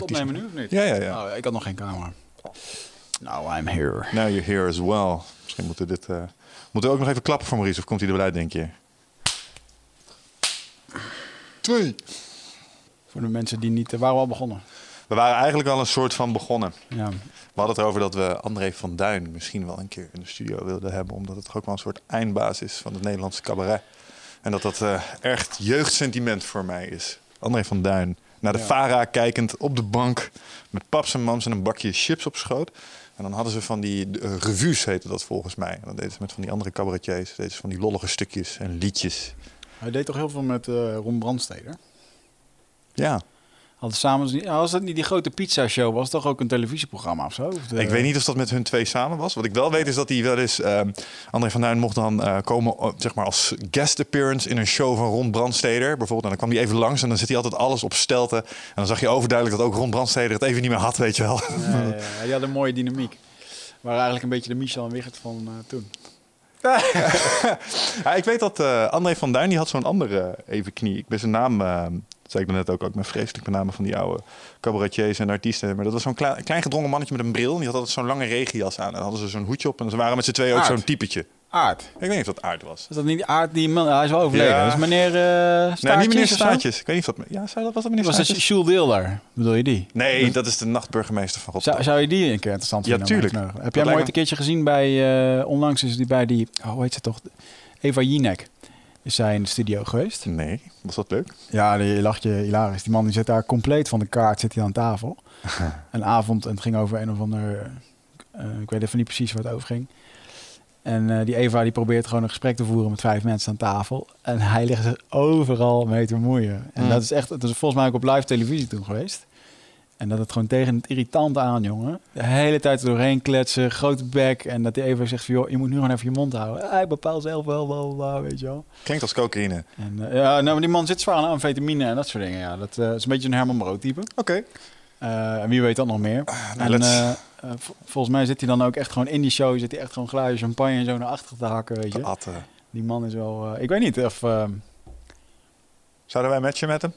Het opnemen nu of niet? Ja, ja, ja. Oh, ik had nog geen camera. Now I'm here. Now you're here as well. Misschien moeten we dit... eh, moeten we ook nog even klappen voor Maurice? Of komt hij er wel uit, denk je? Twee. Voor de mensen die niet... eh, waren we al begonnen? We waren eigenlijk al een soort van begonnen. Ja. We hadden het erover dat we André van Duin misschien wel een keer in de studio wilden hebben. Omdat het toch ook wel een soort eindbaas is van het Nederlandse cabaret. En dat dat eh, echt jeugdsentiment voor mij is. André van Duin. Naar de Ja. Vara kijkend op de bank. Met paps en mams en een bakje chips op schoot. En dan hadden ze van die uh, revues, heette dat volgens mij. En dan deden ze met van die andere cabaretiers. Deden ze van die lollige stukjes en liedjes. Hij deed toch heel veel met eh Ron Brandsteder? Ja. Hadden samen, was dat niet die grote pizza show? Was toch ook een televisieprogramma of zo? Of de- Ik weet niet of dat met hun twee samen was. Wat ik wel weet is dat hij wel eens... ehm, André van Duin mocht dan eh, komen eh, zeg maar als guest appearance in een show van Ron Brandsteder. Bijvoorbeeld. En dan kwam hij even langs en dan zit hij altijd alles op stelten. En dan zag je overduidelijk dat ook Ron Brandsteder het even niet meer had, weet je wel. Ja, ja. Die had een mooie dynamiek. Waren eigenlijk een beetje de Michel en Wigert van eh, toen. Ja, ik weet dat André van Duin die had zo'n andere even knie. Ik ben zijn naam, eh, dat zei ik net ook, ook met vreselijk met name van die oude cabaretiers en artiesten. Maar dat was zo'n klein, klein gedrongen mannetje met een bril. En die had altijd zo'n lange regenjas aan. En dan hadden ze zo'n hoedje op. En ze waren met z'n tweeën ook zo'n typetje. Aard. Ik weet niet of dat aard was. Is dat niet Aard die man? Hij is wel overleden. Ja. Dat is meneer uh, Nee, niet meneer Staatjes. Ik weet niet of dat... Ja, zou dat, was dat meneer Was dat Staatjes? Jules Deelder? Bedoel je die? Nee, dat is de nachtburgemeester van Rotterdam. Zou, zou je die een keer interessant Ja, vinden? om tuurlijk. Heb Dat jij hem ooit een keertje gezien bij... eh, onlangs is die bij die... Oh, hoe heet ze toch? Eva Jinek. Is zij in de studio geweest? Nee, was dat leuk? Ja, die lacht je hilarisch. Die man die zit daar compleet van de kaart zit hij aan tafel. een avond en het ging over een of ander... eh, ik weet even niet precies waar het over ging. En eh, die Eva die probeert gewoon een gesprek te voeren met vijf mensen aan tafel. En hij ligt er overal mee te moeien. En Mm. dat is echt, het is volgens mij ook op live televisie toen geweest. En dat het gewoon tegen het irritant aan, jongen. De hele tijd doorheen kletsen, grote bek. En dat die Eva zegt van, joh, je moet nu gewoon even je mond houden. Hij bepaalt zelf wel, bla, bla, weet je wel. Klinkt als cocaïne. En, eh, ja, nou, maar die man zit zwaar aan amfetamine en dat soort dingen. Ja. Dat eh, is een beetje een Herman Brood type. Oké. Eh, en wie weet dat nog meer. nou, en volgens mij zit hij dan ook echt gewoon in die show... zit hij echt gewoon glazen champagne en zo naar achter te hakken, weet je. Atten. Die man is wel... ik weet niet of... Zouden wij matchen met hem?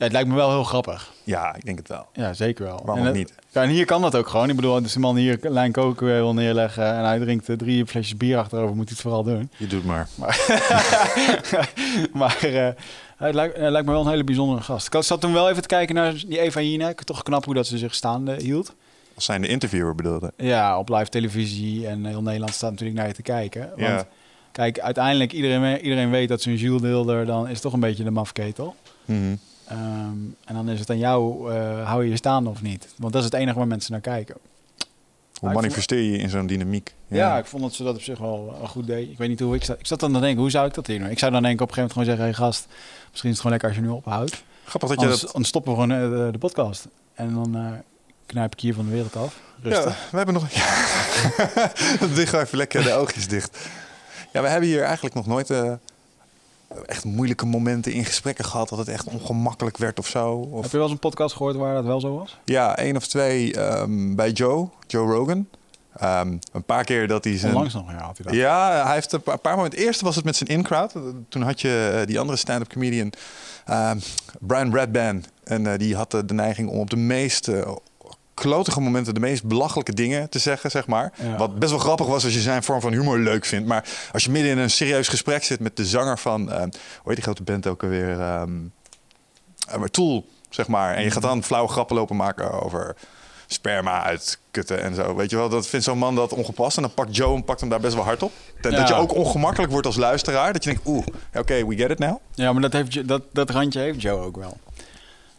Ja, het lijkt me wel heel grappig. Ja, ik denk het wel. Ja, zeker wel. Waarom en, het- niet? Ja, en hier kan dat ook gewoon. Ik bedoel, als de man hier een lijn koken wil neerleggen... en hij drinkt drie flesjes bier achterover, moet hij het vooral doen. Je doet maar. maar eh, het, lijkt, het lijkt me wel een hele bijzondere gast. Ik zat toen wel even te kijken naar die Eva Jinek. Toch knap hoe dat ze zich staande hield. Als zijn de interviewer bedoelde. Ja, op live televisie en heel Nederland staat natuurlijk naar je te kijken. Want Ja. kijk, uiteindelijk iedereen, iedereen weet dat zo'n Jules Deelder dan is toch een beetje de mafketel. Mhm. Ehm, en dan is het aan jou, eh, hou je je staande of niet? Want dat is het enige waar mensen naar kijken. Hoe vond- manifesteer je in zo'n dynamiek? Ja. ik vond dat ze dat op zich wel, wel goed deed. Ik weet niet hoe ik zat. Ik zat dan te denken, hoe zou ik dat hier doen? Ik zou dan denk ik op een gegeven moment gewoon zeggen, hey gast, misschien is het gewoon lekker als je nu ophoudt. Grappig dat je Anders, dat... dan stoppen we gewoon eh, de, de podcast. En dan eh, knijp ik hier van de wereld af. Rustig. Ja, we hebben nog... Ja. Dicht even lekker de oogjes dicht. Ja, we hebben hier eigenlijk nog nooit echt moeilijke momenten in gesprekken gehad... dat het echt ongemakkelijk werd of zo. Heb Of, je wel eens een podcast gehoord waar dat wel zo was? ja, één of twee ehm, bij Joe, Joe Rogan. Ehm, een paar keer dat hij zijn... Onlangs nog, ja, had hij dat. Ja, hij heeft een paar, momenten. Eerst was het met zijn in-crowd. Toen had je eh, die andere stand-up comedian, ehm, Brian Redban. En eh, die had eh, de neiging om op de meest eh, klotige momenten de meest belachelijke dingen te zeggen, zeg maar. Ja. Wat best wel grappig was als je zijn vorm van humor leuk vindt. Maar als je midden in een serieus gesprek zit met de zanger van, eh, hoe heet die grote band ook alweer? maar Tool, zeg maar. En je gaat dan flauwe grappen lopen maken over sperma uitkutten en zo. Weet je wel, dat vindt zo'n man dat ongepast. En dan pakt Joe en pakt hem daar best wel hard op. Dat, Ja. je ook ongemakkelijk wordt als luisteraar. Dat je denkt, oeh, oké, we get it now. Ja, maar dat, heeft, dat, dat randje heeft Joe ook wel.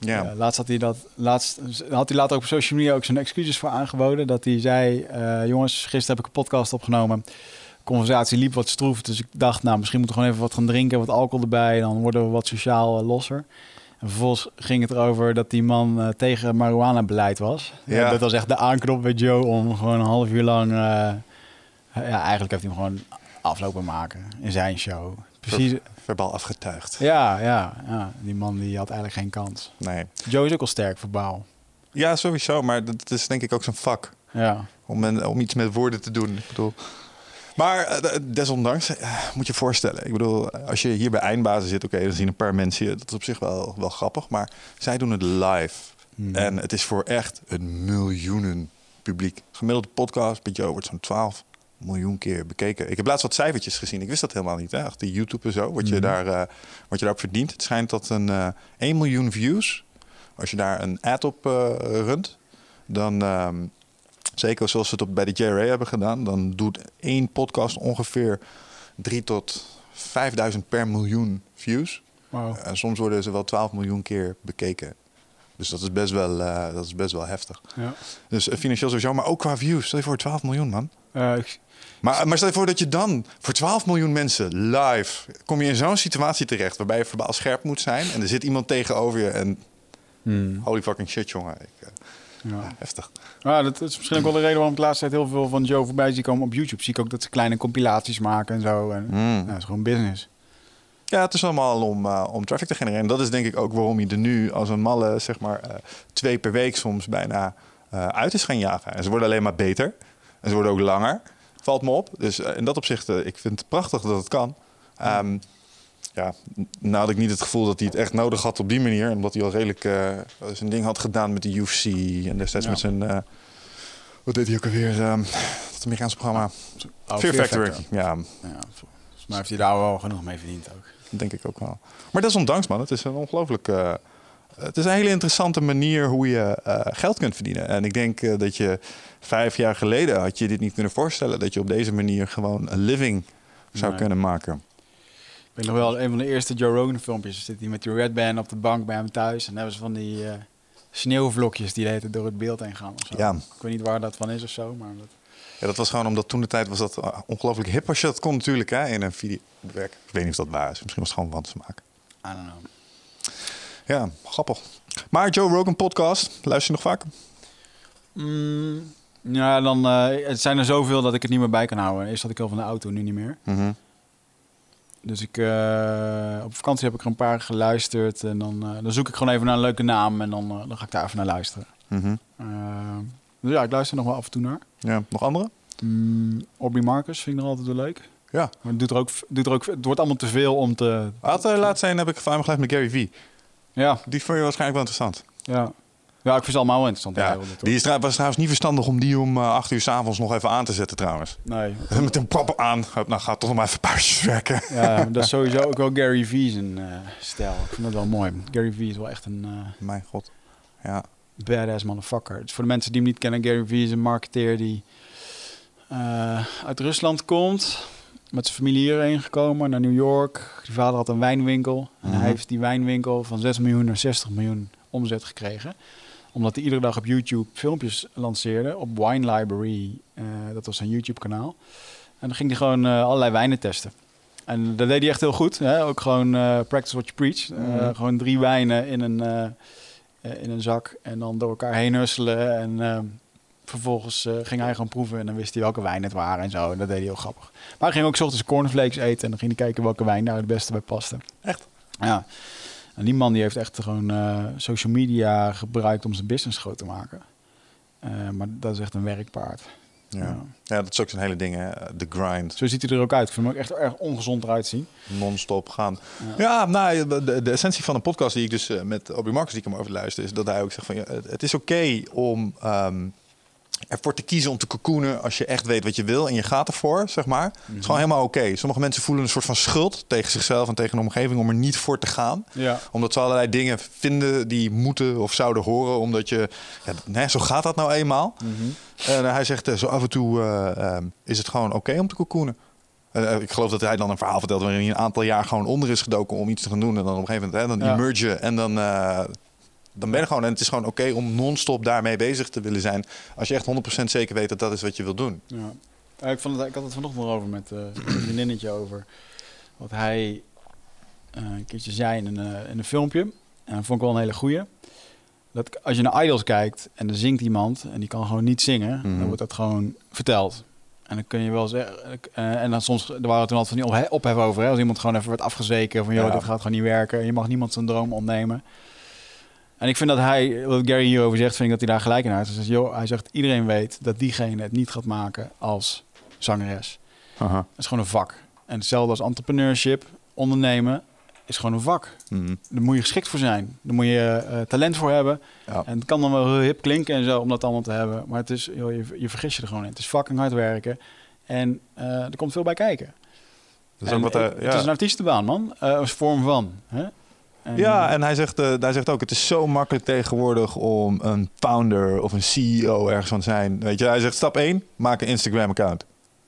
Ja. Ja, laatst had hij dat. Laatst had hij later op social media ook zijn excuses voor aangeboden. Dat hij zei: eh, Jongens, gisteren heb ik een podcast opgenomen. Conversatie liep wat stroef. Dus ik dacht, nou, misschien moeten we gewoon even wat gaan drinken. Wat alcohol erbij. Dan worden we wat sociaal eh, losser. En vervolgens ging het erover dat die man eh, tegen marihuana-beleid was. Ja. Dat was echt de aanknop bij Joe om gewoon een half uur lang. eh, ja, eigenlijk heeft hij hem gewoon aflopen maken in zijn show. Precies. Verbaal afgetuigd. Ja, ja, ja. Die man die had eigenlijk geen kans. Nee. Joe is ook al sterk verbaal. Ja, sowieso. Maar dat is denk ik ook zijn vak. Ja. Om, om iets met woorden te doen. Ik bedoel... Maar eh, desondanks, eh, moet je je voorstellen. Ik bedoel, als je hier bij eindbazen zit, oké, dan zien een paar mensen je. Dat is op zich wel, wel grappig. Maar zij doen het live. Hmm. En het is voor echt een miljoenen publiek. Gemiddelde podcast bij Joe wordt zo'n 12 miljoen keer bekeken. Ik heb laatst wat cijfertjes gezien. Ik wist dat helemaal niet. Hè? Achter YouTube en zo, wat, je Mhm. daar, eh, wat je daarop verdient. Het schijnt dat een eh 1 miljoen views, als je daar een ad op eh, runt, dan... ehm, Zeker zoals ze het op, bij de JRA hebben gedaan. Dan doet één podcast ongeveer 3 tot 5000 per miljoen views. Wow. En soms worden ze wel 12 miljoen keer bekeken. Dus dat is best wel, dat is best wel heftig. Ja. Dus financieel sowieso, maar ook qua views. Stel je voor 12 miljoen, man. Ik- Maar, maar stel je voor dat je dan voor 12 miljoen mensen live... kom je in zo'n situatie terecht waarbij je verbaal scherp moet zijn... en er zit iemand tegenover je en hmm, holy fucking shit, jongen. Ik, eh, ja. heftig. Ah, dat is misschien ook wel de reden waarom ik de laatste tijd heel veel van Joe voorbij zie komen op YouTube. Zie ik ook dat ze kleine compilaties maken en zo. En, Mm. ja, dat is gewoon business. Ja, het is allemaal om, eh, om traffic te genereren. En dat is denk ik ook waarom je er nu als een malle, zeg maar, eh, twee per week soms bijna uit is gaan jagen. En ze worden alleen maar beter. En ze worden ook langer. Valt me op. Dus eh, in dat opzicht, eh, ik vind het prachtig dat het kan. Ehm, ja, nou had ik niet het gevoel dat hij het echt nodig had op die manier. Omdat hij al redelijk eh, zijn ding had gedaan met de UFC. En destijds Ja. met zijn... wat deed hij ook alweer? ehm het Amerikaanse programma. Oh, Fear, Factory. Ja, Ja, volgens mij heeft hij daar wel genoeg mee verdiend ook. Dat denk ik ook wel. Maar desondanks, man, het is een ongelooflijk. Het is een hele interessante manier hoe je eh, geld kunt verdienen. En ik denk eh, dat je vijf jaar geleden had je dit niet kunnen voorstellen. Dat je op deze manier gewoon een living zou Nee. kunnen maken. Ik weet nog wel, een van de eerste Joe Rogan filmpjes. Zit hij met die Red Band op de bank bij hem thuis. En hebben ze van die eh, sneeuwvlokjes die tijd door het beeld heen gaan. Of zo. Ja. Ik weet niet waar dat van is of zo. Maar dat... Ja, dat was gewoon omdat toen de tijd was dat ongelooflijk hip als je dat kon natuurlijk hè, in een videowerk. Ik weet niet of dat waar is. Misschien was het gewoon wansmaak. I don't know. Ja, grappig. Maar Joe Rogan podcast, luister je nog vaak? Mm, ja, dan, eh, het zijn er zoveel dat ik het niet meer bij kan houden. Eerst had ik al van de auto, nu niet meer. Mhm. Dus ik, eh, op vakantie heb ik er een paar geluisterd. En dan, eh, dan zoek ik gewoon even naar een leuke naam. En dan, dan ga ik daar even naar luisteren. Eh, dus ja, ik luister nog wel af en toe naar. Ja, nog andere? Mm, Aubrey Marcus vind ik nog altijd wel leuk. Ja. Maar het, doet er ook, doet er ook, het wordt allemaal te veel om te... Uh, laatst zijn heb ik van hem geluisterd met Gary V. Ja, Die vond je waarschijnlijk wel interessant. ja. ja ik vind ze allemaal wel interessant. Ja, die is, was trouwens niet verstandig om die om eh, acht uur s'avonds nog even aan te zetten trouwens. Nee, Met een proppen aan. Nou, gaat toch nog maar even pauzes werken. ja, dat is sowieso ook wel Gary Vee zijn eh, stijl. Ik vind dat wel mooi. Gary Vee is wel echt een eh, Mijn god. Ja. badass motherfucker. Het is voor de mensen die hem niet kennen, Gary Vee is een marketeer die uit Rusland komt. Met zijn familie hierheen gekomen naar New York. Die vader had een wijnwinkel. En Mhm. hij heeft die wijnwinkel van 6 miljoen naar 60 miljoen omzet gekregen. Omdat hij iedere dag op YouTube filmpjes lanceerde. Op Wine Library. eh, dat was zijn YouTube kanaal. En dan ging hij gewoon eh, allerlei wijnen testen. En dat deed hij echt heel goed. Hè? Ook gewoon eh, practice what you preach. Mhm. Gewoon drie wijnen in een, in een zak. En dan door elkaar heen husselen. En vervolgens eh, ging hij gewoon proeven. En dan wist hij welke wijn het waren en zo. En dat deed hij heel grappig. Maar hij ging ook 's ochtends cornflakes eten. En dan ging hij kijken welke wijn daar het beste bij paste. Echt? Ja. En die man die heeft echt gewoon eh, social media gebruikt om zijn business groot te maken. Eh, maar dat is echt een werkpaard. Ja. Ja. ja, dat is ook zo'n hele ding, hè. De grind. Zo ziet hij er ook uit. Ik vind hem ook echt erg ongezond eruit zien. Non-stop gaan. Ja. Ja, nou, de, de essentie van een podcast die ik dus met Obi Marcus die ik hem over luister, is dat hij ook zegt van ja, het, het is oké om ehm, ervoor te kiezen om te cocoonen als je echt weet wat je wil en je gaat ervoor, zeg maar. Het is gewoon helemaal oké. Sommige mensen voelen een soort van schuld tegen zichzelf en tegen de omgeving om er niet voor te gaan. Ja. Omdat ze allerlei dingen vinden die moeten of zouden horen, omdat je, ja, nee, zo gaat dat nou eenmaal. En eh, hij zegt, eh, zo af en toe eh, ehm, is het gewoon oké om te cocoonen. Eh, ik geloof dat hij dan een verhaal vertelt waarin hij een aantal jaar gewoon onder is gedoken om iets te gaan doen. En dan op een gegeven moment hè, dan Ja. emergen en dan, dan ben je gewoon. En het is gewoon oké om non-stop daarmee bezig te willen zijn. Als je echt 100% zeker weet dat dat is wat je wil doen. Ja. Ik, vond het, ik had het vanochtend nog over met eh, een vriendinnetje over wat hij eh, een keertje zei in een, eh, in een filmpje. En dat vond ik wel een hele goeie. Dat als je naar Idols kijkt en er zingt iemand en die kan gewoon niet zingen, Mhm. dan wordt dat gewoon verteld. En dan kun je wel zeggen, en dan soms, er waren toen altijd van die ophe- ophef over, hè, als iemand gewoon even werd afgezeken van, joh, Ja. dit gaat gewoon niet werken, je mag niemand zijn droom ontnemen. En ik vind dat hij, wat Gary hierover zegt, vind ik dat hij daar gelijk in heeft. Hij zegt, joh, hij zegt, iedereen weet dat diegene het niet gaat maken als zangeres. Aha. Dat is gewoon een vak. En hetzelfde als entrepreneurship, ondernemen, is gewoon een vak. Mhm. Daar moet je geschikt voor zijn. Daar moet je eh, talent voor hebben. Ja. En het kan dan wel heel hip klinken en zo, om dat allemaal te hebben. Maar het is, joh, je, je vergis je er gewoon in. Het is fucking hard werken. En eh, er komt veel bij kijken. Dat is En ook wat, ja. het is een artiestenbaan, man. Eh, als vorm van. Hè? En, Ja, en hij zegt, eh, hij zegt ook, het is zo makkelijk tegenwoordig om een founder of een CEO ergens van te zijn. Weet je, hij zegt stap 1, maak een Instagram account.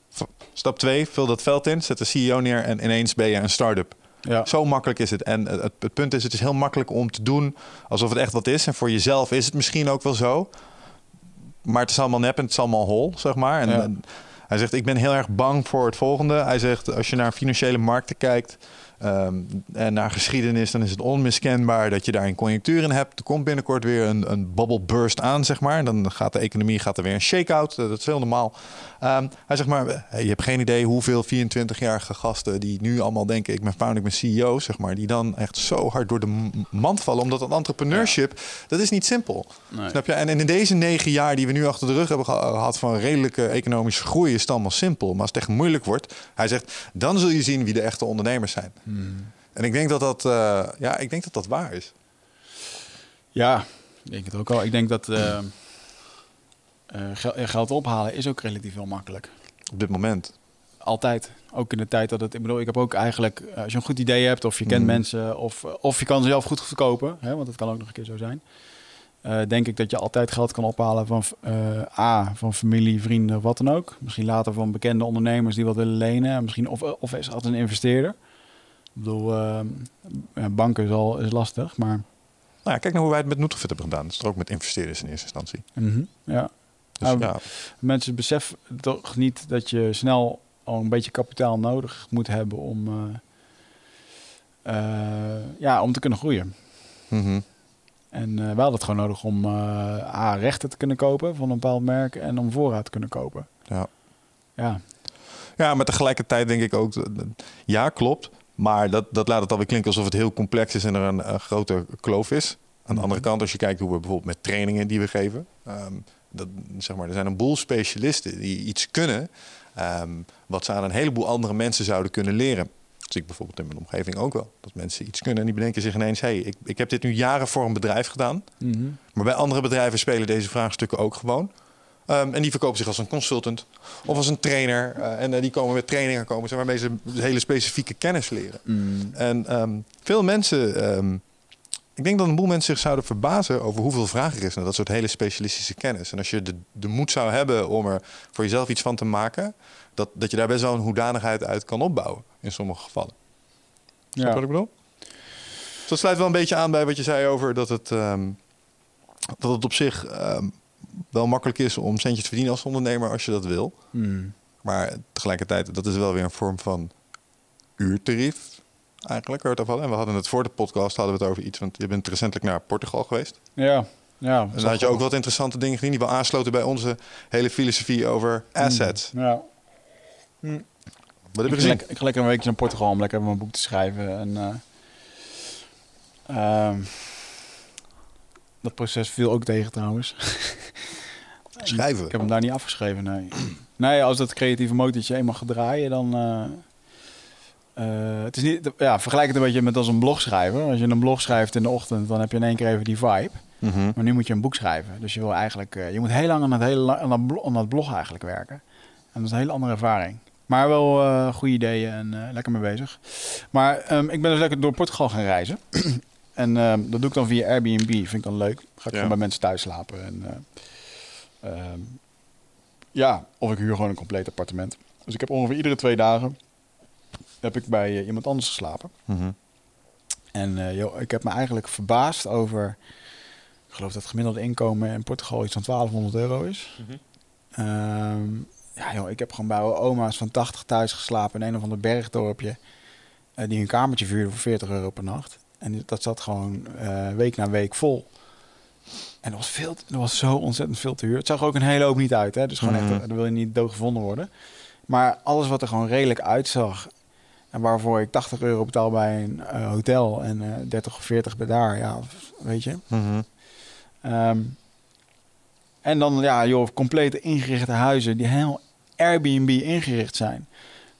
V- Stap 2, vul dat veld in, zet de CEO neer en ineens ben je een start-up. ja. Zo makkelijk is het. En het, het punt is, het is heel makkelijk om te doen alsof het echt wat is. En voor jezelf is het misschien ook wel zo. Maar het is allemaal nep en het is allemaal hol, zeg maar. En, Ja. en hij zegt, ik ben heel erg bang voor het volgende. Hij zegt, als je naar financiële markten kijkt... ehm, en naar geschiedenis, dan is het onmiskenbaar dat je daar een conjunctuur in hebt. Er komt binnenkort weer een, een bubble burst aan, zeg maar. Dan gaat de economie gaat er weer een shake-out. Dat is heel normaal. Ehm, hij zegt maar, eh, je hebt geen idee hoeveel 24-jarige gasten die nu allemaal denken, ik ben founder, ik ben CEO, zeg maar, die dan echt zo hard door de mand vallen. Omdat dat entrepreneurship, dat is niet simpel. Nee. Snap je? En in deze negen jaar die we nu achter de rug hebben geha- gehad van redelijke economische groei, is het allemaal simpel. Maar als het echt moeilijk wordt, hij zegt, dan zul je zien wie de echte ondernemers zijn. En ik denk dat dat, eh, ja, ik denk dat dat waar is. Ja, ik denk het ook al. Ik denk dat eh, gel- eh, geld ophalen is ook relatief heel makkelijk. Op dit moment. Altijd. Ook in de tijd dat het... Ik bedoel, ik heb ook eigenlijk... eh, als je een goed idee hebt of je kent Mhm. mensen... Of, of je kan zelf goed verkopen, hè, want dat kan ook nog een keer zo zijn. eh, denk ik dat je altijd geld kan ophalen van eh, A, van familie, vrienden, wat dan ook. Misschien later van bekende ondernemers die wat willen lenen. Misschien, of, of is altijd een investeerder. Ik bedoel, eh, banken is, al, is lastig, maar... Nou ja, kijk naar hoe wij het met Nutrofit hebben gedaan. Dat is toch ook met investeerders in eerste instantie. ja. Dus Nou, ja, Mensen beseffen toch niet dat je snel al een beetje kapitaal nodig moet hebben om, eh, eh, ja, om te kunnen groeien. mhm. En eh we hadden het gewoon nodig om A, rechten te kunnen kopen van een bepaald merk en om voorraad te kunnen kopen. ja. Ja, Ja, maar tegelijkertijd denk ik ook, ja, klopt. Maar dat, dat laat het alweer klinken alsof het heel complex is en er een, een grote kloof is. Aan de andere kant, als je kijkt hoe we bijvoorbeeld met trainingen die we geven, ehm, dat, zeg maar, er zijn een boel specialisten die iets kunnen, ehm, wat ze aan een heleboel andere mensen zouden kunnen leren. Dat zie ik bijvoorbeeld in mijn omgeving ook wel. Dat mensen iets kunnen en die bedenken zich ineens, hey, ik, ik heb dit nu jaren voor een bedrijf gedaan. Mhm. Maar bij andere bedrijven spelen deze vraagstukken ook gewoon. Ehm, en die verkopen zich als een consultant of als een trainer. eh, en eh, die komen met trainingen komen ze waarmee ze hele specifieke kennis leren. Mm. En ehm, veel mensen, ik denk dat een boel mensen zich zouden verbazen over hoeveel vraag er is naar dat soort hele specialistische kennis. En als je de, de moed zou hebben om er voor jezelf iets van te maken, dat, dat je daar best wel een hoedanigheid uit kan opbouwen in sommige gevallen. Ja. wat ik bedoel? Dus dat sluit wel een beetje aan bij wat je zei over dat het, ehm, dat het op zich ehm, wel makkelijk is om centjes te verdienen als ondernemer als je dat wil. Mm. Maar tegelijkertijd, dat is wel weer een vorm van uurtarief. Eigenlijk, waar we het over hadden. En we hadden het voor de podcast hadden we het over iets, want je bent recentelijk naar Portugal geweest. ja, ja. En dan had je ook wat interessante dingen gezien die wel aansloten bij onze hele filosofie over assets. Ja. Wat heb Ik je ga, gezien? lekker, ik ga lekker een weekje naar Portugal om lekker mijn boek te schrijven. En, eh, ehm, dat proces viel ook tegen trouwens. Schrijven. Ik heb hem daar niet afgeschreven, nee. Nee, als dat creatieve motortje eenmaal gaat draaien, dan... eh, eh, het is niet, ja, vergelijk het een beetje met als een blog schrijven. Als je een blog schrijft in de ochtend, dan heb je in één keer even die vibe. Mhm. Maar nu moet je een boek schrijven. Dus je wil eigenlijk, eh, je moet heel lang aan, het hele, la- aan, dat, blo- aan dat blog eigenlijk werken. En dat is een hele andere ervaring. Maar wel eh, goede ideeën en lekker mee bezig. Maar ehm, ik ben dus lekker door Portugal gaan reizen. en ehm, dat doe ik dan via Airbnb. Vind ik dan leuk. Ga ik Ja. gewoon bij mensen thuis slapen. En, eh, ehm, ja, of ik huur gewoon een compleet appartement. Dus ik heb ongeveer iedere twee dagen heb ik bij eh, iemand anders geslapen. Mhm. En eh, joh, ik heb me eigenlijk verbaasd over... Ik geloof dat het gemiddelde inkomen in Portugal iets van 1200 euro is. Mhm. Ehm, ja, joh, ik heb gewoon bij oma's van 80 thuis geslapen in een of ander bergdorpje. eh, die een kamertje vuurde voor 40 euro per nacht. En dat zat gewoon eh, week na week vol. En er was, veel, er was zo ontzettend veel te huur. Het zag er ook een hele hoop niet uit. Hè? Dus gewoon Mhm. echt, daar wil je niet doodgevonden worden. Maar alles wat er gewoon redelijk uitzag. En waarvoor ik 80 euro betaal bij een eh, hotel en eh 30 of 40 bij daar. Ja, weet je. Mhm. Ehm, en dan, ja, joh, complete ingerichte huizen die helemaal Airbnb ingericht zijn.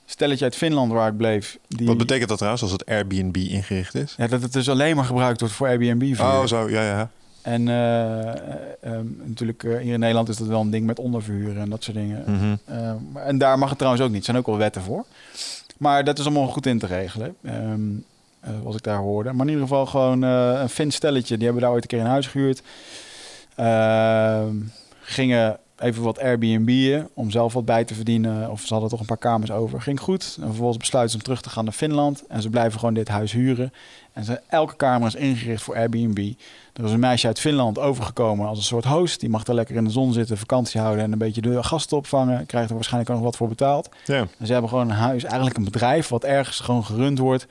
Stelletje uit Finland waar ik bleef. Die, Wat betekent dat trouwens als het Airbnb ingericht is? Ja, dat het dus alleen maar gebruikt wordt voor Airbnb. -vuur. Oh, zo, ja, ja. En eh, eh, ehm, natuurlijk, hier in Nederland is dat wel een ding met onderverhuren en dat soort dingen. Mhm. Ehm, en daar mag het trouwens ook niet. Er zijn ook wel wetten voor. Maar dat is allemaal goed in te regelen. eh, wat ik daar hoorde. Maar in ieder geval gewoon eh, een Fins stelletje. Die hebben daar ooit een keer een huis gehuurd. Ehm, gingen even wat Airbnb'en om zelf wat bij te verdienen. Of ze hadden toch een paar kamers over. Ging goed. En vervolgens besluiten ze om terug te gaan naar Finland. En ze blijven gewoon dit huis huren. En ze, elke kamer is ingericht voor Airbnb. Er is een meisje uit Finland overgekomen als een soort host. Die mag daar lekker in de zon zitten, vakantie houden en een beetje de gasten opvangen. Krijgt er waarschijnlijk ook nog wat voor betaald. Ja. En ze hebben gewoon een huis, eigenlijk een bedrijf wat ergens gewoon gerund wordt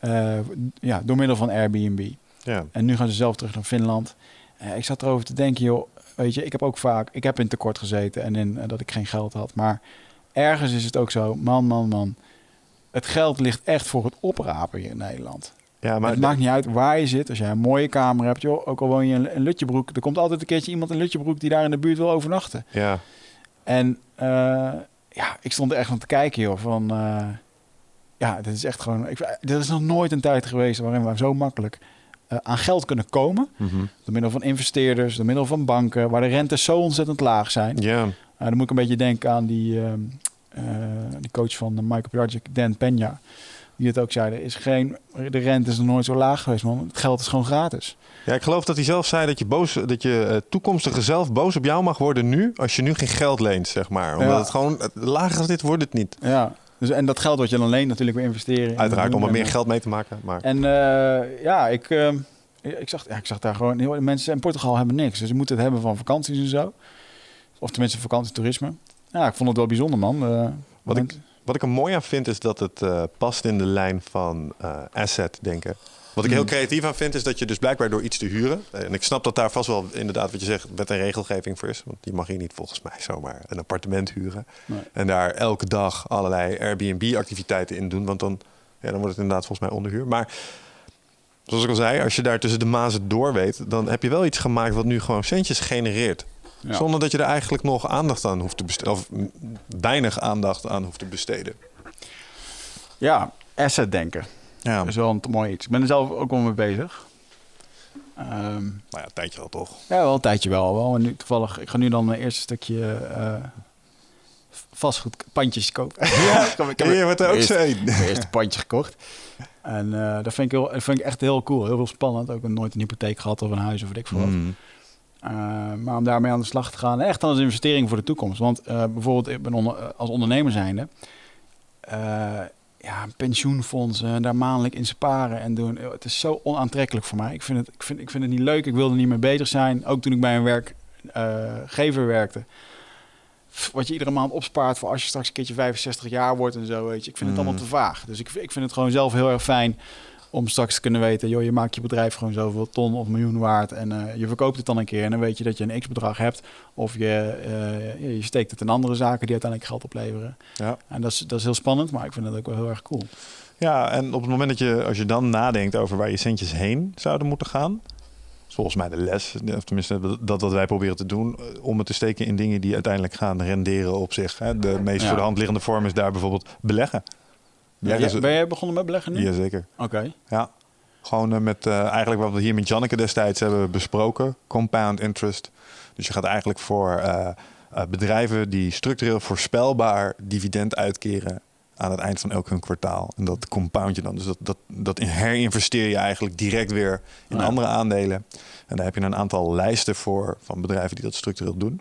eh, ja, door middel van Airbnb. ja. En nu gaan ze zelf terug naar Finland. Eh, ik zat erover te denken, joh, weet je, ik heb ook vaak, ik heb in tekort gezeten en in eh, dat ik geen geld had. Maar ergens is het ook zo, man, man, man. Het geld ligt echt voor het oprapen hier in Nederland. ja maar het maakt niet uit waar je zit. Als jij een mooie kamer hebt, joh, ook al woon je in, in Lutjebroek, er komt altijd een keertje iemand in Lutjebroek die daar in de buurt wil overnachten. ja. En eh, ja, ik stond er echt aan te kijken, joh, van eh, ja, dit is echt gewoon. Ik, er is nog nooit een tijd geweest waarin we zo makkelijk eh, aan geld kunnen komen. Mhm. Door middel van investeerders, door middel van banken, waar de rentes zo ontzettend laag zijn. Ja. Uh, dan moet ik een beetje denken aan die, eh, die coach van de Michael Project, Dan Peña. Die het ook zei, er is geen, de rente is nog nooit zo laag geweest, man. Het geld is gewoon gratis. Ja, ik geloof dat hij zelf zei dat je, boos, dat je eh, toekomstige zelf boos op jou mag worden nu als je nu geen geld leent, zeg maar. Omdat Ja. het gewoon, eh, lager als dit wordt het niet. Ja. Dus, en dat geld wat je dan leent natuurlijk weer investeren. in Uiteraard om er meer geld mee te maken. Maar En eh, ja, ik, eh, ik, zag, ja, ik zag daar gewoon... Heel, mensen in Portugal hebben niks. Dus je moet het hebben van vakanties en zo. Of tenminste vakantietoerisme. Ja, ik vond het wel bijzonder, man. Eh, Wat ik- wat ik er mooi aan vind is dat het past in de lijn van asset denken. Wat ik heel Hmm. creatief aan vind is dat je dus blijkbaar door iets te huren. En ik snap dat daar vast wel inderdaad wat je zegt met een regelgeving voor is. Want die mag hier niet volgens mij zomaar een appartement huren. Nee. En daar elke dag allerlei Airbnb-activiteiten in doen. Want dan, ja, dan wordt het inderdaad volgens mij onderhuur. Maar zoals ik al zei, als je daar tussen de mazen door weet, dan heb je wel iets gemaakt wat nu gewoon centjes genereert. ja. Zonder dat je er eigenlijk nog aandacht aan hoeft te besteden. Of weinig aandacht aan hoeft te besteden. ja, asset denken. Ja, Dat is wel een mooi iets. Ik ben er zelf ook wel mee bezig. Ehm, nou ja, een tijdje al toch. ja, wel een tijdje wel. wel. En nu, toevallig, ik ga nu dan mijn eerste stukje eh vastgoedpandjes kopen. ja, ik heb, je wordt er ook mijn zo eerste- een. mijn eerste pandje gekocht. En eh, dat, vind ik heel, dat vind ik echt heel cool. Heel veel spannend. Ook nooit een hypotheek gehad of een huis of weet ik veel wat. Mm. Maar om daarmee aan de slag te gaan, echt als investering voor de toekomst. Want eh, bijvoorbeeld, ik ben onder, als ondernemer zijnde, ja, pensioenfondsen, daar maandelijk in sparen en doen. Het is zo onaantrekkelijk voor mij. Ik vind het, ik vind, ik vind het niet leuk. Ik wilde er niet mee bezig zijn. Ook toen ik bij een werkgever werkte. Pff, Wat je iedere maand opspaart voor als je straks een keertje 65 jaar wordt en zo, weet je. Ik vind het Mm. allemaal te vaag. Dus ik, ik vind het gewoon zelf heel erg fijn om straks te kunnen weten, joh, je maakt je bedrijf gewoon zoveel ton of miljoen waard en eh, je verkoopt het dan een keer en dan weet je dat je een x-bedrag hebt of je, eh, je steekt het in andere zaken die uiteindelijk geld opleveren. Ja. En dat is, dat is heel spannend, maar ik vind dat ook wel heel erg cool. ja, en op het moment dat je, als je dan nadenkt over waar je centjes heen zouden moeten gaan. is Volgens mij de les, of tenminste dat wat wij proberen te doen, eh, om het te steken in dingen die uiteindelijk gaan renderen op zich. Hè. De meest voor de hand liggende vorm is daar bijvoorbeeld beleggen. Ja, dus- ben jij begonnen met beleggen nu? Jazeker. Oké. Ja. Gewoon eh, met eh, eigenlijk wat we hier met Janneke destijds hebben besproken. Compound interest. Dus je gaat eigenlijk voor eh, bedrijven die structureel voorspelbaar dividend uitkeren aan het eind van elk hun kwartaal. En dat compound je dan. Dus dat, dat, dat herinvesteer je eigenlijk direct weer in Ja. andere aandelen. En daar heb je een aantal lijsten voor van bedrijven die dat structureel doen.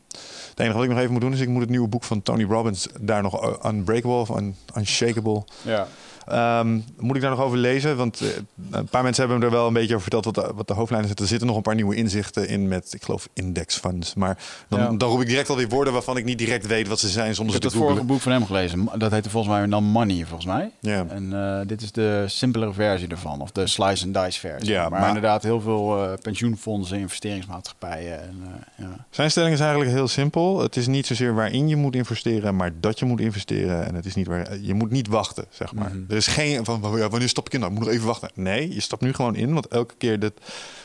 Het enige wat ik nog even moet doen is ik moet het nieuwe boek van Tony Robbins daar nog uh, Unbreakable of Un- Unshakable Ja. Ehm, moet ik daar nog over lezen? Want eh, een paar mensen hebben me er wel een beetje over verteld wat de, wat de hoofdlijnen zitten. Er zitten nog een paar nieuwe inzichten in met, ik geloof, index funds. Maar dan, Ja. dan roep ik direct alweer woorden waarvan ik niet direct weet wat ze zijn Ik zonder heb ze het vorige boek van hem gelezen. Dat heette volgens mij dan Money, volgens mij. Ja. En eh, dit is de simpelere versie ervan. Of de slice and dice versie. Ja, maar, maar- inderdaad heel veel eh, pensioenfondsen, investeringsmaatschappijen. En, ja. Zijn stelling is eigenlijk heel simpel. Het is niet zozeer waarin je moet investeren, maar dat je moet investeren. En het is niet waar je moet niet wachten, zeg maar. Mhm. Er is geen van ja, wanneer stap ik in? Nou, ik moet nog even wachten. Nee, je stapt nu gewoon in, want elke keer dit.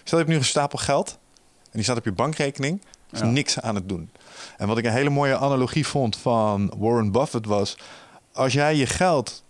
Stel je hebt nu een stapel geld en die staat op je bankrekening. Is Ja. niks aan het doen. En wat ik een hele mooie analogie vond van Warren Buffett was: als jij je geld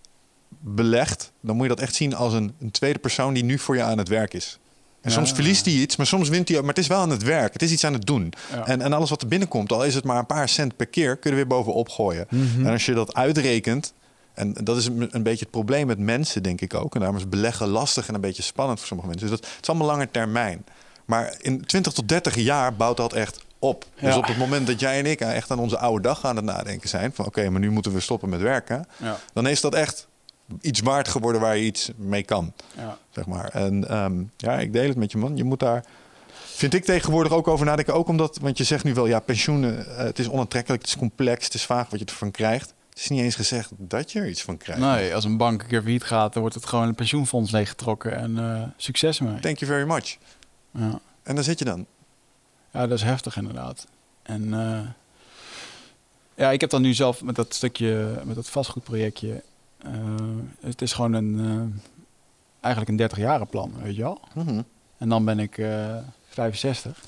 belegt, dan moet je dat echt zien als een, een tweede persoon die nu voor je aan het werk is. En Ja. soms verliest hij iets, maar soms wint hij. Maar het is wel aan het werk. Het is iets aan het doen. Ja. En, en alles wat er binnenkomt, al is het maar een paar cent per keer, kun je er weer bovenop gooien. Mhm. En als je dat uitrekent, en dat is een, een beetje het probleem met mensen, denk ik ook. En daarom is beleggen lastig en een beetje spannend voor sommige mensen. Dus dat, het is allemaal lange termijn. Maar in 20 tot 30 jaar bouwt dat echt op. Dus op het moment dat jij en ik echt aan onze oude dag aan het nadenken zijn... van oké, maar nu moeten we stoppen met werken... Ja. dan is dat echt iets waard geworden waar je iets mee kan Ja. zeg maar. En ehm, ja, ik deel het met je man. Je moet daar, vind ik tegenwoordig ook over nadenken. Ook omdat, want je zegt nu wel, ja, pensioenen, eh, het is onaantrekkelijk, het is complex, het is vaag wat je ervan krijgt. Het is niet eens gezegd dat je er iets van krijgt. Nee, als een bank een keer failliet gaat, dan wordt het gewoon een pensioenfonds leeggetrokken. En eh, succes ermee. Thank you very much. Ja. En daar zit je dan. ja, dat is heftig inderdaad. En eh, ja, ik heb dan nu zelf met dat stukje, met dat vastgoedprojectje. eh, het is gewoon een, eigenlijk een 30 jaren plan, weet je wel. Mhm. En dan ben ik eh 65.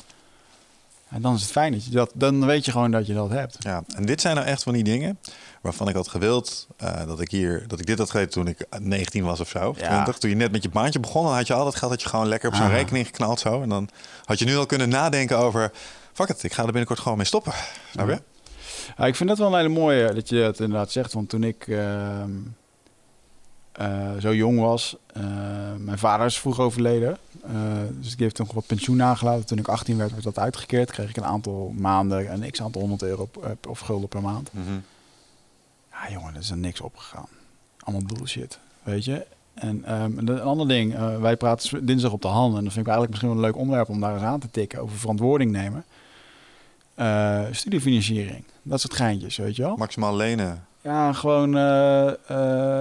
En dan is het fijn dat je dat, dan weet je gewoon dat je dat hebt. Ja, en dit zijn nou echt van die dingen waarvan ik had gewild eh, dat ik hier, dat ik dit had geweten toen ik 19 was of zo, Ja. 20. Toen je net met je baantje begon, dan had je al dat geld dat je gewoon lekker op zo'n Ah. rekening geknald zo. En dan had je nu al kunnen nadenken over, fuck it, ik ga er binnenkort gewoon mee stoppen. Snap je? Ja. Ja, ik vind dat wel een hele mooie dat je dat inderdaad zegt. Want toen ik ehm, eh, zo jong was, eh, mijn vader is vroeg overleden. Eh, dus ik heeft nog wat pensioen nagelaten. Toen ik 18 werd, werd dat uitgekeerd. Kreeg ik een aantal maanden, een x aantal honderd euro eh, of gulden per maand. Mhm. Ja, jongen, er is er niks opgegaan. Allemaal bullshit, weet je. En ehm, en een ander ding, eh, wij praten dinsdag op de hand. En dat vind ik eigenlijk misschien wel een leuk onderwerp om daar eens aan te tikken. Over verantwoording nemen. Eh, studiefinanciering, dat soort geintjes, weet je wel. Maximaal lenen. Ja, gewoon... eh,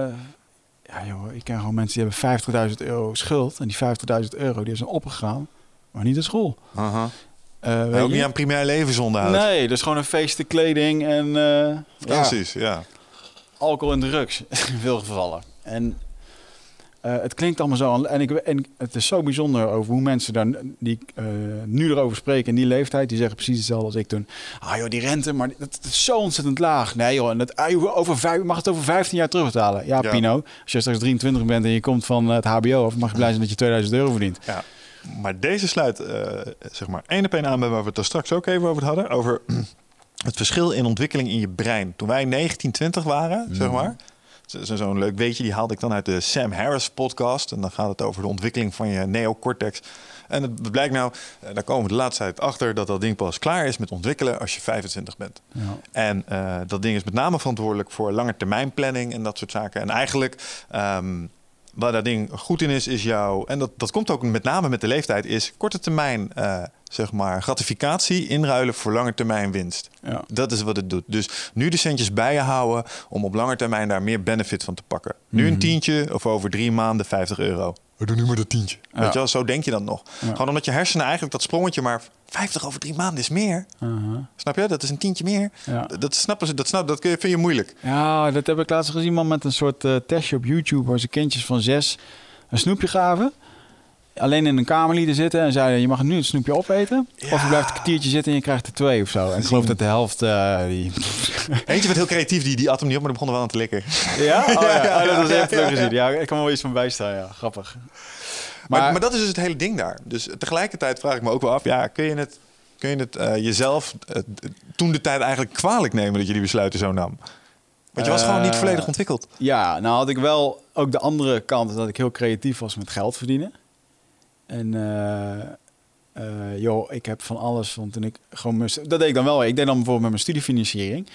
eh, ja, joh, ik ken gewoon mensen die hebben 50.000 euro schuld. En die 50.000 euro die zijn opgegaan, maar niet de school. Eh, weet ook niet aan primair levensonderhoud. Nee, dus gewoon een feesten, kleding en eh, ja, Precies, ja. alcohol en drugs in veel gevallen. En eh, het klinkt allemaal zo. En, ik, en het is zo bijzonder over hoe mensen daar die eh, nu erover spreken in die leeftijd. Die zeggen precies hetzelfde als ik toen. Ah joh, die rente, maar dat, dat is zo ontzettend laag. Nee joh, en dat, ah, joh, over vijf, mag het over 15 jaar terugbetalen. Ja, Ja. Pino, als je straks 23 bent en je komt van het HBO af, mag je blij zijn dat je 2000 euro verdient. ja. Maar deze sluit eh, zeg maar één op één aan bij waar we het er straks ook even over hadden. Over het verschil in ontwikkeling in je brein. Toen wij 19, 20 waren, zeg maar. Zo- zo- Zo'n leuk weetje, die haalde ik dan uit de Sam Harris podcast. En dan gaat het over de ontwikkeling van je neocortex. En het blijkt nou, eh, daar komen we de laatste tijd achter... dat dat ding pas klaar is met ontwikkelen als je 25 bent. Ja. En eh, dat ding is met name verantwoordelijk voor lange termijn planning en dat soort zaken. En eigenlijk, ehm, waar dat ding goed in is, is jouw... En dat, dat komt ook met name met de leeftijd, is korte termijn, eh, zeg maar, gratificatie inruilen voor lange termijn winst. Ja. Dat is wat het doet. Dus nu de centjes bij je houden om op lange termijn daar meer benefit van te pakken. Nu een tientje of over drie maanden 50 euro. We doen nu maar dat tientje. Ja. Weet je wel, zo denk je dan nog. Ja. Gewoon omdat je hersenen eigenlijk dat sprongetje maar 50 over drie maanden is meer. Uh-huh. Snap je? Dat is een tientje meer. Ja. Dat snappen ze. Dat, snap, dat kun je- vind je moeilijk. Ja, dat heb ik laatst gezien, man, met een soort eh, testje op YouTube... waar ze kindjes van zes een snoepje gaven. Alleen in een kamer lieten zitten en zeiden... je mag nu het snoepje opeten. Of je blijft een kwartiertje zitten en je krijgt er twee of zo. En ik geloof dat de helft... eh, die... Eentje werd heel creatief, die, die at hem niet op, maar die begon er wel aan te likken. Ja? Oh, ja. Ja, Oh, dat was echt leuk gezien. Ja, ik kan wel iets van bijstaan, ja. Grappig. Maar, Maar- maar dat is dus het hele ding daar. Dus tegelijkertijd vraag ik me ook wel af, ja, kun je het, kun je het eh, jezelf eh, toen de tijd eigenlijk kwalijk nemen dat je die besluiten zo nam? Want je was gewoon niet volledig ontwikkeld. Ja, nou had ik wel ook de andere kant dat ik heel creatief was met geld verdienen. En eh, joh, ik heb van alles, want toen ik gewoon dat deed ik dan wel. Ik deed dan bijvoorbeeld met mijn studiefinanciering,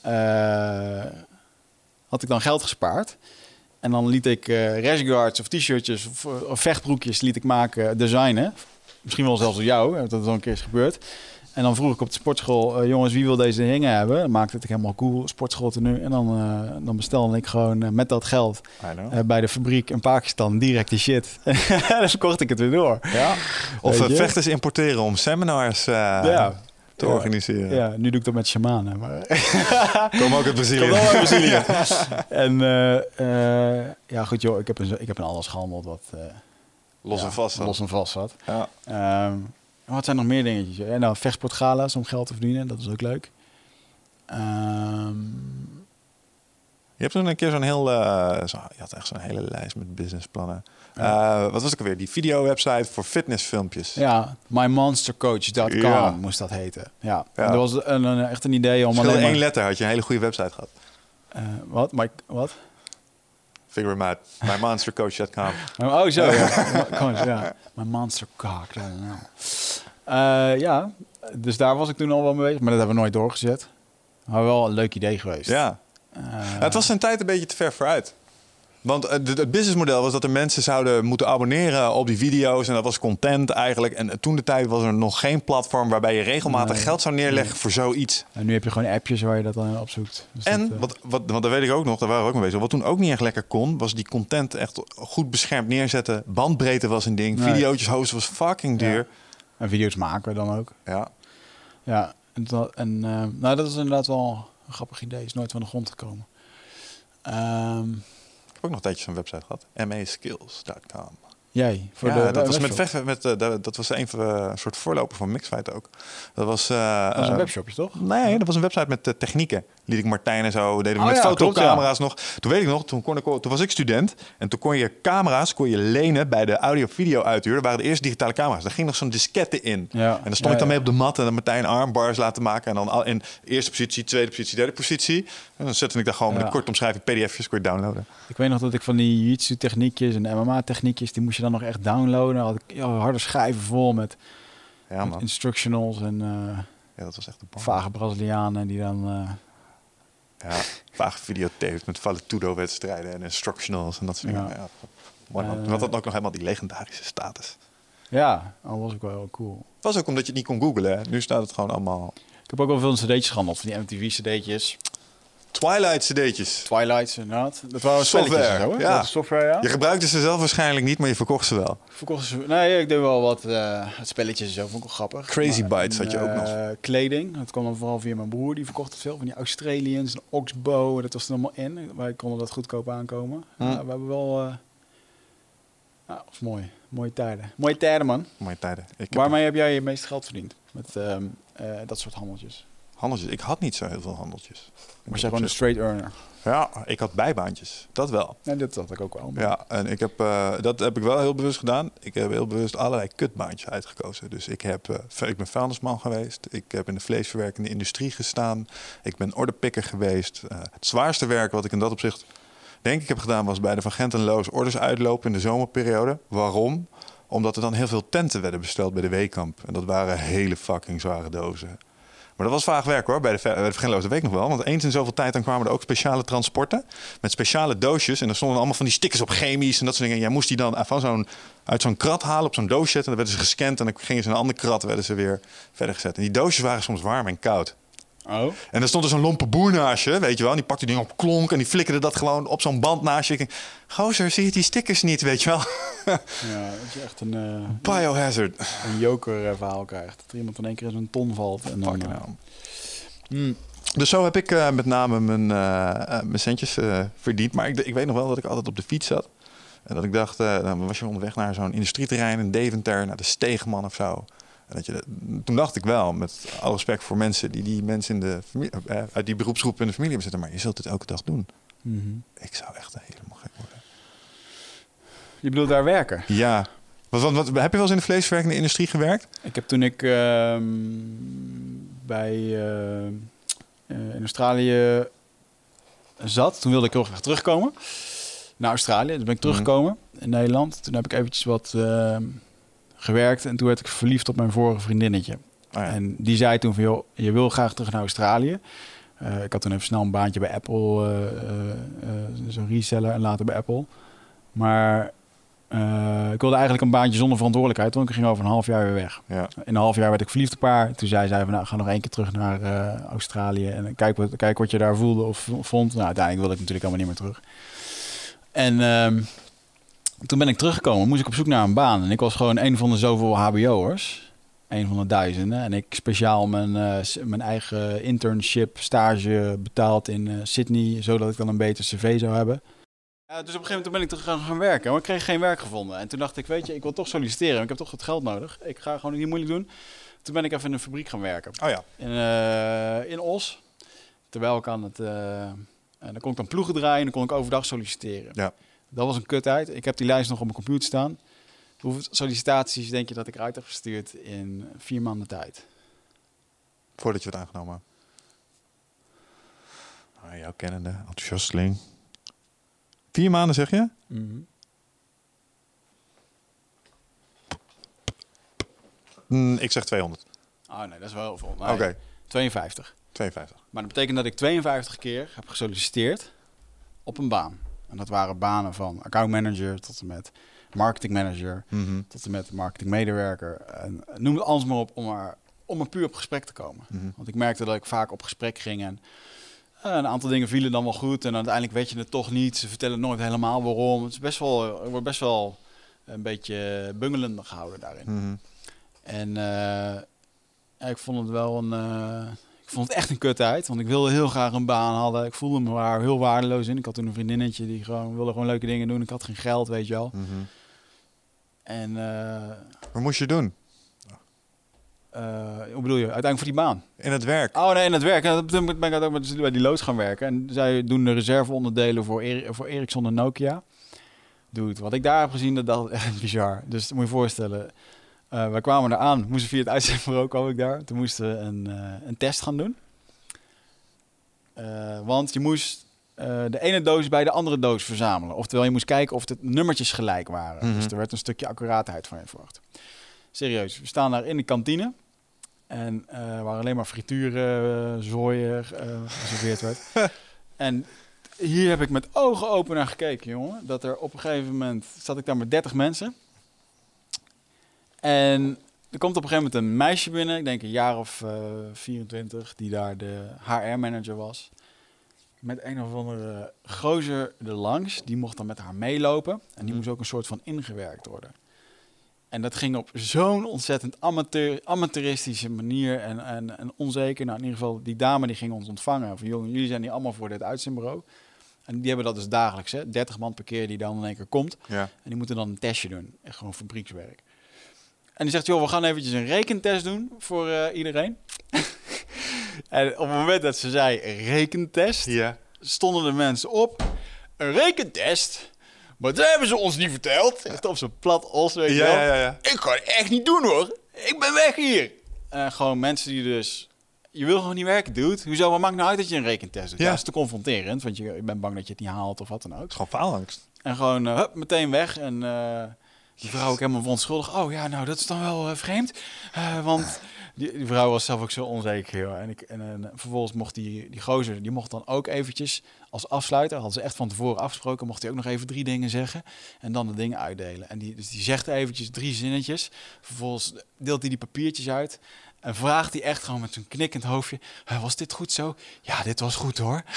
eh, had ik dan geld gespaard. En dan liet ik rashguards of t-shirtjes of, vechtbroekjes liet ik maken, designen. Misschien wel zelfs door jou, dat is al een keer is gebeurd. En dan vroeg ik op de sportschool, eh, jongens, wie wil deze dingen hebben? Dan maakte het helemaal cool, sportschool nu. En dan, eh, dan bestelde ik gewoon eh, met dat geld bij de fabriek in Pakistan direct die shit. en dan verkocht ik het weer door. ja. Of vechters importeren om seminars ja. te Ja. organiseren. Ja, nu doe ik dat met shamanen. Maar Kom ook uit Brazilië. Komt wel uit Brazilië. en ja, goed joh, ik heb, een, ik heb een alles gehandeld wat Los en vast. dan. los en vast zat. Ja. Ehm, wat zijn nog meer dingetjes? Ja, nou, vechtsportgala's om geld te verdienen, dat is ook leuk. Ehm, Je hebt toen een keer zo'n heel, eh, zo, je had echt zo'n hele lijst met businessplannen. Eh, wat was ook alweer? Die video-website voor fitnessfilmpjes. ja, mymonstercoach.com Ja. moest dat heten. Ja, Ja. En dat was een, een- echt een idee om alleen één maar... letter had je een hele goede website gehad. Eh, wat? My, wat? Figure him out. MyMonsterCoach.com. Oh, zo ja. Coach, ja. My monster. Eh, ja, dus daar was ik toen al wel mee bezig, maar dat hebben we nooit doorgezet. Maar wel een leuk idee geweest. Ja. Eh, het was zijn tijd een beetje te ver vooruit. Want eh, het businessmodel was dat er mensen zouden moeten abonneren op die video's. En dat was content eigenlijk. En toen de tijd was er nog geen platform waarbij je regelmatig Nee. geld zou neerleggen voor zoiets. En nu heb je gewoon appjes waar je dat dan opzoekt. Dus En, dat, eh, wat, wat, want dat weet ik ook nog, daar waren we ook mee bezig. Wat toen ook niet echt lekker kon, was die content echt goed beschermd neerzetten. Bandbreedte was een ding. Nee. Videootjes hosten was fucking Ja. duur. En video's maken we dan ook. Ja. Ja, en, dat, en eh, nou, dat is inderdaad wel een grappig idee. Is nooit van de grond gekomen. Ehm, Ik heb ook nog een tijdje zo'n website gehad. maskills.com. jij, voor ja, de dat was met webshop. vechten. Met, eh, dat, dat was een soort voorloper van Mixfight ook. Dat was. eh, Dat een eh, webshopje, toch? Nee, dat was een website met technieken. Liet ik Martijn en zo deden we Oh met ja, fotocamera's nog. Toen weet ik nog, toen, kon ik, toen was ik student en toen kon je camera's kon je lenen bij de audio-video. Dat waren de eerste digitale camera's. Daar ging nog zo'n diskette in. Ja. En dan stond ik dan mee op de mat en dan Martijn armbars laten maken en dan al in eerste positie, tweede positie, derde positie. En dan zette ik daar gewoon met een korte omschrijving pdf'jes kon je downloaden. Ik weet nog dat ik van die jiu-jitsu techniekjes en MMA techniekjes, die moest je dan nog echt downloaden. Had ik ja, harde schijven vol met, Ja met instructionals en eh, ja, dat was echt bom. vage Brazilianen die dan... eh, Ja, vage videotapes met Valetudo wedstrijden en instructionals en dat soort dingen. Ja, mooi man. Eh, Wat had ook nog helemaal die legendarische status. ja, dat was ook wel heel cool. Het was ook omdat je het niet kon googlen. Hè? Nu staat het gewoon allemaal Ik heb ook wel veel cd'tjes gehandeld, van die MTV-cd'tjes. Twilight cd'tjes. Twilights inderdaad. Dat waren Software, zo, ja. Software, ja. Je gebruikte ze zelf waarschijnlijk niet, maar je verkocht ze wel. Verkochten ze... Nee, ik deed wel wat eh, spelletjes en zo, vond ik wel grappig. Crazy Bites en, had je ook nog. eh, Kleding, dat kwam dan vooral via mijn broer, die verkocht het veel. Van die Australians, en Oxbow, dat was er allemaal in. Wij konden dat goedkoop aankomen. Hm. Ja, we hebben wel... eh dat was mooi. Mooie tijden. Mooie tijden, man. Mooie tijden. Ik heb Waarmee heb jij je meeste geld verdiend? Met ehm, eh, dat soort handeltjes. Handeltjes. Ik had niet zo heel veel handeltjes. Was jij gewoon een straight earner? Ja, ik had bijbaantjes. Dat wel. Nee, dat had ik ook wel. Ja, en ik heb, eh, dat heb ik wel heel bewust gedaan. Ik heb heel bewust allerlei kutbaantjes uitgekozen. Dus ik, heb, eh, ik ben vuilnisman geweest. Ik heb in de vleesverwerkende industrie gestaan. Ik ben orderpikker geweest. Eh, het zwaarste werk wat ik in dat opzicht denk ik heb gedaan... was bij de Van Gent en Loos orders uitlopen in de zomerperiode. Waarom? Omdat er dan heel veel tenten werden besteld bij de Weekamp. En dat waren hele fucking zware dozen. Maar dat was vaag werk hoor, bij de, bij de ik nog wel. Want eens in zoveel tijd dan kwamen er ook speciale transporten. Met speciale doosjes. En er stonden allemaal van die stickers op chemisch en dat soort dingen. En jij moest die dan van uit zo'n krat halen op zo'n doos zetten. En dan werden ze gescand. En dan gingen ze in een andere krat werden ze weer verder gezet. En die doosjes waren soms warm en koud. Oh? En er stond er zo'n lompe boer naast je, weet je wel. En die pakte die ding op klonk en die flikkerde dat gewoon op zo'n band naast je. Ik denk, gozer, zie je die stickers niet, weet je wel? Ja, dat je echt een, eh, Biohazard. een joker eh, verhaal krijgt. Dat er iemand in één keer in zo'n ton valt. En dan, hmm. Dus zo heb ik met name mijn, mijn centjes verdiend. Maar ik, ik weet nog wel dat ik altijd op de fiets zat. En dat ik dacht, dan was je onderweg naar zo'n industrieterrein in Deventer, naar de Steegman of zo. Dat je, toen dacht ik wel, met alle respect voor mensen die die mensen in de familie, eh, uit die beroepsgroep in de familie hebben zitten, maar je zult het elke dag doen. Mhm. Ik zou echt helemaal gek worden. Je bedoelt daar werken? Ja, Wat, wat, wat- heb je wel eens in de vleesverwerkende industrie gewerkt? Ik heb toen ik ehm, bij eh, eh, in Australië zat, toen wilde ik heel graag terugkomen naar Australië. Dus ben ik teruggekomen in Nederland. Toen heb ik eventjes wat ehm, gewerkt en toen werd ik verliefd op mijn vorige vriendinnetje. Oh ja. En die zei toen van, joh, je wil graag terug naar Australië. Eh, ik had toen even snel een baantje bij Apple, eh, eh, zo'n reseller en later bij Apple. Maar ik wilde eigenlijk een baantje zonder verantwoordelijkheid, want ik ging over een half jaar weer weg. ja. In een half jaar werd ik verliefd op haar. Toen zei zij van, nou, ga nog één keer terug naar Australië en kijk wat, kijk wat je daar voelde of vond. Nou, uiteindelijk wilde ik natuurlijk allemaal niet meer terug. En ehm, toen ben ik teruggekomen, moest ik op zoek naar een baan. En ik was gewoon een van de zoveel hbo'ers. Een van de duizenden. En ik speciaal mijn, eh, mijn eigen internship, stage betaald in eh, Sydney, zodat ik dan een beter cv zou hebben. Ja, dus op een gegeven moment ben ik terug gaan, gaan werken, maar ik kreeg geen werk gevonden. En toen dacht ik, weet je, ik wil toch solliciteren, ik heb toch wat geld nodig. Ik ga gewoon niet moeilijk doen. Toen ben ik even in een fabriek gaan werken Oh ja. in, eh, in Os. Terwijl ik aan het... en dan kon ik dan ploegen draaien en dan kon ik overdag solliciteren. Ja. Dat was een kut uit. Ik heb die lijst nog op mijn computer staan. Hoeveel sollicitaties denk je dat ik eruit heb gestuurd in vier maanden tijd? Voordat je werd aangenomen. Ah, jouw kennende, enthousiasteling. Vier maanden zeg je? Mm, ik zeg 200. Oh nee, dat is wel heel veel. Oké, Nee, 52. 52. Maar dat betekent dat ik 52 keer heb gesolliciteerd op een baan. En dat waren banen van accountmanager tot en met marketingmanager, Mhm. tot en met marketingmedewerker. En noem het alles maar op om maar, om maar puur op gesprek te komen. Mhm. Want ik merkte dat ik vaak op gesprek ging en eh, een aantal dingen vielen dan wel goed. En uiteindelijk weet je het toch niet. Ze vertellen nooit helemaal waarom. Het is best wel, ik word best wel een beetje bungelende gehouden daarin. Mhm. En eh, ik vond het wel een. eh, vond het echt een kut uit. Want ik wilde heel graag een baan hadden. Ik voelde me daar heel waardeloos in. Ik had toen een vriendinnetje die gewoon wilde gewoon leuke dingen doen. Ik had geen geld, weet je wel. Mhm. En eh, Wat moest je doen? eh, hoe bedoel je? Uiteindelijk voor die baan. In het werk. Oh nee, in het werk. En toen ben ik ook met- bij die loods gaan werken. En zij doen de reserveonderdelen voor, Eri- voor Ericsson en Nokia. Dude, wat ik daar heb gezien, dat, dat echt bizar. Dus moet je voorstellen. Eh wij kwamen daar aan, moesten via het uitzendbureau kwam ik daar. Toen moesten we een, eh, een test gaan doen. Eh, want je moest de ene doos bij de andere doos verzamelen. Oftewel, je moest kijken of de nummertjes gelijk waren. Mhm. Dus er werd een stukje accuraatheid van je verwacht. Serieus, we staan daar in de kantine. En waar alleen maar frituren, uh, zooien geserveerd werd. en hier heb ik met ogen open naar gekeken, jongen. Dat er op een gegeven moment zat ik daar met 30 mensen. En er komt op een gegeven moment een meisje binnen, ik denk een jaar of eh 24, die daar de HR-manager was. Met een of andere gozer erlangs, die mocht dan met haar meelopen. En die Mhm. moest ook een soort van ingewerkt worden. En dat ging op zo'n ontzettend amateur, amateuristische manier en, en, en onzeker. Nou, in ieder geval, die dame die ging ons ontvangen. Van, jongen, jullie zijn hier allemaal voor dit uitzendbureau. En die hebben dat dus dagelijks, hè. 30 man per keer die dan in één keer komt. Ja. En die moeten dan een testje doen. Echt gewoon fabriekswerk. En die zegt, joh, we gaan eventjes een rekentest doen voor eh, iedereen. en op het moment dat ze zei rekentest, Ja. stonden de mensen op. Een rekentest? Maar dat hebben ze ons niet verteld. Echt op zo'n plat os, weet je Ja, wel. ja, ja, ja. Ik ga het echt niet doen hoor. Ik ben weg hier. En gewoon mensen die dus... Je wil gewoon niet werken, dude. Hoezo? Wat maakt nou uit dat je een rekentest doet? Ja. Dat is te confronterend, want je, je bent bang dat je het niet haalt of wat dan ook. Het is gewoon faalangst. En gewoon uh, hup, meteen weg. En uh, die vrouw ook helemaal verontschuldigd. Oh ja, nou dat is dan wel uh, vreemd. Uh, want die, vrouw was zelf ook zo onzeker. Joh. En, ik, en, en vervolgens mocht die, die gozer, die mocht dan ook eventjes als afsluiter, hadden ze echt van tevoren afgesproken, mocht hij ook nog even drie dingen zeggen. En dan de dingen uitdelen. En die, dus die zegt eventjes drie zinnetjes. Vervolgens deelt hij die papiertjes uit. En vraagt hij echt gewoon met zo'n knikkend hoofdje: Was dit goed zo? Ja, dit was goed hoor.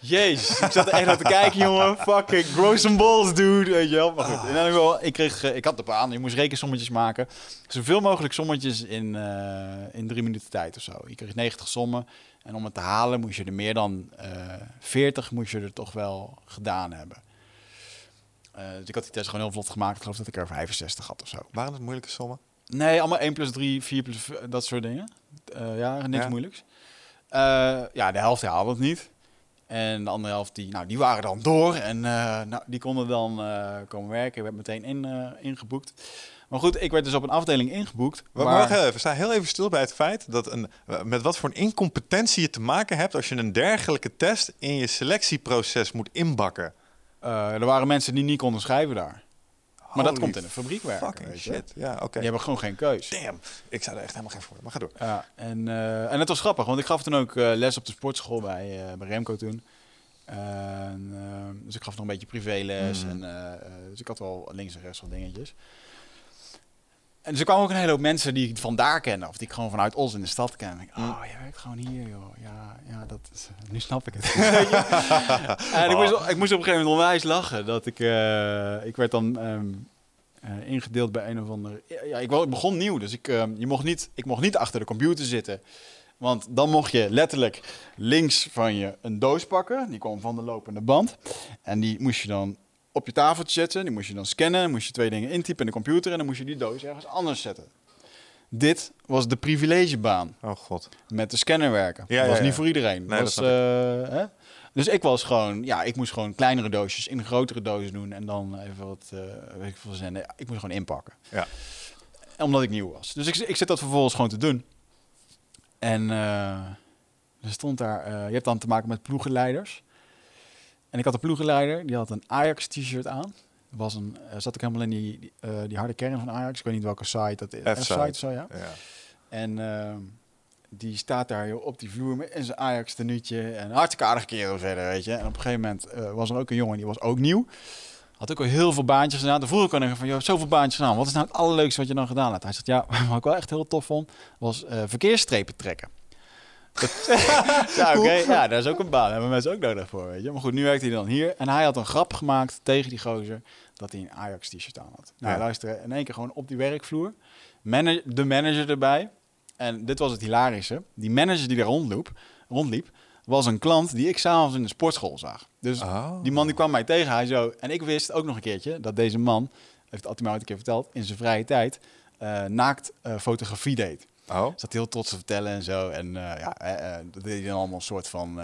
Jezus, ik zat er echt naar te kijken, jongen. Fucking grow some balls, dude. Weet je wel. Maar goed, in geval, ik, kreeg, ik had de baan, je moest rekensommetjes maken. Zoveel mogelijk sommetjes in, uh, in drie minuten tijd of zo. Je kreeg 90 sommen. En om het te halen moest je er meer dan uh, 40 moest je er toch wel gedaan hebben. Uh, dus ik had die test gewoon heel vlot gemaakt. Ik geloof dat ik er 65 had of zo. Waren het moeilijke sommen? Nee, allemaal 1 plus 3, 4 plus dat soort dingen. Uh, ja, niks ja. moeilijks. Uh, ja, de helft haalde het niet. En de andere helft, die, nou, die waren dan door. En uh, nou, die konden dan komen werken. Ik werd meteen in, ingeboekt. Maar goed, ik werd dus op een afdeling ingeboekt. Maar waar- sta heel even stil bij het feit dat een, met wat voor een incompetentie je te maken hebt als je een dergelijke test in je selectieproces moet inbakken. eh, er waren mensen die niet konden schrijven daar. Maar dat komt in een fabriek werken. Fucking weet je. shit. Ja, oké. Die hebben gewoon geen keus. Damn. Ik zou er echt helemaal geen voor. Maar ga door. Ja, en, eh, en het was grappig, want ik gaf toen ook eh, les op de sportschool bij, eh, bij Remco toen. En, dus ik gaf nog een beetje privéles. Mhm. En, dus ik had wel links en rechts wat dingetjes. En dus er kwamen ook een hele hoop mensen die ik vandaar kende. Of die ik gewoon vanuit Os in de stad ken. En ik, oh, jij werkt gewoon hier, joh. Ja, ja dat is, nu snap ik het. Je? en ik moest, ik moest op een gegeven moment onwijs lachen. Dat ik, eh, ik werd dan ehm, eh, ingedeeld bij een of andere... Ja, ik begon nieuw, dus ik, ehm, je mocht niet, ik mocht niet achter de computer zitten. Want dan mocht je letterlijk links van je een doos pakken. Die kwam van de lopende band. En die moest je dan op je tafeltje zetten. Die moest je dan scannen. Moest je twee dingen intypen in de computer. En dan moest je die doos ergens anders zetten. Dit was de privilegebaan Oh god. met de scanner werken. Ja, dat was ja, niet ja. voor iedereen. Nee, was, dat eh, hè? Dus ik was gewoon, ja, ik moest gewoon kleinere doosjes in grotere dozen doen en dan even wat, eh weet ik veel zenden. Ik moest gewoon inpakken. Ja. Omdat ik nieuw was. Dus ik, ik zit dat vervolgens gewoon te doen. En eh, er stond daar, je hebt dan te maken met ploegenleiders. En ik had een ploegenleider, die had een Ajax-t-shirt aan. Was een, eh, zat ik helemaal in die, die, eh, die harde kern van Ajax. Ik weet niet welke site dat is. F-site. Zo ja. Ja. En ehm, die staat daar joh, op die vloer met in zijn Ajax tenuutje. En hartstikke aardige kerel verder, weet je. En op een gegeven moment eh, was er ook een jongen, die was ook nieuw. Had ook al heel veel baantjes gedaan. Toen vroeg ik aan van, joh, zoveel baantjes gedaan. Wat is nou het allerleukste wat je dan gedaan hebt? Hij zegt, ja, wat ik wel echt heel tof vond, was verkeersstrepen trekken. Ja, oké. Ja, daar is ook een baan. Daar hebben mensen ook nodig voor, weet je. Maar goed, nu werkt hij dan hier. En hij had een grap gemaakt tegen die gozer dat hij een Ajax-t-shirt aan had. Nou, Ja. luister, in één keer gewoon op die werkvloer. De manager erbij. En dit was het hilarische. Die manager die daar rondliep, rondliep was een klant die ik s'avonds in de sportschool zag. Dus Oh. die man die kwam mij tegen. Hij zo, en ik wist ook nog een keertje dat deze man, heeft mij ooit een keer verteld, in zijn vrije tijd eh, naakt eh, fotografie deed. Oh. Zat heel trots te vertellen en zo. En eh, ja, eh, eh, dat deed hij dan allemaal een soort van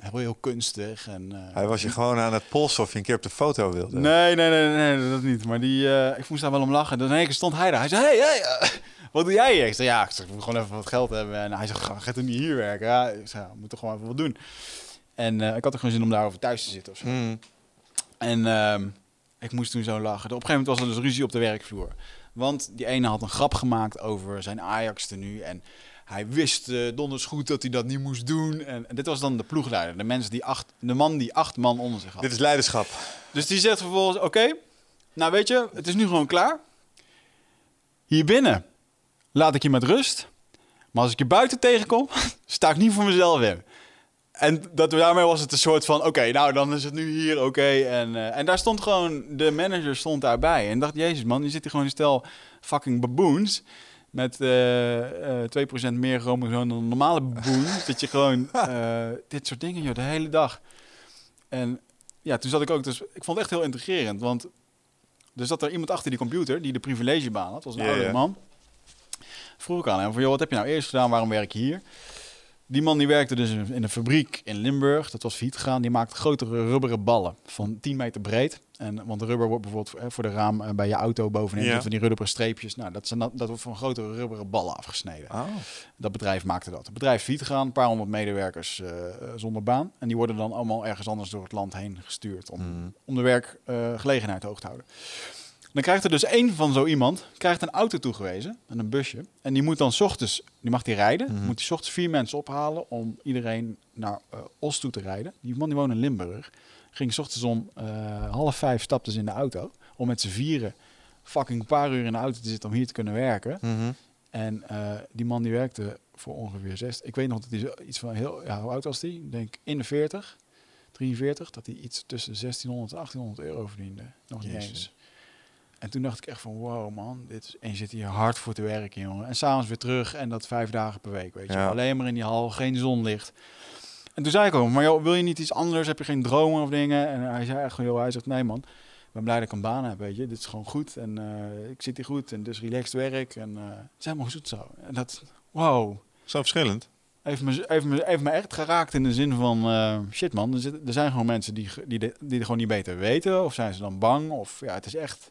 heel, heel kunstig. En, Hij was je gewoon aan het polsen of je een keer op de foto wilde. Nee, nee, nee, nee, nee, dat niet. Maar die, ik moest daar wel om lachen. Dus in één keer stond hij daar. Hij zei, hey, hey, wat doe jij hier? Ik zei, ja, ik, zeg, ik moet gewoon even wat geld hebben. En hij zei, ga ga toch niet hier werken? Ja, ik zei, ja, we moeten gewoon even wat doen. En ik had er gewoon zin om daarover thuis te zitten of zo. Hmm. En ehm, ik moest toen zo lachen. Op een gegeven moment was er dus ruzie op de werkvloer. Want die ene had een grap gemaakt over zijn Ajax tenue. En hij wist eh, donders goed dat hij dat niet moest doen. En, en dit was dan de ploegleider. De, mensen die acht, de man die acht man onder zich had. Dit is leiderschap. Dus die zegt vervolgens: Oké, nou weet je, het is nu gewoon klaar. Hier binnen laat ik je met rust. Maar als ik je buiten tegenkom, sta ik niet voor mezelf in. En dat, daarmee was het een soort van: Oké, nou dan is het nu hier, oké. En, eh, en daar stond gewoon, de manager stond daarbij. En dacht: Jezus man, je zit hier gewoon een stel fucking baboons. Met eh, eh, 2% meer chromosoom dan een normale baboon. dat je gewoon eh, dit soort dingen, joh, de hele dag. En ja, toen zat ik ook, dus ik vond het echt heel integrerend. Want er zat er iemand achter die computer die de privilegebaan had, was een ja. man. Vroeg ik aan hem van, joh, wat heb je nou eerst gedaan? Waarom werk je hier? Die man die werkte dus in een fabriek in Limburg, dat was failliet gegaan. Die maakte grotere rubberen ballen van 10 meter breed. En, want de rubber wordt bijvoorbeeld voor de raam eh, bij je auto bovenin, Ja. van die rubberen streepjes. Nou, dat, zijn, dat, dat wordt van grotere rubberen ballen afgesneden. Oh. Dat bedrijf maakte dat. Het bedrijf failliet gegaan, een paar honderd medewerkers eh, zonder baan. En die worden dan allemaal ergens anders door het land heen gestuurd om, Hmm. om de werkgelegenheid hoog te houden. Dan krijgt er dus één van zo iemand krijgt een auto toegewezen, en een busje. En die moet dan 's ochtends, die mag die rijden, Mhm. moet die 's ochtends vier mensen ophalen om iedereen naar eh, Os toe te rijden. Die man die woont in Limburg. Ging 's ochtends om eh, half vijf stapte ze in de auto om met z'n vieren fucking een paar uur in de auto te zitten om hier te kunnen werken. Mhm. En eh, die man die werkte voor ongeveer zes. Ik weet nog dat hij iets van heel. Ja, hoe oud was die? Ik denk in de 40, 43. Dat hij iets tussen 1600 en 1800 euro verdiende. Nog niet Jezus. eens. En toen dacht ik echt van wow man, dit is, en je zit hier hard voor te werken jongen. En s'avonds weer terug en dat vijf dagen per week, weet je. Ja. Alleen maar in die hal, geen zonlicht. En toen zei ik ook, maar joh, wil je niet iets anders? Heb je geen dromen of dingen? En hij zei echt, joh, hij zegt nee man. Ik ben blij dat ik een baan heb, weet je. Dit is gewoon goed en eh, ik zit hier goed en dus relaxed werk en eh, het is helemaal goed zo. En dat, wow, Zo verschillend. heeft me, heeft, me, heeft me echt geraakt in de zin van, eh, shit man, er, zit- er zijn gewoon mensen die, die, de- die het gewoon niet beter weten. Of zijn ze dan bang? Of ja, het is echt,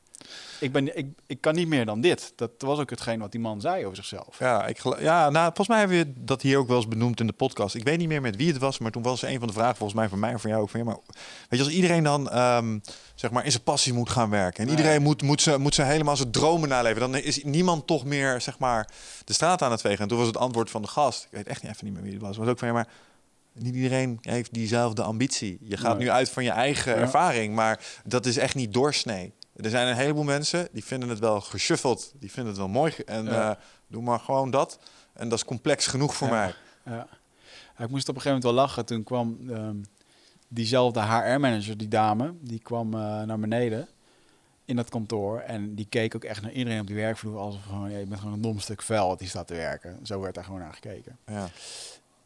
ik, ben, ik, ik kan niet meer dan dit. Dat was ook hetgeen wat die man zei over zichzelf. Ja, ik ja nou, volgens mij hebben we dat hier ook wel eens benoemd in de podcast. Ik weet niet meer met wie het was, maar toen was een van de vragen volgens mij van mij en van jou ook van ja, maar weet je, als iedereen dan ehm, zeg maar in zijn passie moet gaan werken en Nee. iedereen moet, moet, ze, moet ze helemaal zijn dromen naleven, dan is niemand toch meer zeg maar de straat aan het vegen. En toen was het antwoord van de gast, ik weet echt niet even niet meer wie het was, was ook van ja, maar niet iedereen heeft diezelfde ambitie. Je gaat Nee. nu uit van je eigen Ja. ervaring, maar dat is echt niet doorsnee. Er zijn een heleboel mensen die vinden het wel geshuffeld, die vinden het wel mooi en Ja. eh, doe maar gewoon dat. En dat is complex genoeg voor Ja. mij. Ja. Ik moest op een gegeven moment wel lachen. Toen kwam ehm, diezelfde HR-manager, die dame, die kwam eh, naar beneden in dat kantoor. En die keek ook echt naar iedereen op die werkvloer. Alsof gewoon, ja, je bent gewoon een dom stuk vuil die staat te werken. Zo werd daar gewoon naar gekeken. Ja.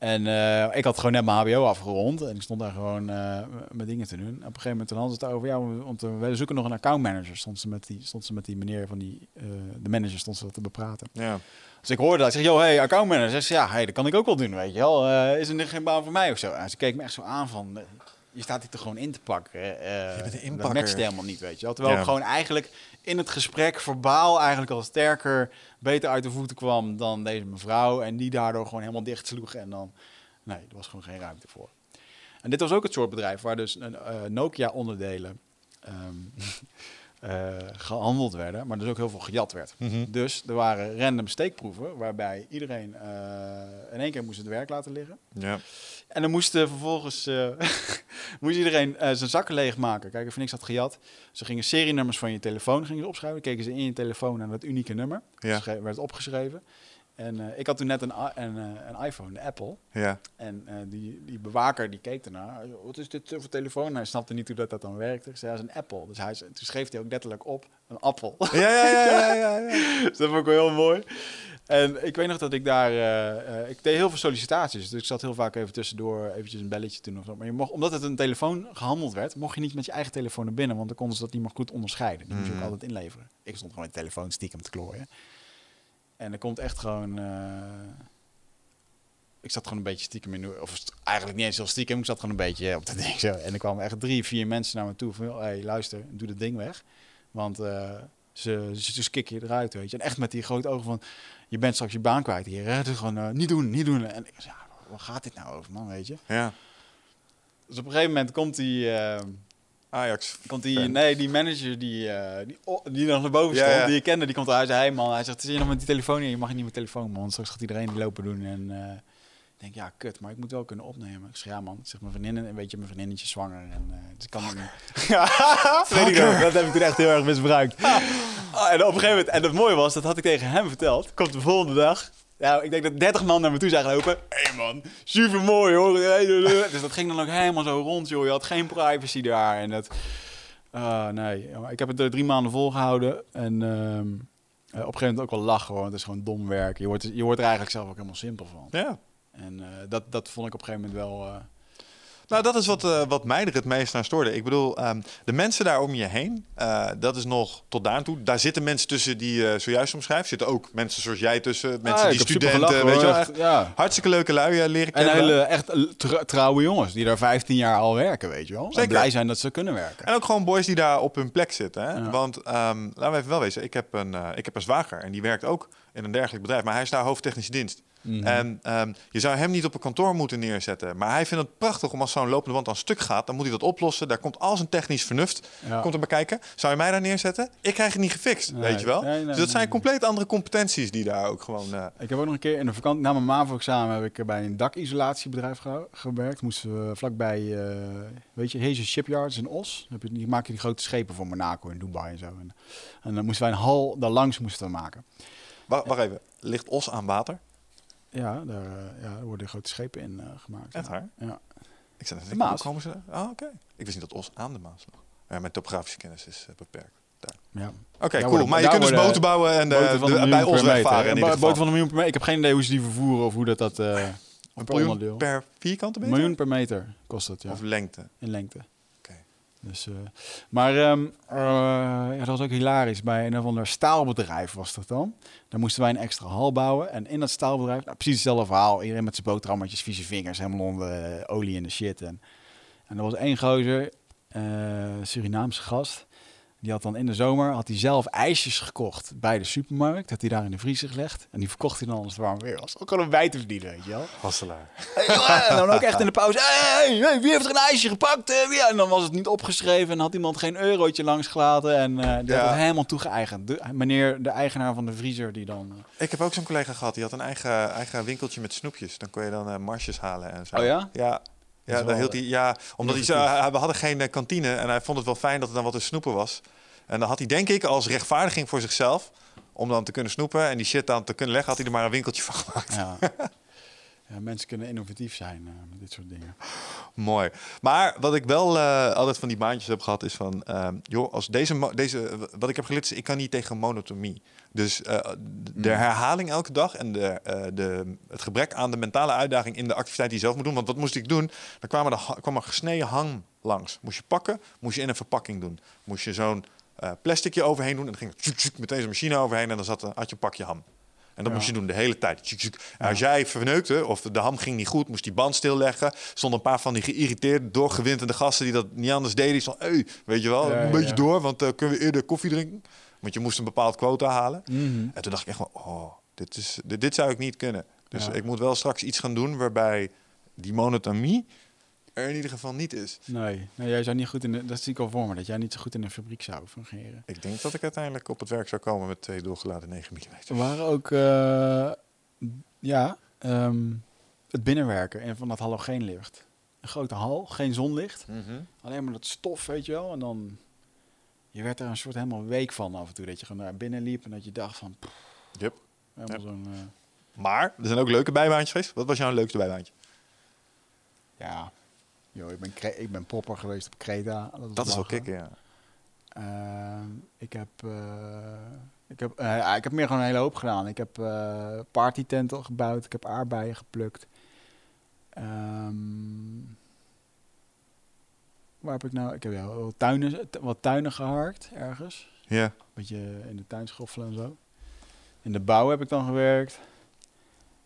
En eh, ik had gewoon net mijn HBO afgerond. En ik stond daar gewoon eh, mijn dingen te doen. En op een gegeven moment hadden ze het over, ja, we- want we zoeken nog een accountmanager. Stond ze met die, stond ze met die meneer van die, eh, de manager stond ze te bepraten. Ja. Dus ik hoorde dat. Ik zeg, joh, hey, accountmanager. Zegt ze, ja, hey, dat kan ik ook wel doen, weet je wel. Is er geen baan voor mij of zo? En ze keek me echt zo aan van, je staat hier toch gewoon in te pakken. eh, bent een Dat inpakker. matcht helemaal niet, weet je wel. Terwijl Ja. ik gewoon eigenlijk in het gesprek verbaal eigenlijk al sterker, beter uit de voeten kwam dan deze mevrouw. En die daardoor gewoon helemaal dicht sloeg. En dan, nee, er was gewoon geen ruimte voor. En dit was ook het soort bedrijf waar dus een, eh, Nokia-onderdelen ehm, eh, gehandeld werden, maar dus ook heel veel gejat werd. Mhm. Dus er waren random steekproeven waarbij iedereen eh, in één keer moest het werk laten liggen. Ja. En dan moest eh, vervolgens eh, moest iedereen eh, zijn zakken leegmaken. Kijken of niks had gejat. Ze gingen serienummers van je telefoon gingen ze opschrijven. Keken ze in je telefoon naar dat unieke nummer. Ja. Werd opgeschreven. En ik had toen net een, een, een iPhone, een Apple. Ja. En die, die bewaker die keek ernaar. Wat is dit voor telefoon? En hij snapte niet hoe dat, dat dan werkte. Ik zei, ja, is een Apple. Dus hij, toen schreef hij ook letterlijk op, een appel. Ja, ja, ja, ja, ja, ja. Dus dat vond ik wel heel mooi. En ik weet nog dat ik daar... eh, eh, ik deed heel veel sollicitaties. Dus ik zat heel vaak even tussendoor eventjes een belletje te doen of zo. Maar je mocht, omdat het een telefoon gehandeld werd... mocht je niet met je eigen telefoon naar binnen. Want dan konden ze dat niet meer goed onderscheiden. Die moest je ook Mhm. altijd inleveren. Ik stond gewoon met de telefoon stiekem te klooien. En er komt echt gewoon... eh, ik zat gewoon een beetje stiekem in... Of eigenlijk niet eens heel stiekem. Ik zat gewoon een beetje op dat ding zo. En er kwamen echt drie, vier mensen naar me toe. Van, hey, luister, doe dat ding weg. Want... ze, ze, ze je eruit, weet je. En echt met die grote ogen van... Je bent straks je baan kwijt hier. Hè? Dus gewoon eh, niet doen, niet doen. En ik zei, ja, waar gaat dit nou over, man, weet je? ja. Dus op een gegeven moment komt die... eh, Ajax. komt die, nee, die manager die, eh, die, oh, die nog naar boven stond, ja. die je kende, die komt eruit. Hij zei, hey man, hij zegt, zit je nog met die telefoon in? Je mag niet met telefoon, man. Straks gaat iedereen die lopen doen. En denk, ja, kut, maar ik moet wel kunnen opnemen. Ik zeg, ja man, zeg, mijn vriendin, een beetje mijn vriendinnetje zwanger. En uh, dus kan niet meer. ja, weet ik nog. dat heb ik toen echt heel erg misbruikt. Ah, en op een gegeven moment, en het mooie was, dat had ik tegen hem verteld. Komt de volgende dag. Ja, ik denk dat 30 man naar me toe zijn gelopen. Hé hey man, super mooi hoor. Dus dat ging dan ook helemaal zo rond, joh. Je had geen privacy daar. En dat. ah, nee, ik heb het er drie maanden volgehouden. En ehm, eh, op een gegeven moment ook wel lachen hoor. Het is gewoon dom werk. Je wordt, je wordt er eigenlijk zelf ook helemaal simpel van. Ja. En eh, dat, dat vond ik op een gegeven moment wel. eh, Nou, dat is wat, eh, wat mij er het meest aan stoorde. Ik bedoel, ehm, de mensen daar om je heen, eh, dat is nog tot daar aan toe. Daar zitten mensen tussen die je zojuist omschrijft. Zitten ook mensen zoals jij tussen, mensen ah, die studenten, gelachen, weet je hoor. wel. Echt, Echt ja. hartstikke leuke lui leren En kennen. hele echt trouwe jongens die daar 15 jaar al werken, weet je wel. En Zeker. blij zijn dat ze kunnen werken. En ook gewoon boys die daar op hun plek zitten. Hè? Ja. Want ehm, laten we even wel wezen, ik heb, een, ik heb een zwager en die werkt ook in een dergelijk bedrijf. Maar hij is daar hoofdtechnische dienst. Mhm. En ehm, je zou hem niet op een kantoor moeten neerzetten. Maar hij vindt het prachtig om als zo'n lopende wand aan stuk gaat, dan moet hij dat oplossen. Daar komt al zijn technisch vernuft Ja. komt er bij kijken. Zou je mij daar neerzetten? Ik krijg het niet gefixt, Nee. weet je wel. Nee, nee, dus dat zijn compleet andere competenties die daar ook gewoon... eh, Ik heb ook nog een keer in de vakantie, na mijn MAVO-examen, heb ik bij een dakisolatiebedrijf ge- gewerkt. Moesten we vlakbij, eh weet je, Hazen Shipyards in Os. Heb je, die maken die grote schepen voor Monaco en Dubai en zo. En, en dan moesten wij een hal daar langs moesten maken. wacht, wacht even, ligt Os aan water? Ja, daar, eh, ja, worden grote schepen in eh, gemaakt. Echt ja. waar? Ja. Ik zei, De Maas. komen ze? Ah, oké. Ik wist niet dat Os aan de Maas lag. Ja, mijn topografische kennis is eh, beperkt. ja. Oké, cool. worden- maar je kunt dus boten bouwen en de, bij ons wegvaren Een ieder bo- geval. boten van een miljoen per meter. Ik heb geen idee hoe ze die vervoeren of hoe dat... dat eh, Een miljoen onderdeel. per vierkante Een meter? miljoen per meter kost het, ja. Of lengte? in lengte. Dus, eh, maar ja, dat was ook hilarisch. Bij een of ander staalbedrijf was dat dan. Daar moesten wij een extra hal bouwen. En in dat staalbedrijf, nou, precies hetzelfde verhaal. Iedereen met zijn boterhammetjes, vieze vingers, helemaal onder eh, olie in de shit. En, en er was één gozer, Surinaamse gast. Die had dan in de zomer had hij zelf ijsjes gekocht bij de supermarkt. Had hij daar in de vriezer gelegd. En die verkocht hij dan als het warm weer was. Ook gewoon een bij te verdienen, weet je wel. Hasselaar. en dan ook echt in de pauze. Hey, hey, wie heeft er een ijsje gepakt? Eh, wie? En dan was het niet opgeschreven. En had iemand geen eurotje langs gelaten. En eh die Ja. had het helemaal toegeëigend. De, meneer, de eigenaar van de vriezer, die dan... eh, Ik heb ook zo'n collega gehad, die had een eigen, eigen winkeltje met snoepjes. Dan kon je dan marsjes halen en zo. Oh ja? Ja. Ja, is daar wel, hield hij, ja, omdat hij innovatief. we hadden geen eh, kantine en hij vond het wel fijn dat er dan wat te snoepen was. En dan had hij denk ik als rechtvaardiging voor zichzelf, om dan te kunnen snoepen en die shit dan te kunnen leggen, had hij er maar een winkeltje van gemaakt. Ja. ja, mensen kunnen innovatief zijn eh, met dit soort dingen. Mooi. Maar wat ik wel eh, altijd van die baantjes heb gehad, is van, joh, als deze, deze, wat ik heb geleerd is, ik kan niet tegen monotonie. Dus eh, de herhaling elke dag en de, eh, de, het gebrek aan de mentale uitdaging in de activiteit die je zelf moet doen. Want wat moest ik doen? Dan kwam er, de kwam er gesneden hang langs. Moest je pakken, moest je in een verpakking doen. Moest je zo'n eh plasticje overheen doen en dan ging tjuk, tjuk, meteen zo'n machine overheen en dan zat, had je een pakje ham. En dat Ja. moest je doen de hele tijd. Tjuk, tjuk. En als jij verneukte of de ham ging niet goed, moest die band stilleggen. Stonden een paar van die geïrriteerde, doorgewinterde gasten die dat niet anders deden. Die hey, weet je wel, Ja, een beetje ja. door, want eh, kunnen we eerder koffie drinken? Want je moest een bepaald quota halen. Mhm. En toen dacht ik echt van, oh, dit, is, dit, dit zou ik niet kunnen. Dus Ja. ik moet wel straks iets gaan doen waarbij die monotonie er in ieder geval niet is. Nee, nee, jij zou niet goed in de, dat zie ik al voor me, dat jij niet zo goed in een fabriek zou fungeren. Ik denk dat ik uiteindelijk op het werk zou komen met twee doorgeladen 9 mm. Er waren ook, eh, ja, ehm, het binnenwerken en van dat halogeenlicht. Een grote hal, geen zonlicht, alleen maar dat stof, weet je wel. En dan, je werd er een soort helemaal week van af en toe, dat je gewoon naar binnen liep en dat je dacht van, pff, Yep. helemaal zo'n, eh, Maar er zijn ook leuke bijbaantjes geweest. Wat was jouw leukste bijbaantje? ja, joh, ik ben, ik ben popper geweest op Creta. Dat is wel kicken, ja. Ehm, ik heb, eh, ik heb, eh, ik heb meer gewoon een hele hoop gedaan. Ik heb partytenten gebouwd. Ik heb aardbeien geplukt. Ehm, waar heb ik nou? Ik heb ja, wat tuinen, wat tuinen geharkt ergens. Ja. beetje in de tuin schoffelen en zo. In de bouw heb ik dan gewerkt.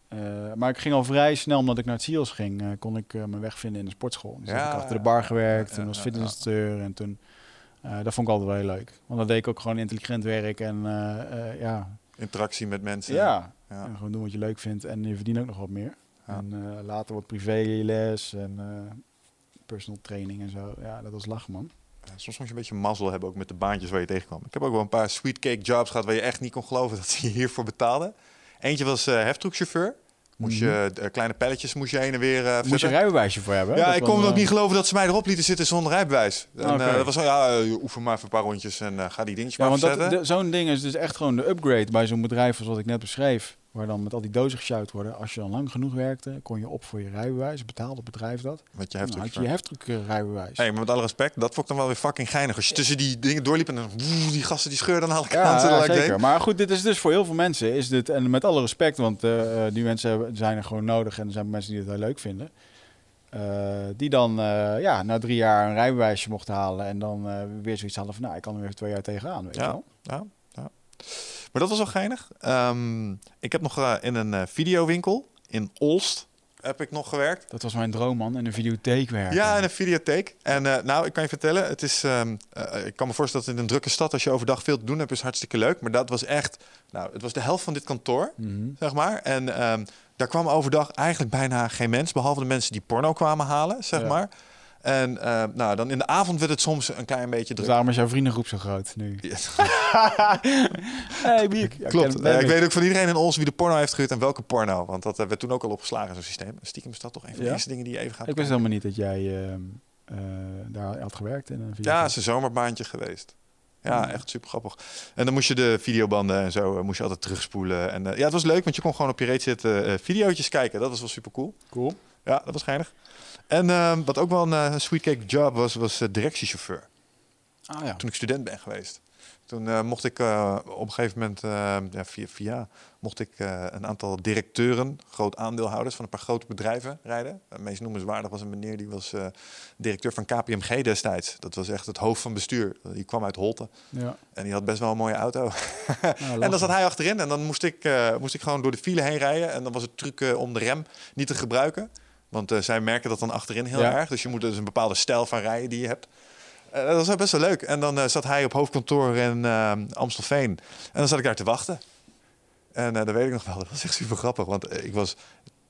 Eh, maar ik ging al vrij snel, omdat ik naar het CIOS ging, eh, kon ik eh, mijn weg vinden in de sportschool. Dus Ja, heb ik achter de bar gewerkt, toen ja, was fitnessinstructeur en toen... dat vond ik altijd wel heel leuk. Want dan deed ik ook gewoon intelligent werk en ja, Interactie met mensen. ja. Ja. En gewoon doen wat je leuk vindt en je verdient ook nog wat meer. Ja. En later wat privéles en personal training en zo. Ja, dat was lachen, man. Ja, Soms moet je een beetje mazzel hebben ook met de baantjes waar je tegenkwam. Ik heb ook wel een paar sweet cake jobs gehad waar je echt niet kon geloven dat ze je hiervoor betaalden. Eentje was eh heftruckchauffeur. Moest je eh, kleine pelletjes moest je heen en weer. eh, Moest je een rijbewijsje voor hebben? Ja, ik kon ook niet geloven dat ze mij erop lieten zitten zonder rijbewijs. En, dat was zo, ja, oefen maar even een paar rondjes en ga die dingetjes Ja, maar want zo'n ding is dus echt gewoon de upgrade bij zo'n bedrijf zoals wat ik net beschreef. Waar dan met al die dozen gesjouwd worden. Als je dan lang genoeg werkte, kon je op voor je rijbewijs. Betaalde het bedrijf dat. Met je Dan had je je heftruck. heftruck rijbewijs. Hey, maar met alle respect, dat vond ik dan wel weer fucking geinig. Als je tussen die dingen doorliep en dan woe, die gasten die scheurden aan alle Ja, kanten. ja, dat ik zeker. Maar goed, dit is dus voor heel veel mensen. Is dit, en met alle respect, want eh, eh, die mensen zijn er gewoon nodig. En er zijn mensen die het heel leuk vinden. Eh, die dan eh, ja, na drie jaar een rijbewijsje mochten halen. En dan eh, weer zoiets hadden van, nou, ik kan er weer twee jaar tegenaan. Weet je Ja, wel? ja, ja. Maar dat was wel geinig. Ehm, ik heb nog eh, in een eh, videowinkel in Olst heb ik nog gewerkt. Dat was mijn droom, man. In een videotheek werken. Ja, in een videotheek. En eh, nou, ik kan je vertellen, het is, ehm, eh, ik kan me voorstellen dat in een drukke stad, als je overdag veel te doen hebt, is hartstikke leuk. Maar dat was echt, nou, het was de helft van dit kantoor, Mhm. zeg maar. En ehm, daar kwam overdag eigenlijk bijna geen mens, behalve de mensen die porno kwamen halen, zeg Ja. maar. En eh, nou, dan in de avond werd het soms een klein beetje Dus druk. daarom is jouw vriendengroep zo groot nu. Ja. hey, Biek. Ja, Klopt. ken- ben ik weet ook van iedereen in ons wie de porno heeft gehuurd en welke porno. Want dat eh, werd toen ook al opgeslagen in zo'n systeem. Stiekem is dat toch een van de Ja? eerste dingen die je even gaat Ik wist helemaal niet dat jij ehm, eh, daar had gewerkt in een Ja, videotheek. het is een zomerbaantje geweest. Ja, Ja. echt super grappig. En dan moest je de videobanden en zo eh, moest je altijd terugspoelen. En eh, ja, het was leuk, want je kon gewoon op je reet zitten eh videootjes kijken. Dat was wel super cool. Cool. Ja, dat was geinig. En ehm, wat ook wel een eh, sweet cake job was, was eh, directiechauffeur. Ah ja. Toen ik student ben geweest. Toen eh, mocht ik op een gegeven moment, ja, via, via, mocht ik een aantal directeuren, groot aandeelhouders van een paar grote bedrijven rijden. Het meest noemenswaardig was een meneer die was directeur van KPMG destijds. Dat was echt het hoofd van bestuur. Die kwam uit Holte ja. en die had best wel een mooie auto. Nou, en dan zat hij achterin en dan moest ik, moest ik gewoon door de file heen rijden. En dan was het truc om de rem niet te gebruiken. Want eh, zij merken dat dan achterin heel Ja. erg. Dus je moet dus een bepaalde stijl van rijden die je hebt. Eh, dat was best wel leuk. En dan eh, zat hij op hoofdkantoor in Amstelveen. En dan zat ik daar te wachten. En dat weet ik nog wel. Dat was echt super grappig. Want ik was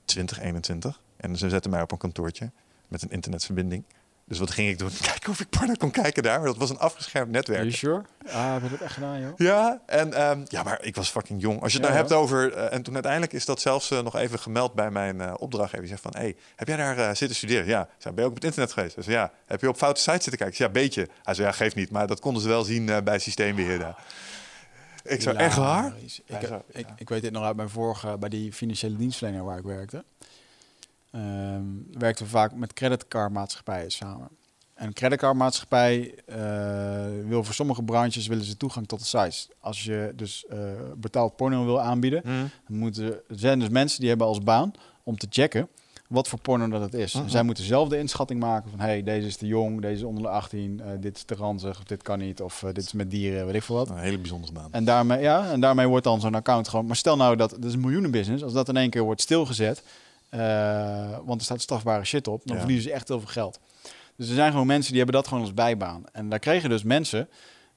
20, 21. En ze zetten mij op een kantoortje met een internetverbinding. Dus wat ging ik doen? Kijken of ik porno kon kijken daar. Maar dat was een afgeschermd netwerk. Are you sure? Ah, heb je dat echt gedaan, joh? Ja, en um, ja, maar ik was fucking jong. Als je het Ja, nou hebt over... eh, en toen uiteindelijk is dat zelfs eh, nog even gemeld bij mijn eh, opdrachtgever. Die zegt van, hey, heb jij daar eh, zitten studeren? Ja. Ik zei, ben je ook op het internet geweest? Hij zei, ja. Heb je op foute sites zitten kijken? Ik zei, ja, beetje. Hij zei, ja, geeft niet. Maar dat konden ze wel zien eh, bij systeembeheer daar. Ik zou echt waar? Ik, Ja, ik, ik weet dit nog uit mijn vorige, bij die financiële dienstverlener waar ik werkte. Ehm, werkten we vaak met creditcardmaatschappijen samen. En een creditcardmaatschappij eh, wil voor sommige branches willen ze toegang tot de sites. Als je dus eh, betaald porno wil aanbieden, Hm. dan moeten, er zijn dus mensen die hebben als baan om te checken wat voor porno dat het is. Mhm. Zij moeten zelf de inschatting maken van... hey, deze is te jong, deze is onder de 18, eh, dit is te ranzig, of dit kan niet... of dit is met dieren, weet ik veel wat. Een hele bijzondere baan. En daarmee, ja, en daarmee wordt dan zo'n account gewoon... Maar stel nou dat, dat is een miljoenenbusiness, als dat in één keer wordt stilgezet... eh, want er staat strafbare shit op, dan Ja. verliezen ze echt heel veel geld. Dus er zijn gewoon mensen die hebben dat gewoon als bijbaan. En daar kregen dus mensen,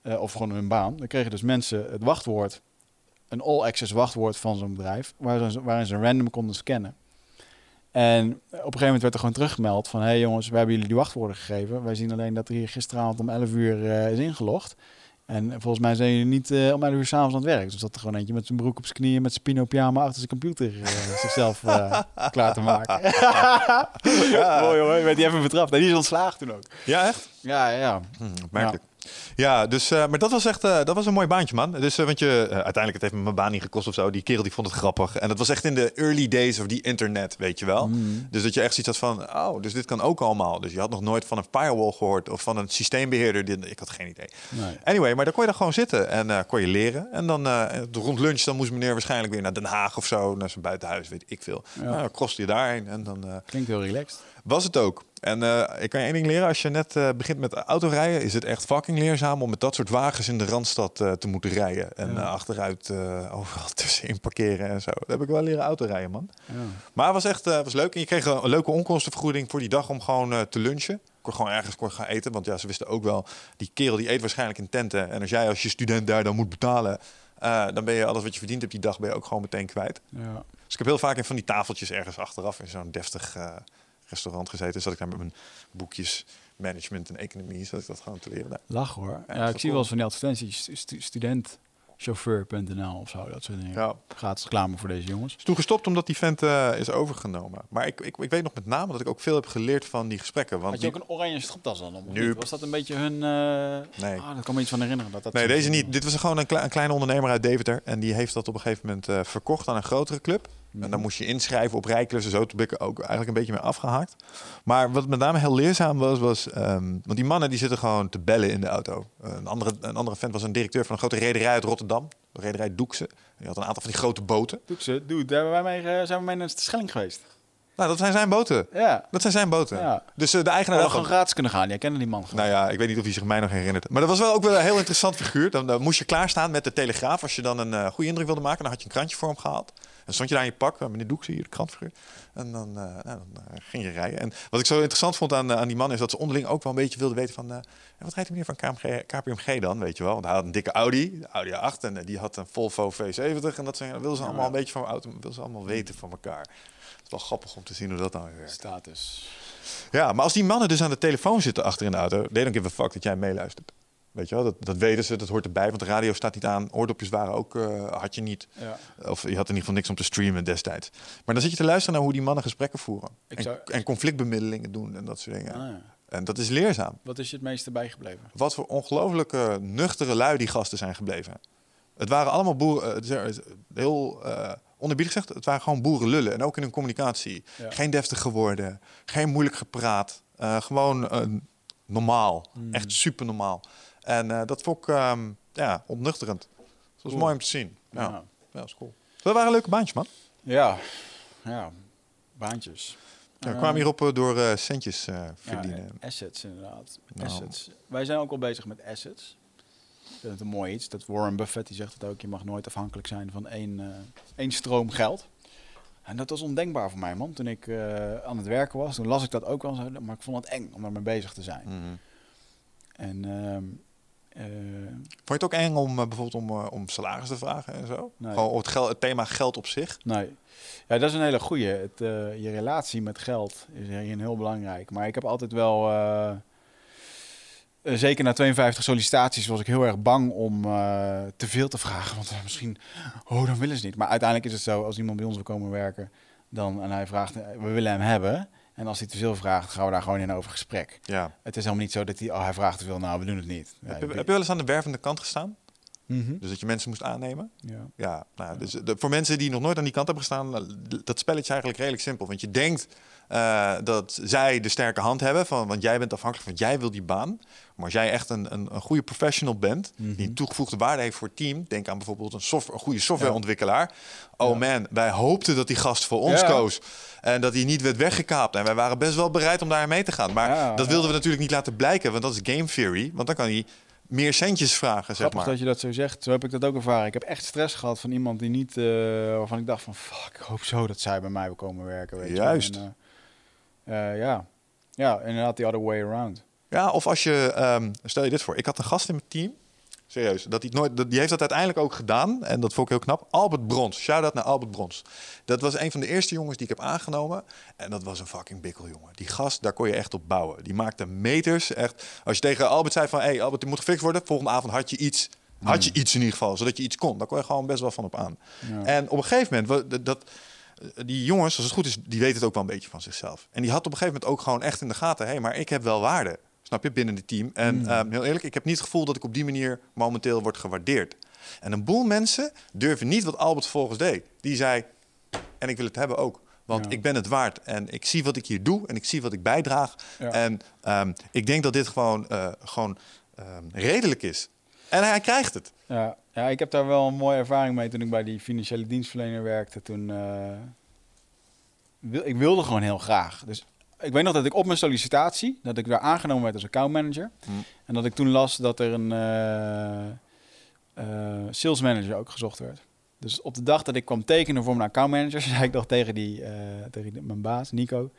eh, of gewoon hun baan... daar kregen dus mensen het wachtwoord... een all-access wachtwoord van zo'n bedrijf... Waarin ze, waarin ze random konden scannen. En op een gegeven moment werd er gewoon teruggemeld van... hé hey jongens, we hebben jullie die wachtwoorden gegeven. Wij zien alleen dat er hier gisteravond om 11 uur eh, is ingelogd. En volgens mij zijn jullie niet eh, om 11 uur s'avonds aan het werk. Dus dat er gewoon eentje met zijn broek op zijn knieën... met zijn pino pyjama achter zijn computer eh, zichzelf eh, klaar te maken. ja. Mooi hoor, werd die even betrapt. En die is ontslagen toen ook. Ja, echt? Ja, ja. Hm, opmerkelijk. Ja, dus, eh, maar dat was echt eh, dat was een mooi baantje, man. Dus, eh, want je, uiteindelijk, het heeft me mijn baan niet gekost of zo. Die kerel die vond het grappig. En dat was echt in de early days of die internet, weet je wel. Mm. Dus dat je echt zoiets had van, oh, dus dit kan ook allemaal. Dus je had nog nooit van een firewall gehoord of van een systeembeheerder. Dit- Ik had geen idee. Nee. Anyway, maar dan kon je dan gewoon zitten en kon je leren. En dan rond lunch dan moest meneer waarschijnlijk weer naar Den Haag of zo, naar zijn buitenhuis, weet ik veel. Ja. Nou, dan je daarheen en dan Klinkt heel relaxed. Was het ook. En eh, ik kan je één ding leren. Als je net eh, begint met autorijden, is het echt fucking leerzaam om met dat soort wagens in de Randstad eh, te moeten rijden. En Ja. achteruit overal tussenin parkeren en zo. Dat heb ik wel leren autorijden, man. Ja. Maar het was echt was leuk. En je kreeg een, leuke onkostenvergoeding voor die dag om gewoon te lunchen. Ik kon gewoon ergens kon gaan eten. Want ja, ze wisten ook wel, die kerel die eet waarschijnlijk in tenten. En als jij als je student daar dan moet betalen, dan ben je alles wat je verdient hebt die dag, ben je ook gewoon meteen kwijt. Ja. Dus ik heb heel vaak in van die tafeltjes ergens achteraf in zo'n deftig restaurant gezeten. Zat ik daar met mijn boekjes management en economie, zat ik dat gewoon te leren. Lach hoor. Ja, ik zie wel eens van die advertenties, stu- studentchauffeur.nl of zo, dat soort dingen. Ja. Gratis reclame voor deze jongens. Is toen gestopt omdat die vent eh, is overgenomen. Maar ik, ik, ik weet nog met name dat ik ook veel heb geleerd van die gesprekken. Want Had je die- ook een oranje stropdas dan om? Nu-? Was dat een beetje hun... eh, Nee. Ah, dat kan me iets van herinneren. Dat dat Nee, deze niet. Dit was gewoon een, klei- een kleine ondernemer uit Deventer. En die heeft dat op een gegeven moment eh, verkocht aan een grotere club. En dan moest je inschrijven op rijklussen. Zo toen ben ik ook eigenlijk een beetje mee afgehaakt. Maar wat met name heel leerzaam was, was... ehm, want die mannen die zitten gewoon te bellen in de auto. Een, andere, een andere vent was een directeur van een grote rederij uit Rotterdam. De rederij Doekse. Die had een aantal van die grote boten. Doe ze, doe, daar wij mee, eh, zijn we mee naar de Schelling geweest. Nou, dat zijn zijn boten. Ja. Dat zijn zijn boten. Ja. Dus eh, de eigenaar daarvan... gewoon gratis kunnen gaan. Jij kende die man gewoon. Nou ja, ik weet niet of hij zich mij nog herinnert. Maar dat was wel ook wel een heel interessant figuur. Dan, dan moest je klaarstaan met de Telegraaf. Als je dan een eh, goede indruk wilde maken, dan had je een krantje voor hem gehaald. En stond je daar in je pak, eh, meneer Doek, zie je de krantfiguur. En dan, eh, nou, dan eh, ging je rijden. En wat ik zo interessant vond aan, aan die man is dat ze onderling ook wel een beetje wilden weten van... wat rijdt die meneer van KMG, KPMG dan, weet je wel? Want hij had een dikke Audi, de Audi A8, en die had een Volvo V70. En dat zijn, dan wilden ze allemaal een beetje van auto, wilden ze allemaal weten van elkaar. Het is wel grappig om te zien hoe dat dan weer werkt. Status. Ja, maar als die mannen dus aan de telefoon zitten achter in de auto, they don't give a fuck dat jij meeluistert. Weet je wel, dat, dat weten ze, dat hoort erbij, want de radio staat niet aan. Oordopjes waren ook, eh, had je niet. Ja. Of je had in ieder geval niks om te streamen destijds. Maar dan zit je te luisteren naar hoe die mannen gesprekken voeren. En, zou- en conflictbemiddelingen doen en dat soort dingen. Ah, ja. En dat is leerzaam. Wat is je het meeste bijgebleven? Wat voor ongelooflijke nuchtere lui die gasten zijn gebleven. Het waren allemaal boeren, eh, is heel uh, onderbiedig gezegd, het waren gewoon boerenlullen. En ook in hun communicatie. Ja. Geen deftig geworden, geen moeilijk gepraat. eh, gewoon eh, normaal. Hmm. Echt super normaal. En eh, dat vond ik ehm, ja, ontnuchterend. Het was Cool. mooi om te zien. Ja, dat is cool. Dat waren leuke baantjes, man. Ja. Ja. Baantjes. Ja, we Eh, kwamen hierop eh, door eh, centjes eh, verdienen. ja, assets inderdaad. Nou. Assets. Wij zijn ook al bezig met assets. Ik vind het een mooi iets. Dat Warren Buffett die zegt het ook. Je mag nooit afhankelijk zijn van één, eh, één stroom geld. En dat was ondenkbaar voor mij, man. Toen ik eh, aan het werken was, toen las ik dat ook wel. zo, Maar ik vond het eng om daarmee bezig te zijn. Mhm. En ehm, eh, Vond je het ook eng om eh, bijvoorbeeld om, eh, om salaris te vragen en zo? Nee. Gewoon het, het thema geld op zich? nee. Ja, dat is een hele goeie. Het, eh, je relatie met geld is hierin heel belangrijk. Maar ik heb altijd wel... eh, eh, zeker na 52 sollicitaties was ik heel erg bang om eh, te veel te vragen. Want eh, misschien, oh, dan willen ze niet. Maar uiteindelijk is het zo, als iemand bij ons wil komen werken... Dan, en hij vraagt, eh, we willen hem hebben. En als hij te veel vraagt, gaan we daar gewoon in over gesprek. Ja. Het is helemaal niet zo dat hij, oh, hij vraagt te veel, nou, we doen het niet. Ja, heb, je, ik- heb je wel eens aan de wervende kant gestaan? Mhm. Dus dat je mensen moest aannemen? Ja. Ja, nou, dus de, voor mensen die nog nooit aan die kant hebben gestaan, dat spelletje is eigenlijk redelijk simpel. Want je denkt eh, dat zij de sterke hand hebben, van, want jij bent afhankelijk van, jij wil die baan. Maar als jij echt een, een, een goede professional bent, die Mhm. toegevoegde waarde heeft voor het team, denk aan bijvoorbeeld een, software, een goede softwareontwikkelaar. Oh man, wij hoopten dat die gast voor ons Ja. koos en dat hij niet werd weggekaapt. En wij waren best wel bereid om daar mee te gaan. Maar Ja, dat wilden we natuurlijk niet laten blijken, want dat is game theory. Want dan kan hij meer centjes vragen, zeg Grappig maar. dat je dat zo zegt. Zo heb ik dat ook ervaren. Ik heb echt stress gehad van iemand die niet... eh, waarvan ik dacht van... Fuck, ik hoop zo dat zij bij mij wil komen werken. Weet je wel. Juist. Eh, ja. ja, inderdaad the other way around. Ja, of als je, ehm, stel je dit voor, ik had een gast in mijn team, serieus, dat het nooit, die heeft dat uiteindelijk ook gedaan en dat vond ik heel knap. Albert Brons, shout-out naar Albert Brons. Dat was een van de eerste jongens die ik heb aangenomen en dat was een fucking bikkeljongen. Die gast, daar kon je echt op bouwen. Die maakte meters, echt. Als je tegen Albert zei van, hé hey, Albert, die moet gefixt worden, volgende avond had je iets. Had je iets in ieder geval, zodat je iets kon. Daar kon je gewoon best wel van op aan. Ja. En op een gegeven moment, dat, die jongens, als het goed is, die weten het ook wel een beetje van zichzelf. En die had op een gegeven moment ook gewoon echt in de gaten, hé, maar ik heb wel waarde. Snap je, binnen het team. En Mm. ehm, heel eerlijk, ik heb niet het gevoel dat ik op die manier momenteel word gewaardeerd. En een boel mensen durven niet wat Albert volgens deed. Die zei, en ik wil het hebben ook. Want Ja. ik ben het waard. En ik zie wat ik hier doe. En ik zie wat ik bijdraag. Ja. En ehm, ik denk dat dit gewoon, eh, gewoon ehm, redelijk is. En hij krijgt het. Ja, ja, ik heb daar wel een mooie ervaring mee toen ik bij die financiële dienstverlener werkte. Toen, wil, ik wilde gewoon heel graag. Dus ik weet nog dat ik op mijn sollicitatie, dat ik daar aangenomen werd als accountmanager. Hm. En dat ik toen las dat er een eh, sales manager ook gezocht werd. Dus op de dag dat ik kwam tekenen voor mijn accountmanager, zei ik nog tegen, die, tegen die- mijn baas, Nico.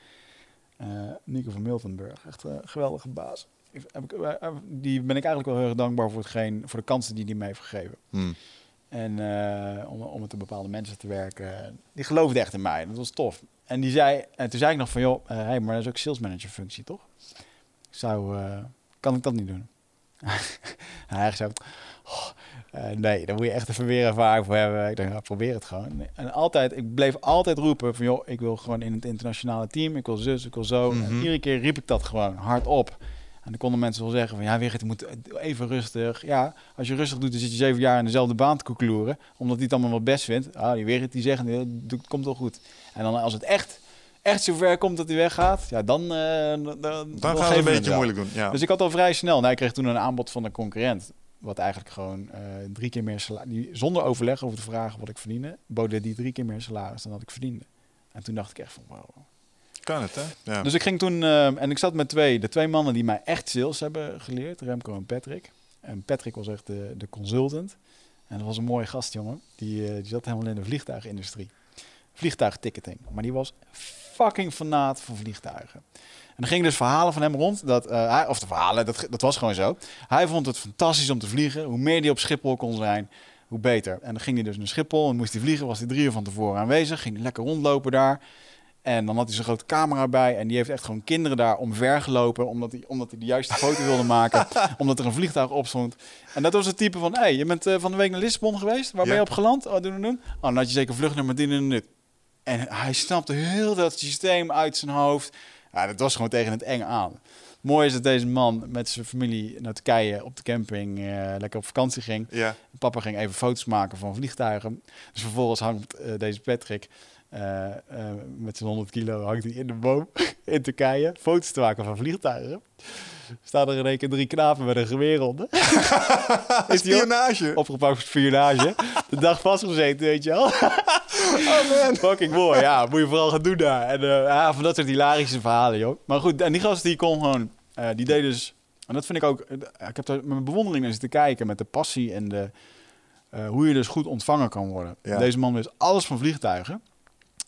Nico van Miltenburg, echt een geweldige baas. Heb ik, eh, die ben ik eigenlijk wel heel erg dankbaar voor, hetgeen, voor de kansen die hij me heeft gegeven. Hm. En eh, om, om met de bepaalde mensen te werken. Die geloofde echt in mij. Dat was tof. En, die zei, en toen zei ik nog van, joh, eh, hey, maar dat is ook sales manager functie, toch? Ik zou, eh, kan ik dat niet doen? Hij zei, oh, eh, nee, daar moet je echt even weer ervaring voor hebben. Ik dacht, ja, probeer het gewoon. En altijd, ik bleef altijd roepen van, joh, ik wil gewoon in het internationale team. Ik wil zus, ik wil zo. Mhm. En iedere keer riep ik dat gewoon hardop. En dan konden mensen wel zeggen van, ja, Wigert, je moet even rustig. Ja, als je rustig doet, dan zit je zeven jaar in dezelfde baan te koekloeren. Omdat hij het allemaal wel best vindt. Ah, die Wigert, die zegt, nee, het komt wel goed. En dan als het echt, echt zover komt dat hij weggaat, ja, dan... eh, dan, we het een beetje moeilijk doen. Ja. Dus ik had al vrij snel. Nou, ik kreeg toen een aanbod van een concurrent. Wat eigenlijk gewoon eh, drie keer meer salaris... Die, zonder overleg over te vragen wat ik verdiende... boden die drie keer meer salaris dan dat ik verdiende. En toen dacht ik echt van wow. Kan het, hè? Ja. Dus ik ging toen... eh, en ik zat met twee... De twee mannen die mij echt sales hebben geleerd. Remco en Patrick. En Patrick was echt de, de consultant. En dat was een mooie gast, jongen. Die, eh, die zat helemaal in de vliegtuigindustrie. Vliegtuigticketing. Maar die was fucking fanaat van vliegtuigen. En er gingen dus verhalen van hem rond. Dat, eh, hij, of de verhalen, dat, dat was gewoon zo. Hij vond het fantastisch om te vliegen. Hoe meer hij op Schiphol kon zijn, hoe beter. En dan ging hij dus naar Schiphol en moest hij vliegen. Was hij drie uur van tevoren aanwezig. Ging hij lekker rondlopen daar. En dan had hij zijn grote camera bij. En die heeft echt gewoon kinderen daar omvergelopen. Omdat hij, omdat hij de juiste foto wilde maken. omdat er een vliegtuig op stond. En dat was het type van... Hé, hey, je bent eh, van de week naar Lissabon geweest. Waar ben je op geland? Oh, doen, doen, doen. Oh, dan had je zeker vluchtnummer dit en dit. En hij snapte heel dat systeem uit zijn hoofd. Ja, dat was gewoon tegen het eng aan. Mooi is dat deze man met zijn familie naar Turkije op de camping eh, lekker op vakantie ging. ja. Papa ging even foto's maken van vliegtuigen. Dus vervolgens hangt eh, deze Patrick eh, eh, met zijn 100 kilo hangt hij in de boom in Turkije foto's te maken van vliegtuigen. Staan er in één keer drie knapen met een geweer onder. Spionage. opgepakt voor spionage? De dag vastgezeten, weet je wel? Oh man. Fucking mooi, ja. Moet je vooral gaan doen daar. En eh, ja, van dat soort hilarische verhalen, joh. Maar goed, en die gast die kon gewoon... die deed dus... En dat vind ik ook... ik heb daar met mijn bewondering naar zitten kijken. Met de passie en de... hoe je dus goed ontvangen kan worden. Ja. Deze man wist alles van vliegtuigen.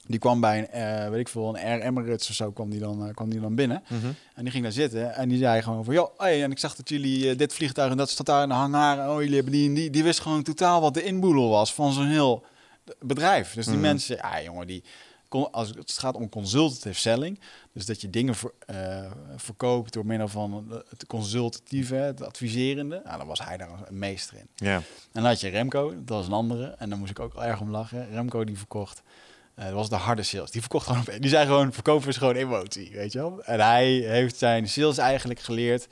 Die kwam bij een, eh, weet ik veel, een Air Emirates of zo kwam die dan, eh, kwam die dan binnen. Mhm. En die ging daar zitten en die zei gewoon van... joh, hey, en ik zag dat jullie eh, dit vliegtuig en dat staat daar in de hangar. en Oh, jullie hebben die en die. Die wist gewoon totaal wat de inboedel was van zo'n heel bedrijf. Dus die Mhm. mensen, ah jongen, die... Als het gaat om consultative selling, dus dat je dingen ver- verkoopt door middel van het consultatieve, het adviserende, nou, dan was hij daar een meester in. Ja. En dan had je Remco, dat was een andere. En dan moest ik ook erg om lachen. Remco die verkocht, dat was de harde sales. Die verkocht gewoon, die zei gewoon, verkopen is gewoon emotie, weet je wel. En hij heeft zijn sales eigenlijk geleerd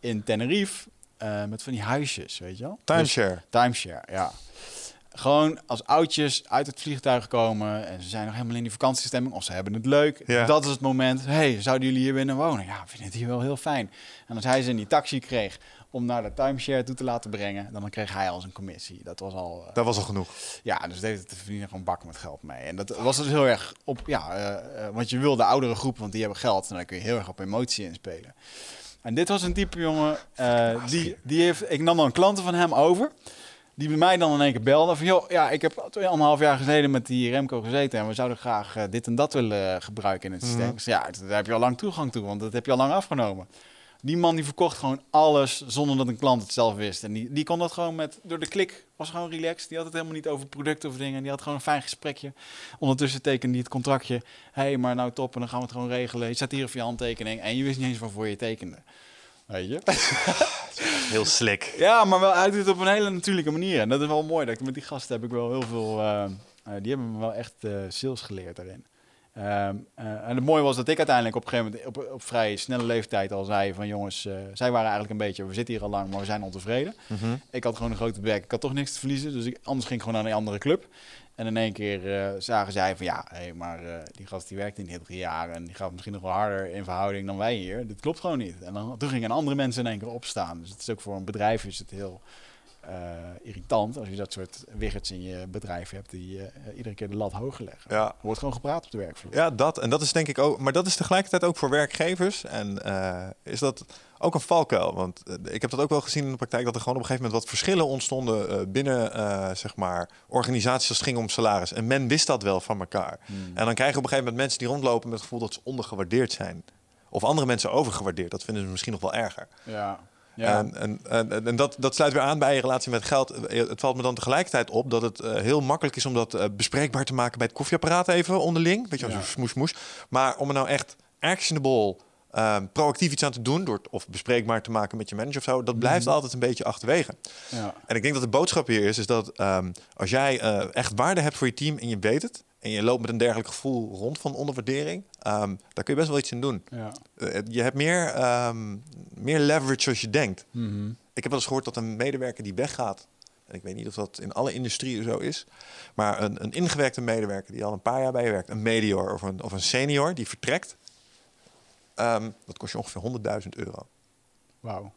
in Tenerife, eh, met van die huisjes, weet je wel. Dus- Timeshare. timeshare, ja. Gewoon als oudjes uit het vliegtuig komen en ze zijn nog helemaal in die vakantiestemming of ze hebben het leuk. Ja. Dat is het moment. hey, zouden jullie hier willen wonen? Ja, we vinden het hier wel heel fijn. En als hij ze in die taxi kreeg om naar de timeshare toe te laten brengen, dan kreeg hij al zijn commissie. Dat was al. eh, Dat was al genoeg. ja, dus deed het verdienen gewoon bakken met geld mee. En dat was dus heel erg op, ja, eh, eh, want je wil de oudere groep, want die hebben geld. En daar kun je heel erg op emotie inspelen. En dit was een type jongen, die, die heeft, ik nam dan klanten van hem over. Die bij mij dan in één keer belden van, joh, ja, ik heb twee anderhalf jaar geleden met die Remco gezeten en we zouden graag dit en dat willen gebruiken in het systeem. Mhm. Zei, ja, daar heb je al lang toegang toe, want dat heb je al lang afgenomen. Die man die verkocht gewoon alles zonder dat een klant het zelf wist. En die, die kon dat gewoon met, door de klik, was gewoon relaxed. Die had het helemaal niet over producten of dingen. Die had gewoon een fijn gesprekje. Ondertussen tekende hij het contractje. Hé, hey, maar nou top, en dan gaan we het gewoon regelen. Je zet hier op je handtekening en je wist niet eens waarvoor je tekende. Weet je? Heel slick. Ja, maar wel uit het op een hele natuurlijke manier. En dat is wel mooi. Dat ik met die gasten heb ik wel heel veel. eh, eh, die hebben me wel echt eh, sales geleerd daarin. Ehm, eh, en het mooie was dat ik uiteindelijk op een gegeven moment op, op vrij snelle leeftijd al zei van jongens, eh, zij waren eigenlijk een beetje, we zitten hier al lang, maar we zijn ontevreden. Mhm. Ik had gewoon een grote bek, ik had toch niks te verliezen, dus ik, anders ging ik gewoon naar een andere club. En in één keer eh, zagen zij van ja, hé, maar die gast die werkt in heel drie jaar en die gaat misschien nog wel harder in verhouding dan wij hier. Dit klopt gewoon niet. En dan, toen gingen andere mensen in één keer opstaan. Dus het is ook voor een bedrijf is het heel irritant als je dat soort wiggerts in je bedrijf hebt die eh, iedere keer de lat hoger leggen. Ja. Er wordt gewoon gepraat op de werkvloer. Ja, dat. En dat is denk ik ook. Maar dat is tegelijkertijd ook voor werkgevers. En eh, is dat ook een valkuil? Want eh, ik heb dat ook wel gezien in de praktijk. Dat er gewoon op een gegeven moment wat verschillen ontstonden eh, binnen eh, zeg maar organisaties als het ging om salaris. En men wist dat wel van elkaar. Hmm. En dan krijg je op een gegeven moment mensen die rondlopen met het gevoel dat ze ondergewaardeerd zijn. Of andere mensen overgewaardeerd. Dat vinden ze misschien nog wel erger. Ja. Ja. En, en, en, en dat, dat sluit weer aan bij je relatie met geld. Het valt me dan tegelijkertijd op dat het eh, heel makkelijk is om dat eh, bespreekbaar te maken bij het koffieapparaat even onderling. Weet je, Ja. zo smoes, smoes. Maar om er nou echt actionable, eh, proactief iets aan te doen, door of bespreekbaar te maken met je manager of zo, dat blijft Mhm. altijd een beetje achterwege. ja. En ik denk dat de boodschap hier is, is dat ehm, als jij eh, echt waarde hebt voor je team en je weet het, en je loopt met een dergelijk gevoel rond van onderwaardering, ehm, daar kun je best wel iets in doen. ja. Eh, je hebt meer, ehm, meer leverage als je denkt. Mhm. Ik heb wel eens gehoord dat een medewerker die weggaat, en ik weet niet of dat in alle industrieën zo is, maar een, een ingewerkte medewerker die al een paar jaar bij je werkt, een medior of een, of een senior die vertrekt, ehm, dat kost je ongeveer 100.000 euro. Wauw.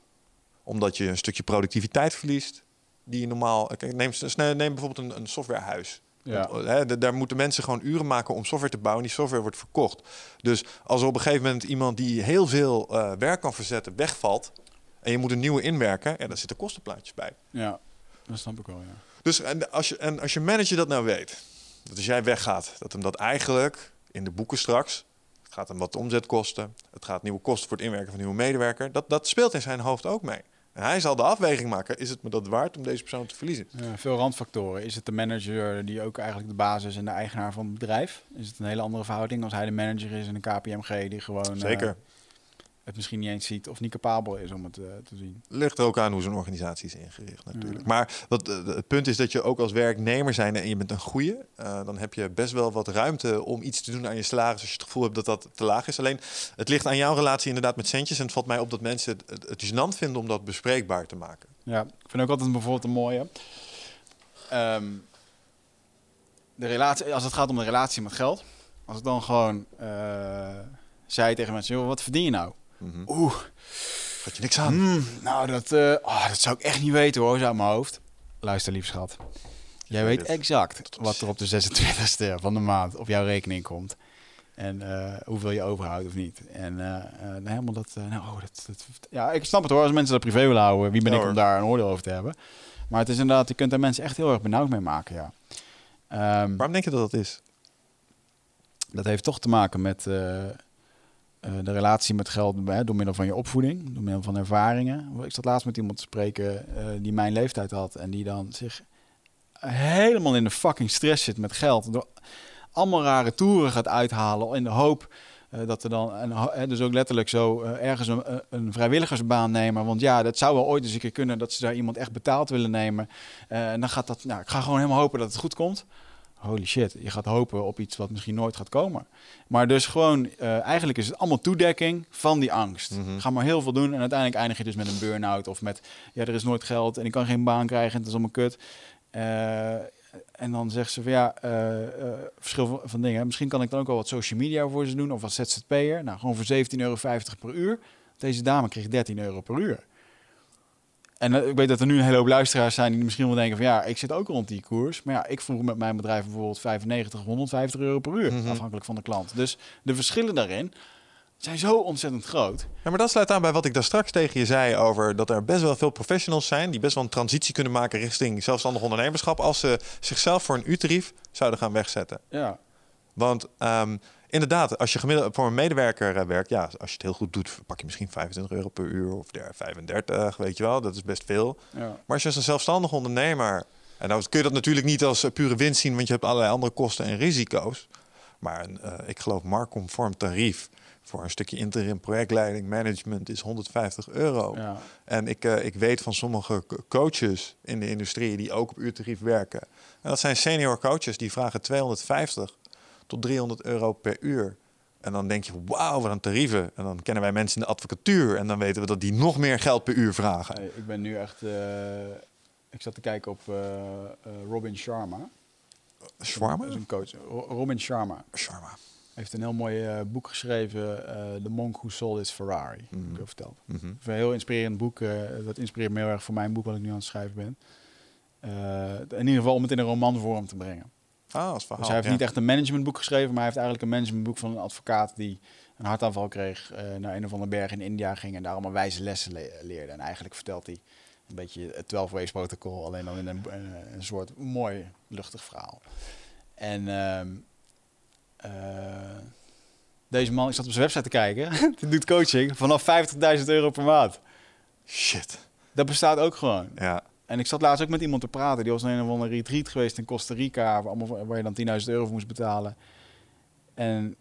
Omdat je een stukje productiviteit verliest, die je normaal... Kijk, neem, neem bijvoorbeeld een, een softwarehuis. Ja. Want, hè, d- daar moeten mensen gewoon uren maken om software te bouwen. Die software wordt verkocht. Dus als er op een gegeven moment iemand die heel veel eh, werk kan verzetten wegvalt... en je moet een nieuwe inwerken, ja, daar zitten kostenplaatjes bij. Ja, dat snap ik wel, ja. Dus en als, je, en als je manager dat nou weet, dat als jij weggaat, dat hem dat eigenlijk in de boeken straks, gaat hem wat omzet kosten, het gaat nieuwe kosten voor het inwerken van een nieuwe medewerker, dat, dat speelt in zijn hoofd ook mee. En hij zal de afweging maken, is het me dat waard om deze persoon te verliezen? Ja, veel randfactoren. Is het de manager die ook eigenlijk de basis en de eigenaar van het bedrijf? Is het een hele andere verhouding als hij de manager is in een KPMG die gewoon eh, Zeker. Het misschien niet eens ziet of niet capabel is om het eh, te zien? Ligt er ook aan hoe zo'n organisatie is ingericht natuurlijk. Maar wat, eh, het punt is dat je ook als werknemer zijn en je bent een goeie, eh, dan heb je best wel wat ruimte om iets te doen aan je salaris als je het gevoel hebt dat dat te laag is. Alleen het ligt aan jouw relatie inderdaad met centjes en het valt mij op dat mensen het, het, het gênant vinden om dat bespreekbaar te maken. Ja, ik vind ook altijd bijvoorbeeld een mooie. Ehm, de relatie, als het gaat om de relatie met geld. Als ik dan gewoon eh, zei tegen mensen, joh, wat verdien je nou? Mhm. Oeh, Had je niks aan? Hmm, nou, dat, eh, oh, dat zou ik echt niet weten hoor, zo uit mijn hoofd. Luister, lief schat. Jij weet exact wat er op de 26e van de maand op jouw rekening komt. En eh, hoeveel je overhoudt of niet. En eh, helemaal dat, nou, oh, dat, dat... Ja, ik snap het hoor, als mensen dat privé willen houden. Wie ben Ja, ik om daar een oordeel over te hebben? Maar het is inderdaad, je kunt daar mensen echt heel erg benauwd mee maken, ja. Ehm, Waarom denk je dat dat is? Dat heeft toch te maken met eh, de relatie met geld door middel van je opvoeding, door middel van ervaringen. Ik zat laatst met iemand te spreken eh, die mijn leeftijd had en die dan zich helemaal in de fucking stress zit met geld. Door allemaal rare toeren gaat uithalen in de hoop eh, dat er dan, hè, dus ook letterlijk zo, ergens een, een vrijwilligersbaan nemen. Want ja, dat zou wel ooit eens een keer kunnen dat ze daar iemand echt betaald willen nemen. En dan gaat dat, nou, ik ga gewoon helemaal hopen dat het goed komt. Holy shit, je gaat hopen op iets wat misschien nooit gaat komen. Maar dus gewoon, eh, eigenlijk is het allemaal toedekking van die angst. Mhm. Ga maar heel veel doen en uiteindelijk eindig je dus met een burn-out of met, ja, er is nooit geld en ik kan geen baan krijgen en het is allemaal kut. Eh, en dan zegt ze van ja, eh, verschil van, van dingen. Misschien kan ik dan ook wel wat social media voor ze doen of als ZZP'er. Nou, gewoon voor 17,50 euro per uur. Deze dame kreeg 13 euro per uur. En eh, ik weet dat er nu een hele hoop luisteraars zijn die misschien wel denken van ja, ik zit ook rond die koers. Maar ja, ik vroeg met mijn bedrijf bijvoorbeeld 95, 150 euro per uur, Mhm. afhankelijk van de klant. Dus de verschillen daarin zijn zo ontzettend groot. Ja, maar dat sluit aan bij wat ik daar straks tegen je zei over dat er best wel veel professionals zijn die best wel een transitie kunnen maken richting zelfstandig ondernemerschap als ze zichzelf voor een U-tarief zouden gaan wegzetten. Ja, Want ehm, inderdaad, als je gemiddeld voor een medewerker eh, werkt, ja, als je het heel goed doet, pak je misschien 25 euro per uur of der 35, weet je wel, dat is best veel. ja. Maar als je als een zelfstandig ondernemer, en nou kun je dat natuurlijk niet als eh, pure winst zien, want je hebt allerlei andere kosten en risico's. Maar een, eh, ik geloof marktconform tarief voor een stukje interim projectleiding, management is 150 euro. ja. En ik, ik weet van sommige co- coaches in de industrie die ook op uurtarief werken. En dat zijn senior coaches die vragen 250 tot 300 euro per uur. En dan denk je, wauw, wat een tarieven. En dan kennen wij mensen in de advocatuur. En dan weten we dat die nog meer geld per uur vragen. Hey, ik ben nu echt. eh, ik zat te kijken op eh, eh, Robin Sharma. Shawarma? Dat is een coach. Ro- Robin Sharma Shawarma. heeft een heel mooi boek geschreven. The Monk Who Sold His Ferrari. Mhm. Heb ik al verteld. Mhm. Ik Een heel inspirerend boek. dat inspireert me heel erg voor mijn boek wat ik nu aan het schrijven ben. In ieder geval om het in een romanvorm te brengen. Ah, als verhaal. Dus hij heeft ja. niet echt een managementboek geschreven, maar hij heeft eigenlijk een managementboek van een advocaat die een hartaanval kreeg, eh, naar een of andere berg in India ging en daar allemaal wijze lessen le- leerde. En eigenlijk vertelt hij een beetje het 12 ways protocol, alleen dan in een, een, een soort mooi luchtig verhaal. En ehm, eh, deze man, ik zat op zijn website te kijken, die doet coaching vanaf 50.000 euro per maand. Shit. Dat bestaat ook gewoon. Ja. En ik zat laatst ook met iemand te praten. Die was een of andere retreat geweest in Costa Rica. Waar, allemaal, waar je dan 10.000 euro voor moest betalen. En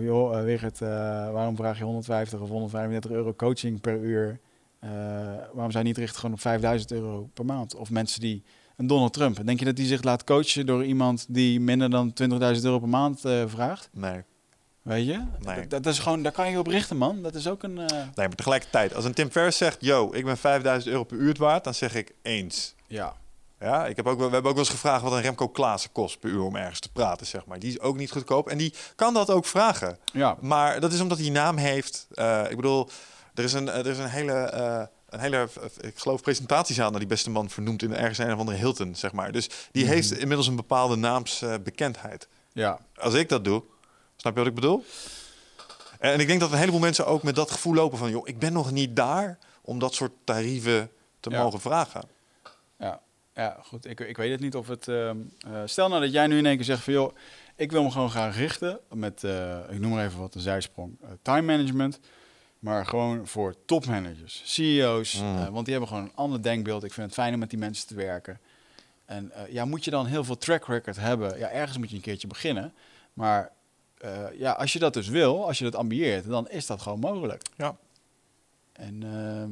joh, eh, Wigert, eh, waarom vraag je 150 of 135 euro coaching per uur? Eh, waarom je niet richten gewoon op 5000 euro per maand? Of mensen die... Een Donald Trump. Denk je dat die zich laat coachen door iemand die minder dan 20.000 euro per maand vraagt? Nee. Weet je? Nee. Dat, dat is gewoon, daar kan je op richten, man. Dat is ook een... eh, Nee, maar tegelijkertijd, als een Tim Ferriss zegt, yo, ik ben 5000 euro per uur het waard, dan zeg ik eens. ja. Ja, ik heb ook, we hebben ook wel eens gevraagd wat een Remco Klaassen kost per uur om ergens te praten, zeg maar. Die is ook niet goedkoop en die kan dat ook vragen. Ja. Maar dat is omdat hij naam heeft. Eh, ik bedoel, er is een, er is een hele, eh, een hele, ik geloof, presentatiezaan naar die beste man vernoemd in ergens een of andere Hilton, zeg maar. Dus die Mhm. heeft inmiddels een bepaalde naamsbekendheid. Ja. Als ik dat doe, snap je wat ik bedoel? En ik denk dat een heleboel mensen ook met dat gevoel lopen van, joh, ik ben nog niet daar om dat soort tarieven te Ja. mogen vragen. Ja, ja goed. Ik, ik weet het niet of het. ehm, eh, stel nou dat jij nu in één keer zegt van joh, ik wil me gewoon gaan richten met, eh, ik noem maar even wat, een zijsprong, eh, time management. Maar gewoon voor topmanagers, CEO's, Mm. want die hebben gewoon een ander denkbeeld. Ik vind het fijn om met die mensen te werken. En ja, moet je dan heel veel track record hebben? Ja, ergens moet je een keertje beginnen. Maar eh, ja, als je dat dus wil, als je dat ambieert, dan is dat gewoon mogelijk. Ja. En ehm,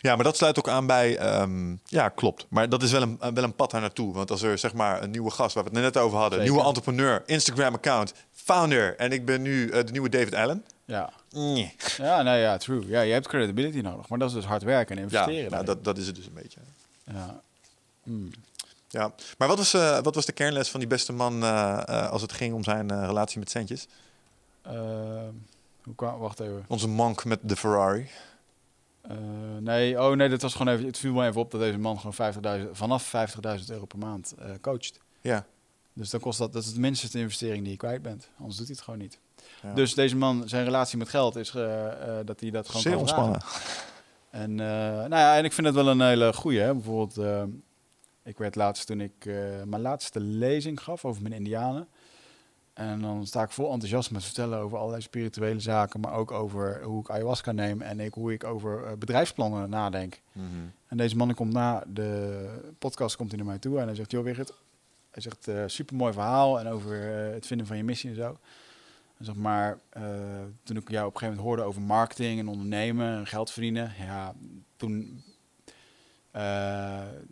Ja, maar dat sluit ook aan bij. ehm, ja, klopt. Maar dat is wel een, wel een pad daar naartoe. Want als er zeg maar een nieuwe gast, waar we het net over hadden, Zeker. nieuwe entrepreneur, Instagram-account, founder. En ik ben nu eh, de nieuwe David Allen. ja. Nee. Ja, nou ja, true. Ja, je hebt credibility nodig, maar dat is dus hard werken en Ja, investeren. nou, daarin. dat, dat is het dus een beetje. ja. Hmm. Ja. Maar wat was, eh, wat was de kernles van die beste man eh, eh, als het ging om zijn relatie met centjes? Ehm, hoe kwam, wacht even. Onze monk met de Ferrari. Nee, oh nee, dat was gewoon even. Het viel me even op dat deze man gewoon 50.000 vanaf 50.000 euro per maand coacht. Ja. Dus dan kost dat, dat is het minste de investering die je kwijt bent. Anders doet hij het gewoon niet. Ja. Dus deze man, zijn relatie met geld is dat hij dat gewoon Zeer ontspannen. En, nou ja, en ik vind het wel een hele goeie. Hè? Bijvoorbeeld, ik werd laatst toen ik eh, mijn laatste lezing gaf over mijn indianen. En dan sta ik vol enthousiasme te vertellen over allerlei spirituele zaken, maar ook over hoe ik ayahuasca neem en ik, hoe ik over uh, bedrijfsplannen nadenk. Mhm. En deze man komt na de podcast komt hij naar mij toe en hij zegt, joh Wigert, hij zegt, uh, super mooi verhaal en over het vinden van je missie en zo. En zeg maar, toen ik jou op een gegeven moment hoorde over marketing en ondernemen en geld verdienen, ja, toen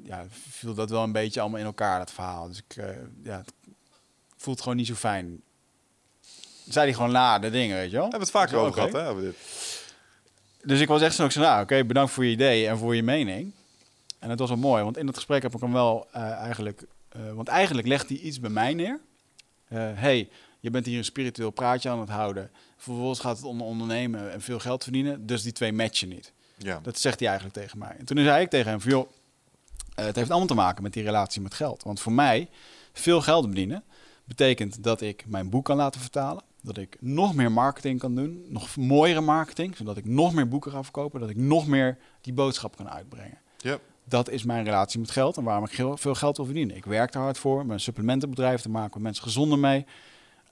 ja, viel dat wel een beetje allemaal in elkaar, dat verhaal. Dus ik, ja, het voelt gewoon niet zo fijn. Zei hij gewoon na de dingen, weet je wel? Hebben we het vaak over gehad, hè? Over dit. Dus ik was echt zo, nou, oké, bedankt voor je idee en voor je mening. En het was wel mooi, want in het gesprek heb ik hem wel uh, eigenlijk... Uh, want eigenlijk legt hij iets bij mij neer. Uh, hey, je bent hier een spiritueel praatje aan het houden. Vervolgens gaat het om ondernemen en veel geld verdienen. Dus die twee matchen niet. Ja. Dat zegt hij eigenlijk tegen mij. En toen zei ik tegen hem van, joh, het heeft allemaal te maken met die relatie met geld. Want voor mij, veel geld verdienen betekent dat ik mijn boek kan laten vertalen. Dat ik nog meer marketing kan doen, nog mooiere marketing, zodat ik nog meer boeken ga verkopen, dat ik nog meer die boodschap kan uitbrengen. Yep. Dat is mijn relatie met geld en waarom ik veel geld wil verdienen. Ik werk er hard voor, mijn supplementenbedrijf te maken, mensen gezonder mee.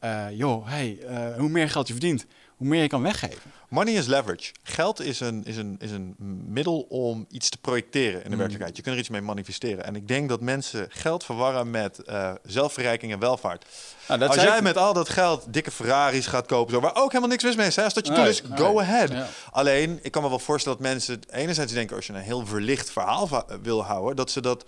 Uh, joh, hey, uh, hoe meer geld je verdient, hoe meer je kan weggeven. Money is leverage. Geld is een, is een, is een middel om iets te projecteren in de mm. werkelijkheid. Je kunt er iets mee manifesteren. En ik denk dat mensen geld verwarren met uh, zelfverrijking en welvaart. Nou, dat Als jij met al dat geld dikke Ferraris gaat kopen, zo, waar ook helemaal niks mis mee is, hè? als dat je doet is, go ahead. Ja. Alleen, ik kan me wel voorstellen dat mensen enerzijds denken, als je een heel verlicht verhaal wil houden, dat ze dat,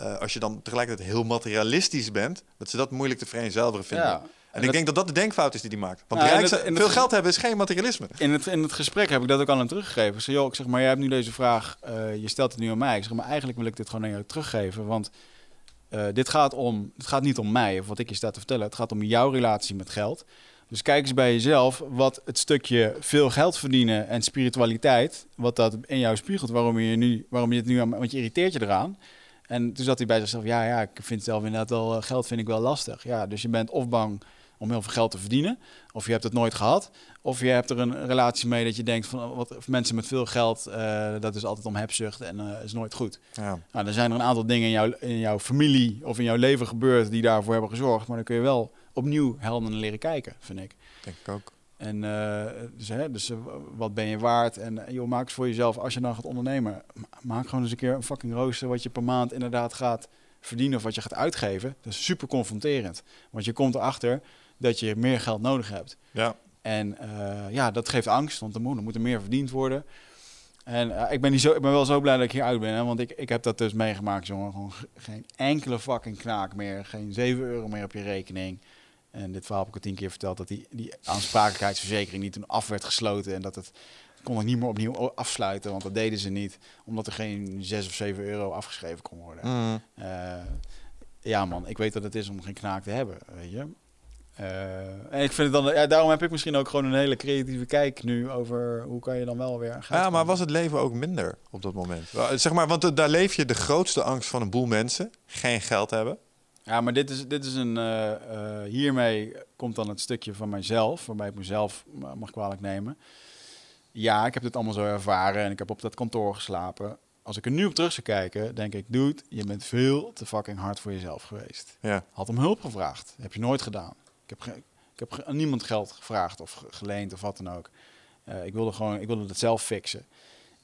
uh, als je dan tegelijkertijd heel materialistisch bent, dat ze dat moeilijk te vereenzelvigen vinden. Ja. En, ik denk dat dat de denkfout is die die maakt. Want ja, veel geld hebben is geen materialisme. In het, in het gesprek heb ik dat ook aan hem teruggegeven. Ik joh, ik zeg maar, jij hebt nu deze vraag, uh, je stelt het nu aan mij. Ik zeg maar, eigenlijk wil ik dit gewoon aan jou teruggeven. Want uh, dit gaat om, het gaat niet om mij of wat ik je sta te vertellen. Het gaat om jouw relatie met geld. Dus kijk eens bij jezelf wat het stukje veel geld verdienen en spiritualiteit, wat dat in jou spiegelt, waarom je, nu, waarom je het nu aan, want je irriteert je eraan. En toen zat hij bij zichzelf, ja, ja, ik vind zelf inderdaad wel, eh, geld vind ik wel lastig. Ja, dus je bent of bang om heel veel geld te verdienen. Of je hebt het nooit gehad. Of je hebt er een relatie mee dat je denkt van wat mensen met veel geld, uh, dat is altijd om hebzucht en uh, is nooit goed. Ja. Nou, dan zijn er een aantal dingen in jouw, in jouw familie of in jouw leven gebeurd die daarvoor hebben gezorgd. Maar dan kun je wel opnieuw helder leren kijken, vind ik. Denk ik ook. En uh, dus, hè, dus wat ben je waard? En joh, maak eens voor jezelf, als je dan gaat ondernemen, maak gewoon eens een keer een fucking rooster wat je per maand inderdaad gaat verdienen of wat je gaat uitgeven. Dat is super confronterend. Want je komt erachter dat je meer geld nodig hebt. Ja. En uh, ja, dat geeft angst, want er moet, er moet er meer verdiend worden. En uh, ik, ben niet zo, ik ben wel zo blij dat ik hier uit ben, hè, want ik, ik heb dat dus meegemaakt, jongen. Gewoon geen enkele fucking knaak meer, geen 7 euro meer op je rekening. En dit verhaal heb ik al tien keer verteld, dat die, die aansprakelijkheidsverzekering niet toen af werd gesloten. En dat het kon ik niet meer opnieuw afsluiten, want dat deden ze niet. Omdat er geen 6 of 7 euro afgeschreven kon worden. Mm. Uh, ja man, ik weet dat het is om geen knaak te hebben, weet je. Uh, en ik vind het dan, ja, daarom heb ik misschien ook gewoon een hele creatieve kijk nu over hoe kan je dan wel weer gaan. Ja, maar was het leven ook minder op dat moment? Zeg maar, want daar leef je de grootste angst van een boel mensen: geen geld hebben. Ja, maar dit is, dit is een. Uh, uh, hiermee komt dan het stukje van mijzelf, waarbij ik mezelf mag kwalijk nemen. Ja, ik heb dit allemaal zo ervaren en ik heb op dat kantoor geslapen. Als ik er nu op terug zou kijken, denk ik, dude, je bent veel te fucking hard voor jezelf geweest. Ja. Had om hulp gevraagd. heb je nooit gedaan. Ik heb, ik heb aan niemand geld gevraagd of geleend of wat dan ook. Uh, ik wilde gewoon, ik wilde het zelf fixen.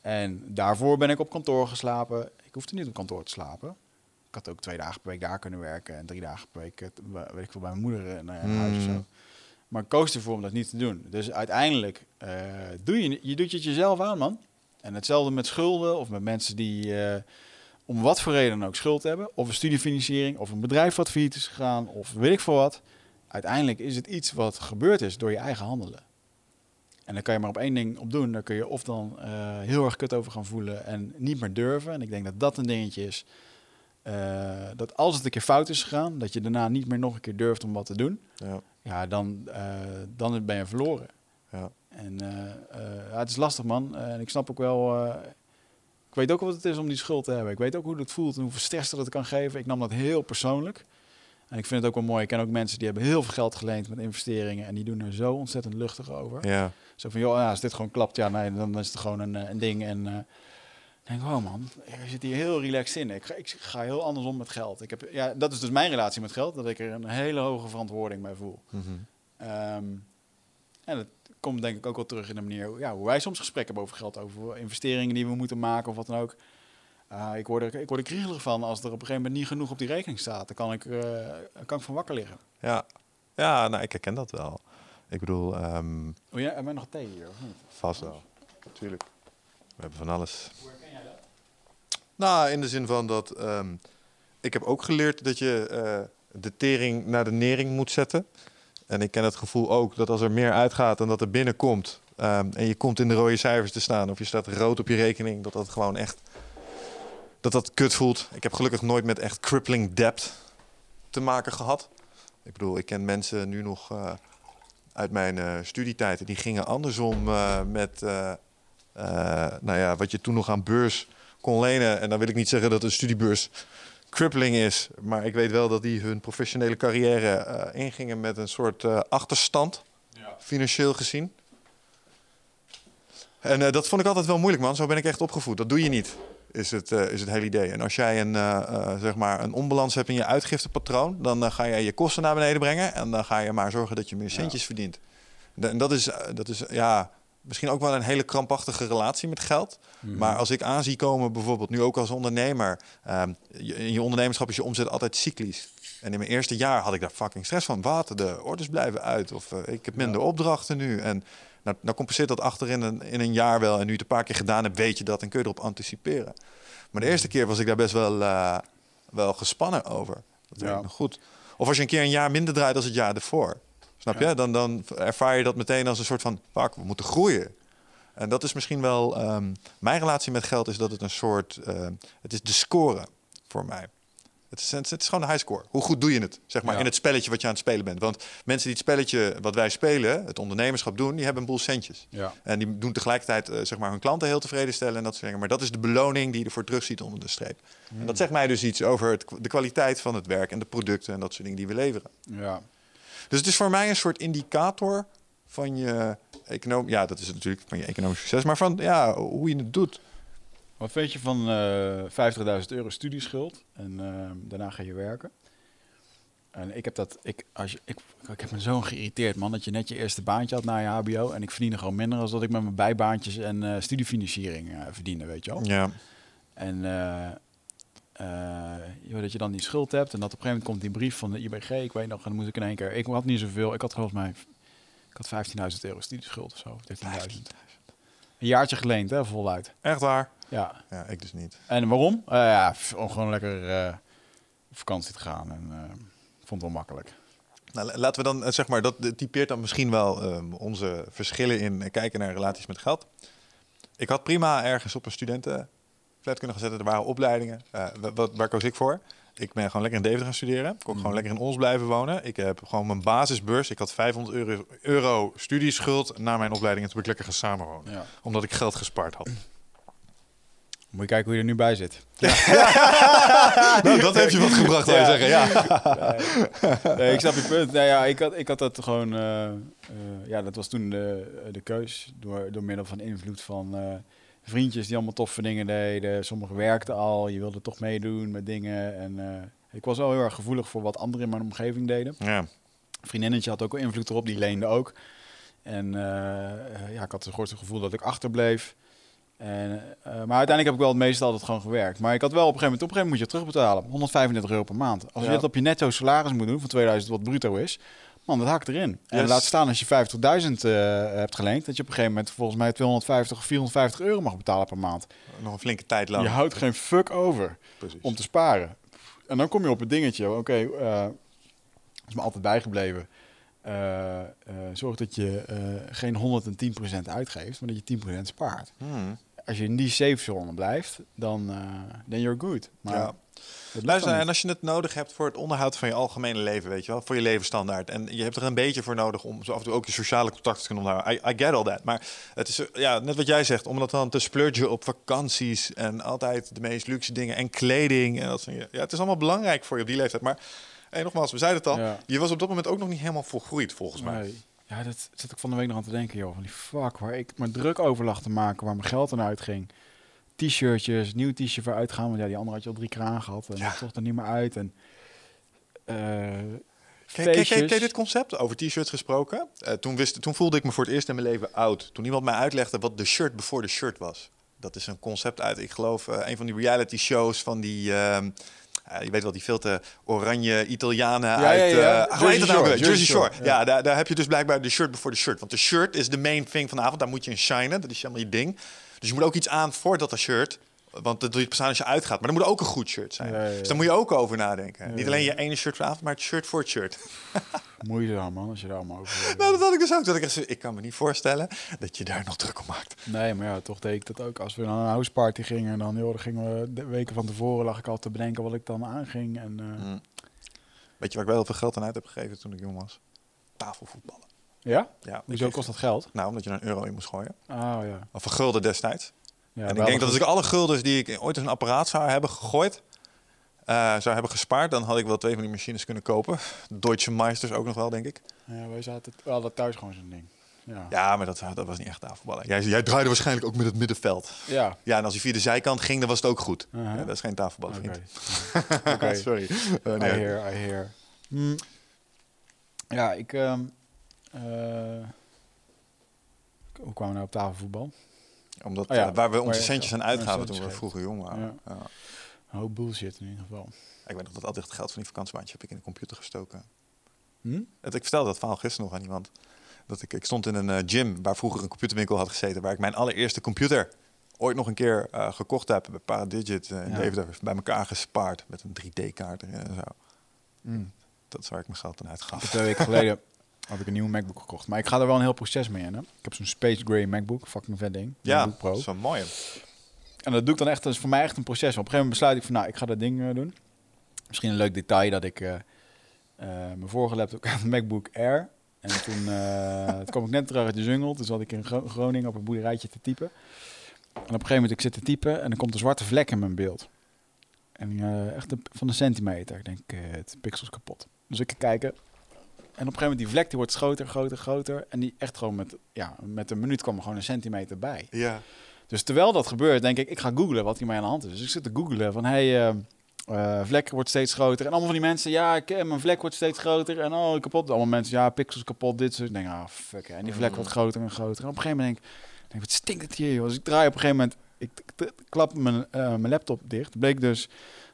En daarvoor ben ik op kantoor geslapen. Ik hoefde niet op kantoor te slapen. Ik had ook twee dagen per week daar kunnen werken en drie dagen per week, weet ik veel, bij mijn moeder in uh, huis of zo. Hmm. Maar ik koos ervoor om dat niet te doen. Dus uiteindelijk uh, doe je, je doet je het jezelf aan, man. En hetzelfde met schulden of met mensen die uh, om wat voor reden dan ook schuld hebben. Of een studiefinanciering, of een bedrijf wat failliet is gegaan, of weet ik veel wat uiteindelijk is het iets wat gebeurd is door je eigen handelen. En dan kan je maar op één ding op doen. Daar kun je of dan uh, heel erg kut over gaan voelen en niet meer durven. En ik denk dat dat een dingetje is. Uh, dat als het een keer fout is gegaan, dat je daarna niet meer nog een keer durft om wat te doen. Ja, ja dan, uh, dan ben je verloren. Ja. En ja, het is lastig, man. en ik snap ook wel. ik weet ook wat het is om die schuld te hebben. Ik weet ook hoe het voelt en hoeveel stress dat het kan geven. Ik nam dat heel persoonlijk. En ik vind het ook wel mooi. Ik ken ook mensen die hebben heel veel geld geleend met investeringen. En die doen er zo ontzettend luchtig over. Ja. Zo van, joh, ja, als dit gewoon klapt, ja, nee, dan is het gewoon een, een ding. En uh, denk ik, oh man, ik zit hier heel relaxed in. Ik ga, ik ga heel anders om met geld. Ik heb, ja, dat is dus mijn relatie met geld, dat ik er een hele hoge verantwoording bij voel. Mhm. Ehm, en dat komt denk ik ook wel terug in de manier ja, hoe wij soms gesprekken hebben over geld, over investeringen die we moeten maken of wat dan ook. Ik, word er, ik word er kriegelig van als er op een gegeven moment niet genoeg op die rekening staat. Dan kan ik, eh, kan ik van wakker liggen. Ja, ja nou, ik herken dat wel. Ik bedoel, ehm, Oh ja, hebben wij nog thee hier of niet? vast wel. Natuurlijk. We hebben van alles. Hoe herken jij dat? Nou, in de zin van dat ehm, ik heb ook geleerd dat je eh, de tering naar de nering moet zetten. En ik ken het gevoel ook dat als er meer uitgaat dan dat er binnenkomt. ehm, en je komt in de rode cijfers te staan of je staat rood op je rekening, dat dat gewoon echt dat dat kut voelt. Ik heb gelukkig nooit met echt crippling debt te maken gehad. Ik bedoel, ik ken mensen nu nog eh, uit mijn eh studietijd en die gingen andersom eh, met nou ja, wat je toen nog aan beurs kon lenen. En dan wil ik niet zeggen dat een studiebeurs crippling is. Maar ik weet wel dat die hun professionele carrière ingingen met een soort achterstand, Ja. financieel gezien. En dat vond ik altijd wel moeilijk, man. Zo ben ik echt opgevoed. Dat doe je niet, is het, eh, is het hele idee. En als jij een, eh, eh, zeg maar een onbalans hebt in je uitgiftepatroon... dan ga jij je kosten naar beneden brengen... en dan ga je maar zorgen dat je meer centjes verdient. En dat is, dat is ja, misschien ook wel een hele krampachtige relatie met geld. Mhm. Maar als ik aan zie komen, bijvoorbeeld nu ook als ondernemer... ehm, je- in je ondernemerschap is je omzet altijd cyclisch. En in mijn eerste jaar had ik daar fucking stress van. Wat, de orders blijven uit. Of ik heb minder opdrachten nu. En nou, nou compenseert dat achter in een, in een jaar wel. En nu je het een paar keer gedaan hebt, weet je dat en kun je erop anticiperen. Maar de eerste keer was ik daar best wel, eh, wel gespannen over. Dat Ja. nog goed. Of als je een keer een jaar minder draait als het jaar ervoor. Snap Ja. je? Dan, dan ervaar je dat meteen als een soort van... Fuck, we moeten groeien. En dat is misschien wel... ehm, mijn relatie met geld is dat het een soort... eh, het is de score voor mij. Het is, het is gewoon de high score. Hoe goed doe je het, zeg maar, Ja. in het spelletje wat je aan het spelen bent. Want mensen die het spelletje wat wij spelen, het ondernemerschap doen... die hebben een boel centjes. Ja. En die doen tegelijkertijd eh, zeg maar, hun klanten heel tevreden stellen en dat soort dingen. Maar dat is de beloning die je ervoor terugziet onder de streep. En dat zegt mij dus iets over het, de kwaliteit van het werk en de producten en dat soort dingen die we leveren. ja. Dus het is voor mij een soort indicator van je economie. Ja, dat is natuurlijk van je economisch succes, maar van ja, hoe je het doet. Wat vind je van eh 50.000 euro studieschuld en eh, daarna ga je werken? En ik heb dat, ik, als je, ik, ik heb me zo geïrriteerd, man, dat je net je eerste baantje had na je HBO en ik verdiende gewoon minder dan dat ik met mijn bijbaantjes en eh, studiefinanciering eh, verdiende, weet je wel. Ja, En joh, dat je dan die schuld hebt en dat op een gegeven moment komt die brief van de IBG, ik weet nog, en dan moest ik in één keer, ik had niet zoveel, ik had volgens mij, ik had 15.000 euro studieschuld of zo, 13.000. Een jaartje geleend, hè, voluit. echt waar. Ja, Ja, ik dus niet. en waarom? Eh, ja, om gewoon lekker eh, op vakantie te gaan. En eh, vond het wel makkelijk. Nou, la- laten we dan, eh, zeg maar, dat typeert dan misschien wel ehm, onze verschillen in eh, kijken naar relaties met geld. Ik had prima ergens op een studentenflat kunnen gaan zetten. Er waren opleidingen. Eh, wa- wat, waar koos ik voor? Ik ben gewoon lekker in Deventer gaan studeren. Ik kon gewoon lekker in Ons blijven wonen. Ik heb gewoon mijn basisbeurs. Ik had 500 euro, euro studieschuld na mijn opleiding. En toen ben ik lekker gaan samenwonen. Ja. Omdat ik geld gespaard had. Moet je kijken hoe je er nu bij zit. nou, dat heeft je wat gebracht, zou je Ja. zeggen. Ja. nee, ik snap je punt. Nou ja, ik had, ik had dat gewoon... eh, eh, ja, dat was toen de, de keus. Door, door middel van invloed van eh, vriendjes die allemaal toffe dingen deden. Sommigen werkten al. Je wilde toch meedoen met dingen. En eh, ik was wel heel erg gevoelig voor wat anderen in mijn omgeving deden. ja. Een vriendinnetje had ook wel invloed erop, die leende ook. En ja, ik had het grootste gevoel dat ik achterbleef. En, eh, maar uiteindelijk heb ik wel het meeste altijd gewoon gewerkt. Maar ik had wel op een gegeven moment, op een gegeven moment moet je terugbetalen. 135 euro per maand. Als je dat op je netto salaris moet doen van 2000 wat bruto is, man, dat hakt erin. En Yes. laat staan als je 50.000 eh, hebt geleend, dat je op een gegeven moment volgens mij 250 of 450 euro mag betalen per maand. Nog een flinke tijd lang. Je houdt geen fuck over Precies. om te sparen. En dan kom je op het dingetje. Oké, eh, dat is me altijd bijgebleven. Eh, eh, zorg dat je eh, geen 110% uitgeeft, maar dat je 10% spaart. Hmm. Als je in die safe zone blijft, dan uh, then you're good. Maar Ja. Luister, en als je het nodig hebt voor het onderhoud van je algemene leven, weet je wel, voor je levensstandaard. En je hebt er een beetje voor nodig om zo af en toe ook je sociale contacten te kunnen onderhouden. I, I get all that. Maar het is, ja, net wat jij zegt, om dat dan te splurgen op vakanties en altijd de meest luxe dingen en kleding. En dat soort dingen. Ja, het is allemaal belangrijk voor je op die leeftijd. Maar hey, nogmaals, we zeiden het al, Ja. je was op dat moment ook nog niet helemaal volgroeid, volgens mij. Nee. Ja, dat zit ik van de week nog aan te denken, joh. Van die fuck, waar ik me druk over lag te maken, waar mijn geld aan uitging. t-shirtjes, nieuw t-shirt voor uitgaan. Want ja, die andere had je al drie keer aangehad. En Ja. dat zocht er niet meer uit. En eh Ken, ken, dit concept? Over t-shirts gesproken. Eh, toen, wist, toen voelde ik me voor het eerst in mijn leven oud. Toen iemand mij uitlegde wat de shirt before the shirt was. Dat is een concept uit, ik geloof, eh, een van die reality shows van die... eh, je weet wel, die veel te oranje Italianen Ja, uit... ja, ja. eh, ah, hoe heet Jersey dat nou Shore? Jersey Jersey Shore. Shore, Ja, daar, daar heb je dus blijkbaar de shirt before the shirt. Want de shirt is de main thing van de avond. Daar moet je in shinen. Dat is helemaal je ding. Dus je moet ook iets aan voordat dat shirt... Want dat doe je pas aan als je uitgaat. Maar dat moet ook een goed shirt zijn. Dus daar moet je ook over nadenken. Niet alleen je ene shirt vanavond, maar het shirt voor het shirt. Moeizaam man, als je daar allemaal over... Nou, dat had ik dus ook. Dat ik, echt ik kan me niet voorstellen dat je daar nog druk om maakt. Nee, maar ja, toch deed ik dat ook. Als we naar een houseparty gingen, dan, joh, dan gingen we de weken van tevoren lag ik al te bedenken wat ik dan aanging. En, eh, Mm. Weet je waar ik wel heel veel geld aan uit heb gegeven toen ik jong was? Tafelvoetballen. Ja? Ja, Hoezo kost dat geld? Nou, omdat je er een euro in moest gooien. Oh ja. Of een gulden destijds. Ja en ik denk dat als ik alle guldens die ik ooit in een apparaat zou hebben gegooid, eh, zou hebben gespaard, dan had ik wel twee van die machines kunnen kopen. Deutsche Meisters ook nog wel, denk ik. Ja, wij zaten, we hadden thuis gewoon zo'n ding. Ja. Ja, maar dat, dat was niet echt tafelballen. Jij, jij draaide waarschijnlijk ook met het middenveld. Ja. Ja, en als hij via de zijkant ging, dan was het ook goed. Uh-huh. Ja, dat is geen tafelballen. Oké. Sorry. Eh, I nee. hear, I hear. Hm. Ja, ik... eh, hoe kwamen we nou op tafelvoetbal? Omdat Oh ja, eh, waar we onze je- centjes aan uitgaven toen we vroeger jong waren. Ja. Een hoop bullshit in ieder geval. Ik weet nog dat altijd het geld van die vakantiebaantje heb ik in de computer gestoken. Hm? Het, ik vertelde dat verhaal gisteren nog aan iemand. Dat ik, ik stond in een eh, gym waar vroeger een computerwinkel had gezeten. Waar ik mijn allereerste computer ooit nog een keer eh, gekocht heb. Bij Paradigit. in Ja. Deventer. Bij elkaar gespaard. Met een 3D-kaart erin en zo. Hm. Dat is waar ik mijn geld aan uitgaf. twee weken geleden heb ik een nieuwe MacBook gekocht. Maar ik ga er wel een heel proces mee in. Hè? Ik heb zo'n Space Gray MacBook. Fucking vet ding. Ja, MacBook Pro. dat is wel mooi. En dat doe ik dan echt, dat is voor mij echt een proces. Op een gegeven moment besluit ik van, nou, ik ga dat ding eh, doen. Misschien een leuk detail dat ik eh, eh, mijn vorige laptop had een MacBook Air. En toen, toen kwam ik net terug uit de jungle. Toen zat ik in Gro- Groningen op een boerderijtje te typen. En op een gegeven moment ik zit te typen en dan komt een zwarte vlek in mijn beeld. En echt een, van een centimeter. Ik denk, het pixels kapot. Dus ik kijk kijken. En op een gegeven moment die vlek die wordt groter, groter, groter. En die echt gewoon met, ja, met een minuut kwam er gewoon een centimeter bij. Ja. Dus terwijl dat gebeurt, denk ik, ik ga googlen wat hier mij aan de hand is. Dus ik zit te googlen van, hey, eh, eh, vlek wordt steeds groter. En allemaal van die mensen, ja, ik, mijn vlek wordt steeds groter. En oh, kapot. Allemaal mensen, ja, pixels kapot, dit soort. Denk, ah, fuck. hè. En die vlek Mm. wordt groter en groter. En op een gegeven moment denk ik, denk, wat stinkt het hier, joh. Dus ik draai op een gegeven moment, ik klap mijn, eh, mijn laptop dicht. Bleek dus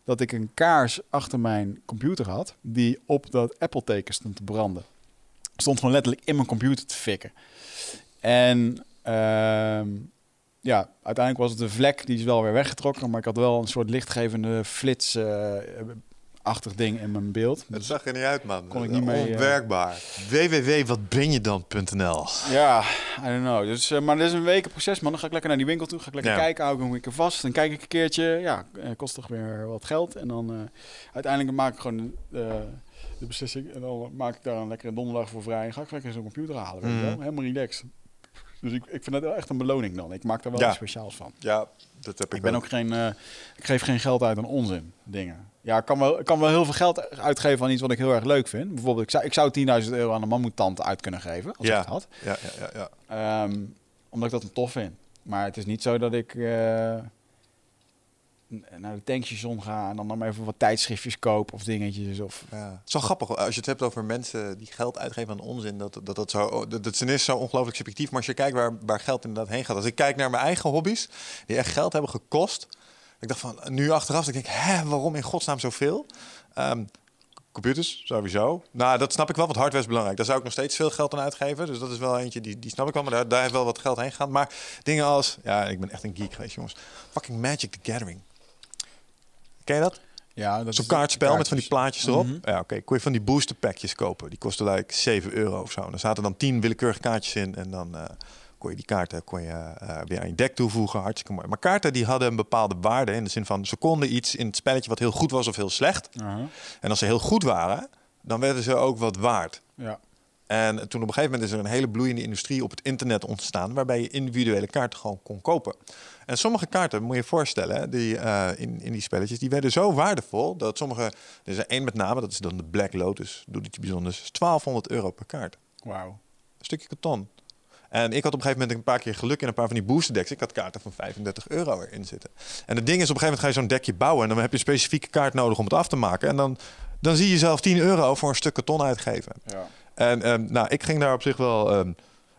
dat ik een kaars achter mijn computer had, die op dat Apple-teken stond te branden. Stond gewoon letterlijk in mijn computer te fikken. En ehm, ja, uiteindelijk was het een vlek, die is wel weer weggetrokken. Maar ik had wel een soort lichtgevende flits eh, ding in mijn beeld. Het Dus, zag er niet uit, man. Kon ik niet mee, eh, Onwerkbaar. www.watbenjedan.nl ja, I don't know. Dus, eh, maar dat is een wekenproces, man. Dan ga ik lekker naar die winkel toe, ga ik lekker Ja. kijken, hou ik hem een keer vast. Dan kijk ik een keertje, ja, eh, kost toch weer wat geld. En dan uiteindelijk maak ik gewoon de beslissing. En dan maak ik daar een lekkere donderdag voor vrij. En ga ik lekker zo'n computer halen, weet je Mhm. wel. Helemaal relaxed. Dus ik, ik vind dat wel echt een beloning dan. Ik maak daar wel Ja. iets speciaals van. Ja, dat heb ik, Ik ben ook geen, ik geef geen geld uit aan onzin dingen. Ja, ik kan wel, ik kan wel heel veel geld uitgeven aan iets wat ik heel erg leuk vind. Bijvoorbeeld, ik zou, ik zou 10.000 euro aan een mammoetante uit kunnen geven, als Ja. ik het had. Ja, ja, ja, ja. Ehm, omdat ik dat een tof vind. Maar het is niet zo dat ik eh, naar de tankstation ga en dan nog even wat tijdschriftjes koop of dingetjes. Of, Ja. Het is wel grappig als je het hebt over mensen die geld uitgeven aan onzin. Dat dat, dat, zo, dat, dat is zo ongelooflijk subjectief. Maar als je kijkt waar, waar geld inderdaad heen gaat. Als ik kijk naar mijn eigen hobby's, die echt geld hebben gekost. Ik dacht van, nu achteraf, ik denk hè, waarom in godsnaam zoveel? Ehm, computers, sowieso. Nou, dat snap ik wel, want hardware is belangrijk. Daar zou ik nog steeds veel geld aan uitgeven. Dus dat is wel eentje, die, die snap ik wel. Maar daar, daar heeft wel wat geld heen gegaan. Maar dingen als, ja, ik ben echt een geek geweest, jongens. Fucking Magic the Gathering. Ken je dat? ja, dat Zo'n kaartspel met van die plaatjes erop. Mhm. Ja, oké. Kon je van die booster packjes kopen. Die kostten like 7 euro of zo. En er zaten dan 10 willekeurige kaartjes in. En dan eh, kon je die kaarten kon je, eh, weer aan je deck toevoegen. Hartstikke mooi. Maar kaarten die hadden een bepaalde waarde. In de zin van, ze konden iets in het spelletje wat heel goed was of heel slecht. En als ze heel goed waren, dan werden ze ook wat waard. ja. En toen op een gegeven moment is er een hele bloeiende industrie op het internet ontstaan, waarbij je individuele kaarten gewoon kon kopen. En sommige kaarten, moet je je voorstellen, die, eh, in, in die spelletjes, die werden zo waardevol dat sommige, er is er één met name, dat is dan de Black Lotus, doet iets bijzonders, is 1200 euro per kaart. Wauw. Een stukje karton. En ik had op een gegeven moment een paar keer geluk in een paar van die booster decks. Ik had kaarten van 35 euro erin zitten. En het ding is, op een gegeven moment ga je zo'n dekje bouwen... en dan heb je een specifieke kaart nodig om het af te maken. En dan, dan zie je zelf 10 euro voor een stuk karton uitgeven. Ja. En ehm, nou, ik ging daar op zich wel... ehm,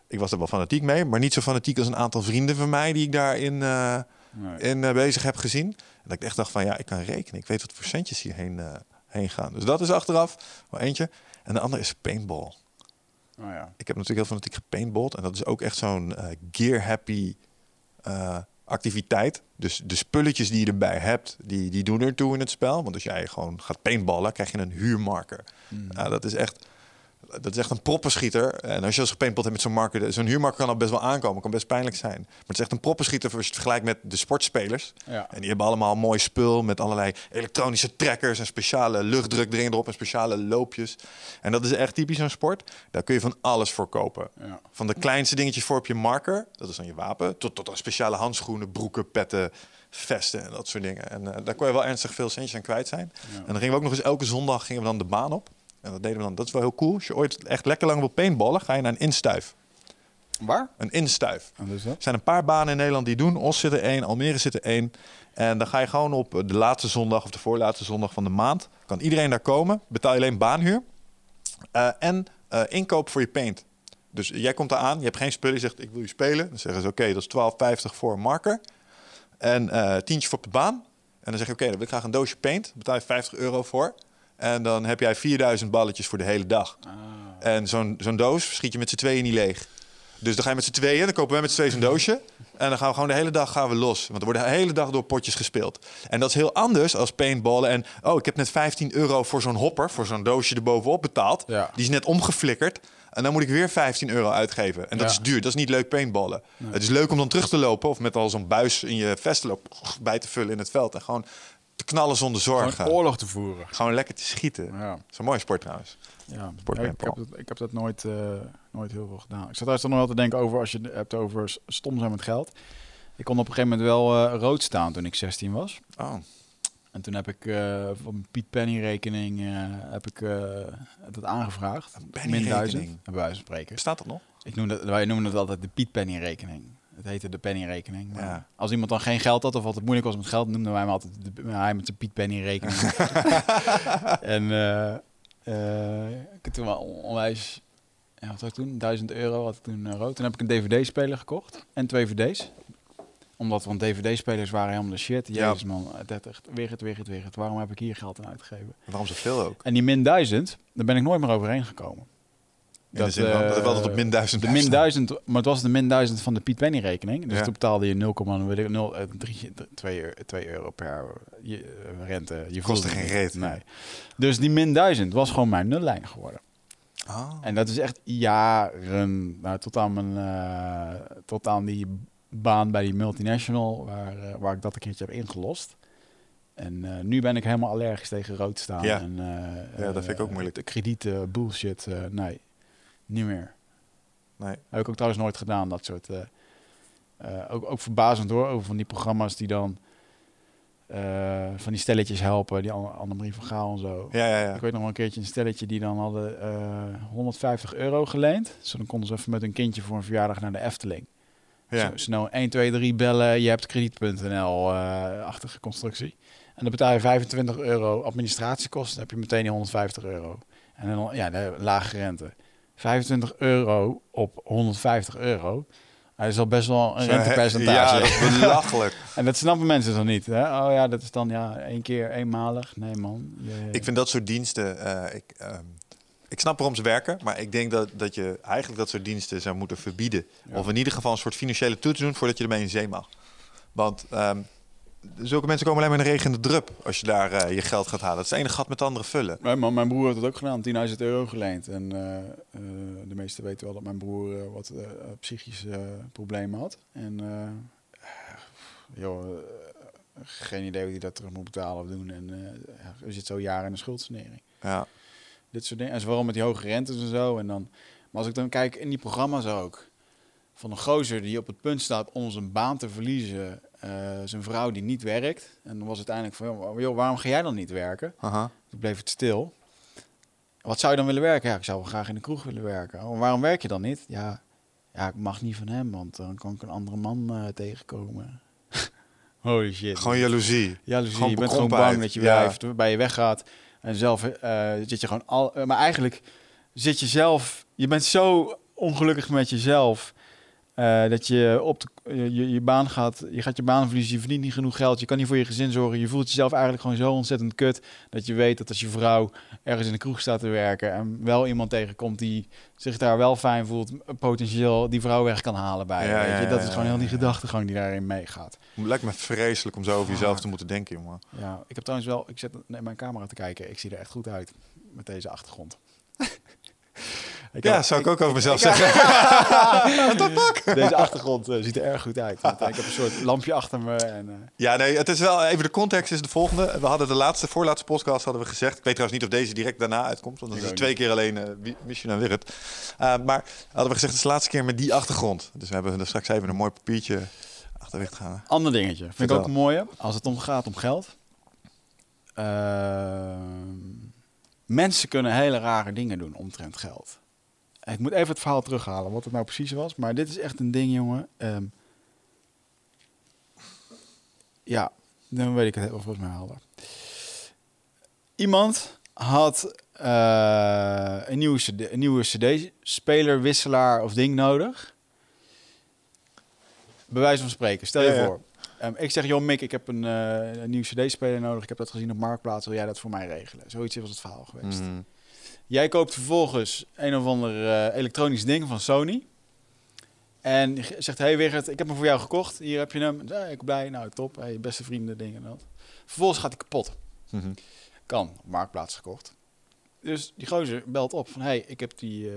ik was er wel fanatiek mee, maar niet zo fanatiek als een aantal vrienden van mij... die ik daarin eh, Nee. in, eh, bezig heb gezien. En dat ik echt dacht van, ja, ik kan rekenen. Ik weet wat voor centjes hierheen eh, heen gaan. Dus dat is achteraf wel eentje. En de andere is paintball. Oh, ja. Ik heb natuurlijk heel fanatiek gepaintballed. En dat is ook echt zo'n eh, gear-happy eh, activiteit. Dus de spulletjes die je erbij hebt, die, die doen ertoe in het spel. Want als jij gewoon gaat paintballen, krijg je een huurmarker. Nou, dat is echt... Dat is echt een proppenschieter. En als je als gepaintballed hebt met zo'n marker... Zo'n huurmarker kan al best wel aankomen. Kan best pijnlijk zijn. Maar het is echt een proppenschieter als je het vergelijkt met de sportspelers. Ja. En die hebben allemaal mooi spul met allerlei elektronische trekkers en speciale luchtdruk erin erop en speciale loopjes. En dat is echt typisch zo'n sport. Daar kun je van alles voor kopen. Ja. Van de kleinste dingetjes voor op je marker, dat is dan je wapen, tot, tot aan speciale handschoenen, broeken, petten, vesten en dat soort dingen. En eh, daar kon je wel ernstig veel centjes aan kwijt zijn. En dan gingen we ook nog eens elke zondag gingen we dan de baan op. En dat deden we dan. Dat is wel heel cool. Als je ooit echt lekker lang wil paintballen, ga je naar een instuif. Waar? Een instuif. Dat? Er zijn een paar banen in Nederland die doen. Os zit er één, Almere zit er één. En dan ga je gewoon op de laatste zondag of de voorlaatste zondag van de maand. Kan iedereen daar komen. Betaal je alleen baanhuur. Eh, en eh, inkoop voor je paint. Dus jij komt daar aan, je hebt geen spullen, je zegt ik wil je spelen. Dan zeggen ze oké, dat is 12,50 voor een marker. En eh tientje voor op de baan. En dan zeg je oké, dan wil ik graag een doosje paint. Daar betaal je 50 euro voor. En dan heb jij 4000 balletjes voor de hele dag. En zo'n zo'n doos schiet je met z'n tweeën niet leeg. Dus dan ga je met z'n tweeën, dan kopen wij met z'n tweeën zo'n doosje. En dan gaan we gewoon de hele dag gaan we los. Want er wordt de hele dag door potjes gespeeld. En dat is heel anders als paintballen. En oh, ik heb net 15 euro voor zo'n hopper, voor zo'n doosje erbovenop betaald. Ja. Die is net omgeflikkerd. En dan moet ik weer 15 euro uitgeven. En dat Ja. is duur. Dat is niet leuk paintballen. Het is leuk om dan terug te lopen of met al zo'n buis in je vest te lopen, bij te vullen in het veld. En gewoon te knallen zonder zorgen. Gewoon oorlog te voeren. Gewoon lekker te schieten. Ja. Dat is een mooie sport trouwens. Ja, Sport Ja, ik, heb dat, ik heb dat nooit, eh, nooit heel veel gedaan. Ik zat dan nog wel te denken over, als je het hebt over stom zijn met geld. Ik kon op een gegeven moment wel eh, rood staan toen ik 16 was. Oh, En toen heb ik eh van mijn Piet Penny rekening heb ik dat aangevraagd. Een Penny Min 1000, rekening? bij wijze van spreken. bestaat dat nog? Ik noem dat, wij noemen het altijd de Piet Penny rekening. Het heette de Penny rekening. Maar Ja. Als iemand dan geen geld had of altijd moeilijk was met geld, noemden wij hem altijd de, hij met zijn Piet Penny rekening. en eh, ik toen wel on- onwijs, ja, wat had ik toen? 1000 euro had ik toen eh, rood. Toen heb ik een DVD-speler gekocht en twee VD's. Omdat, want DVD-spelers waren helemaal de shit. Ja. Jezus man, het werd echt weer het, weer het, weer het. Waarom heb ik hier geld aan uitgegeven? Waarom zoveel ook? En die min 1000, daar ben ik nooit meer overheen gekomen. De zin van, dat op min 1000 De min staan. 1000, maar het was de min 1000 van de Piet Penny rekening. Dus Ja. toen betaalde je 0,0 weet ik, 0, eh, drie- twee euro- twee euro per je, eh, rente. Je Kostte geen reet. Nee. Dus die min 1000 was gewoon mijn nullijn geworden. Ah. En dat is echt jaren, nou, tot aan mijn, eh, tot aan die baan bij die multinational, waar, eh, waar ik dat een keertje heb ingelost. En eh, nu ben ik helemaal allergisch tegen rood staan. Ja. En, eh, Ja, dat vind ik ook eh, moeilijk. De kredieten, bullshit, eh, nee, niet meer. Nee. Heb ik ook trouwens nooit gedaan, dat soort. eh, eh, ook, ook verbazend hoor, over van die programma's die dan eh, van die stelletjes helpen, die Anne- Annemarie van Gaal en zo. Ja, ja, ja. Ik weet nog wel een keertje een stelletje die dan hadden eh 150 euro geleend. Dus dan konden ze even met een kindje voor een verjaardag naar de Efteling. ja. Zo, snel 1, 2, 3 bellen, je hebt krediet.nl eh achtige constructie. En dan betaal je 25 euro administratiekosten, dan heb je meteen die 150 euro. En dan ja, de lage rente. 25 euro op 150 euro. Hij is al best wel een rentepercentage. Ja, dat is belachelijk. En dat snappen mensen dan niet. Hè? Oh ja, dat is dan ja, één keer eenmalig. Nee man. Je- ik vind dat soort diensten... eh, ik, ehm, ik snap waarom ze werken, maar ik denk dat, dat je eigenlijk dat soort diensten zou moeten verbieden. Ja. Of in ieder geval een soort financiële toets doen voordat je ermee in zee mag. Want ehm, zulke mensen komen alleen maar in een regende drup als je daar eh, je geld gaat halen. Dat is het ene gat met het andere vullen. Mijn, man, mijn broer heeft het ook gedaan, 10.000 euro geleend. En eh, eh, de meesten weten wel dat mijn broer wat psychische problemen had. En joh, geen idee hoe hij dat terug moet betalen of doen. En er zit zo jaren in de schuldsanering. Ja. Dit soort dingen. En vooral met die hoge rentes en zo. En dan, maar als ik dan kijk in die programma's ook. Van een gozer die op het punt staat om zijn baan te verliezen. Eh, zijn vrouw die niet werkt. En dan was het uiteindelijk van, joh, waarom ga jij dan niet werken? Aha. Toen bleef het stil. Wat zou je dan willen werken? Ja, ik zou wel graag in de kroeg willen werken. Oh, waarom werk je dan niet? Ja, Ja, ik mag niet van hem, want dan kan ik een andere man eh, tegenkomen. Holy shit. Gewoon jaloezie. Jaloezie. gewoon je bent gewoon bang dat je Ja. blijft, bij je weggaat. En zelf eh, zit je gewoon al... maar eigenlijk zit je zelf... Je bent zo ongelukkig met jezelf... eh, dat je op de, je, je, baan gaat... Je gaat je baan verliezen, je verdient niet genoeg geld. Je kan niet voor je gezin zorgen. Je voelt jezelf eigenlijk gewoon zo ontzettend kut... dat je weet dat als je vrouw ergens in de kroeg staat te werken... en wel iemand tegenkomt die zich daar wel fijn voelt... potentieel die vrouw weg kan halen bij. Ja, weet je? Dat is gewoon heel die gedachtegang die daarin meegaat. Het lijkt me vreselijk om zo over jezelf te moeten denken, jongen. Ja, ik heb trouwens wel, ik zet naar mijn camera te kijken. Ik zie er echt goed uit met deze achtergrond. ik Ja, zou ik ook over mezelf ik- zeggen. Deze achtergrond eh, ziet er erg goed uit. Want, eh, ik heb een soort lampje achter me. En, eh, Ja, nee, het is wel even de context is de volgende. We hadden de laatste, voorlaatste podcast hadden we gezegd. Ik weet trouwens niet of deze direct daarna uitkomt, want dan is twee keer alleen Wi- Mission en Wirret. Maar hadden we gezegd, het is de laatste keer met die achtergrond. Dus we hebben er straks even een mooi papiertje achterweg gaan. ander dingetje. Vind ik ook een mooie. Als het om gaat om geld. Ehm, mensen kunnen hele rare dingen doen omtrent geld. Ik moet even het verhaal terughalen, wat het nou precies was. Maar dit is echt een ding, jongen. Ehm, ja, dan weet ik het volgens mij helder. Iemand had eh, een nieuwe CD, een nieuwe CD-speler, wisselaar of ding nodig. Bij wijze van spreken, stel je Ja, ja. voor. Ehm, ik zeg, joh Mick, ik heb een, een nieuwe CD-speler nodig. Ik heb dat gezien op Marktplaats. Wil jij dat voor mij regelen? Zoiets was het verhaal geweest. Mhm. Jij koopt vervolgens een of ander eh, elektronisch ding van Sony. En zegt, hey Wigert, ik heb hem voor jou gekocht. Hier heb je hem. Ja, ik ben blij. Nou, top. Hey, beste vrienden, dingen en dat. Vervolgens gaat hij kapot. Mhm. Kan, op Marktplaats gekocht. Dus die gozer belt op van, hey, ik heb die, eh,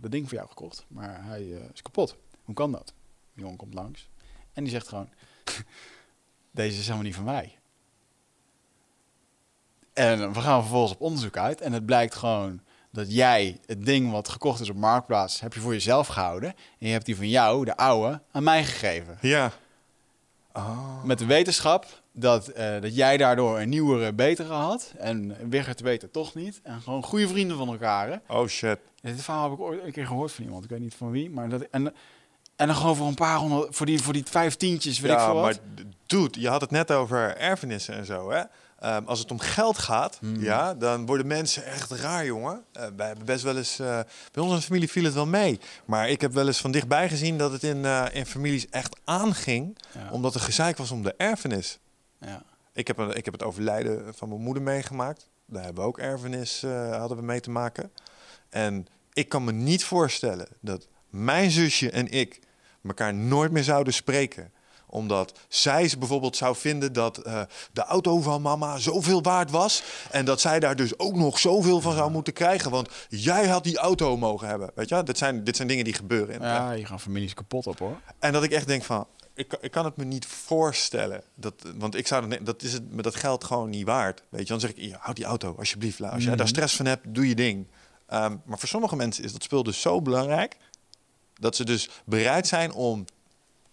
dat ding voor jou gekocht. Maar hij is kapot. Hoe kan dat? Jongen komt langs. En die zegt gewoon, deze is helemaal niet van mij. En we gaan vervolgens op onderzoek uit. En het blijkt gewoon dat jij het ding wat gekocht is op Marktplaats... heb je voor jezelf gehouden. En je hebt die van jou, de oude, aan mij gegeven. Ja. Oh. Met de wetenschap dat, eh, dat jij daardoor een nieuwere, betere had. En Wigert weet het toch niet. En gewoon goede vrienden van elkaar. Hè? Oh shit. Dit verhaal heb ik ooit een keer gehoord van iemand. Ik weet niet van wie. Maar dat, en, en dan gewoon voor een paar honderd... Voor die, voor die vijf tientjes, weet ik ja, veel wat. maar dude, je had het net over erfenissen en zo, hè? Ehm, als het om geld gaat, Hmm. ja, dan worden mensen echt raar, jongen. Eh, wij hebben best wel eens... eh, bij de familie viel het wel mee. Maar ik heb wel eens van dichtbij gezien dat het in, eh, in families echt aanging... Ja. omdat er gezeik was om de erfenis. Ja. Ik heb, een- ik heb het overlijden van mijn moeder meegemaakt. Daar hebben we ook erfenis hadden we mee te maken. En ik kan me niet voorstellen dat mijn zusje en ik elkaar nooit meer zouden spreken omdat zij bijvoorbeeld zou vinden dat eh, de auto van mama zoveel waard was. En dat zij daar dus ook nog zoveel van zou moeten krijgen. Want jij had die auto mogen hebben. Weet je, dit zijn, dit zijn dingen die gebeuren. In ja, hier gaan families kapot op hoor. en dat ik echt denk van, ik, kan- ik kan het me niet voorstellen. Dat, want ik zou dat, dat is het met dat geld gewoon niet waard. Weet je, dan zeg ik, ja, houd die auto alsjeblieft. Als jij daar stress van hebt, doe je ding. Ehm, maar voor sommige mensen is dat spul dus zo belangrijk dat ze dus bereid zijn om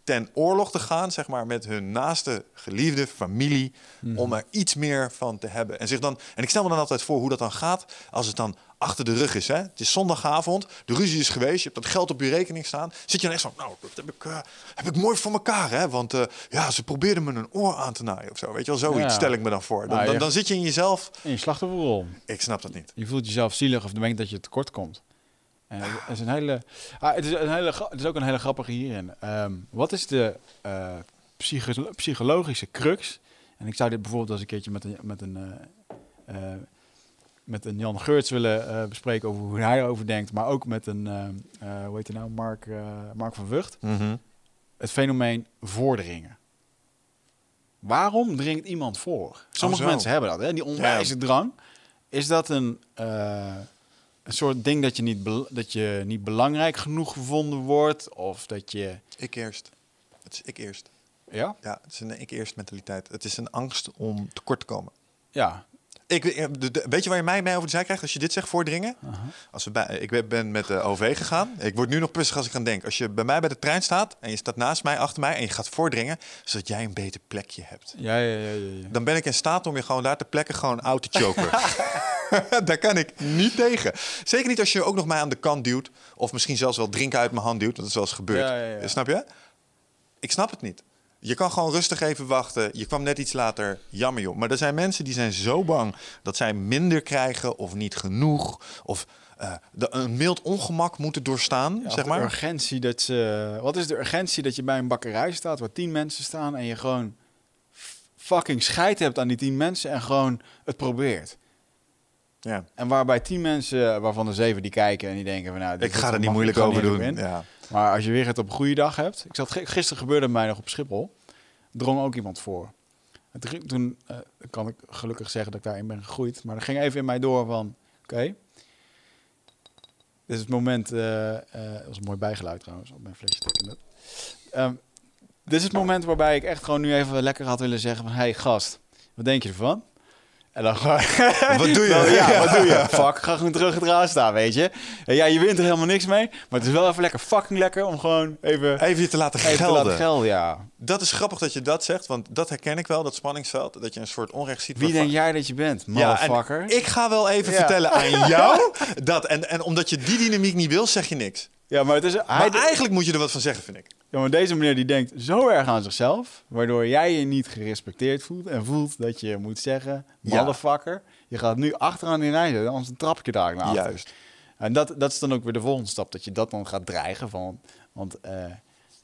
ten oorlog te gaan, zeg maar, met hun naaste geliefde familie, om er iets meer van te hebben. En zich dan, en ik stel me dan altijd voor hoe dat dan gaat als het dan achter de rug is. Hè? Het is zondagavond, de ruzie is geweest, je hebt dat geld op je rekening staan. Zit je dan echt zo, nou, dat heb ik, eh, heb ik mooi voor elkaar, hè? Want eh, ja, ze probeerden me een oor aan te naaien of zo. Weet je wel, zoiets Ja. stel ik me dan voor. Dan, dan zit je in jezelf, In je slachtofferrol. ik snap dat niet. Je voelt jezelf zielig of denkt dat je tekort komt. Het is een hele, ah, het, is een hele, het is ook een hele grappige hierin. Ehm, wat is de eh, psycho- psychologische crux? En ik zou dit bijvoorbeeld als een keertje met een, met een, eh, eh, met een Jan Geurts willen bespreken over hoe hij erover denkt. Maar ook met een, hoe heet hij nou, Mark, Mark van Vught. Het fenomeen voordringen. Waarom dringt iemand voor? Sommige Oh, mensen hebben dat, hè? die onwijze drang. Is dat een, een soort ding dat je, niet dat je niet belangrijk genoeg gevonden wordt? Of dat je... Ik eerst. Het is ik eerst. Ja? Ja, het is een ik eerst mentaliteit. Het is een angst om tekort te komen. Ja. Ik de- weet je waar je mij mee over de zij krijgt als je dit zegt, voordringen? Als we bij, ik ben- met de OV gegaan. Ik word nu nog pissig als ik aan denk. Als je bij mij bij de trein staat en je staat naast mij, achter mij... en je gaat voordringen, zodat jij een beter plekje hebt. Ja, ja, ja, ja. ja. Dan ben ik in staat om je gewoon daar ter plekke gewoon out te choken. daar kan ik niet tegen. Zeker niet als je ook nog mij aan de kant duwt. Of misschien zelfs wel drinken uit mijn hand duwt. Dat is wel eens gebeurd. Ja, ja, ja. Snap je? Ik snap het niet. Je kan gewoon rustig even wachten. Je kwam net iets later. Jammer joh. Maar er zijn mensen die zijn zo bang dat zij minder krijgen of niet genoeg. Of eh, de, een mild ongemak moeten doorstaan, Ja, zeg maar. De urgentie dat ze. Wat is de urgentie dat je bij een bakkerij staat waar tien mensen staan en je gewoon fucking scheid hebt aan die tien mensen en gewoon het probeert. Ja. En waarbij tien mensen, waarvan er zeven die kijken en die denken van nou, Ik ga er niet moeilijk over doen. Ja. Maar als je weer het op een goede dag hebt. Ik zat gi- gisteren gebeurde mij nog op Schiphol. Drong ook iemand voor. En toen, eh, kan ik gelukkig zeggen dat ik daarin ben gegroeid. Maar er ging even in mij door van, oké. dit is het moment, eh, dat was een mooi bijgeluid trouwens, op mijn flesje. Ehm, dit is het moment waarbij ik echt gewoon nu even lekker had willen zeggen van, hey gast, wat denk je ervan? En dan. Wat doe je? Dan, ja, wat doe je? Fuck, ga gewoon terug het raam staan, weet je. En ja, je wint er helemaal niks mee. Maar het is wel even lekker fucking lekker om gewoon even, Even je te laten even te laten gelden, ja. Dat is grappig dat je dat zegt, want dat herken ik wel, dat spanningsveld. Dat je een soort onrecht ziet. Wie denk jij dat je bent, Ja, en motherfucker? ik ga wel even Ja. vertellen aan jou dat. En, en omdat je die dynamiek niet wil, zeg je niks. Ja, maar, het is, hij, Maar eigenlijk moet je er wat van zeggen, vind ik. ja, maar deze meneer die denkt zo erg aan zichzelf... waardoor jij je niet gerespecteerd voelt... en voelt dat je moet zeggen, Ja. motherfucker... je gaat nu achteraan die rij zitten, anders trap ik je daar naar achter. Juist. En dat, dat is dan ook weer de volgende stap, dat je dat dan gaat dreigen van... Want eh,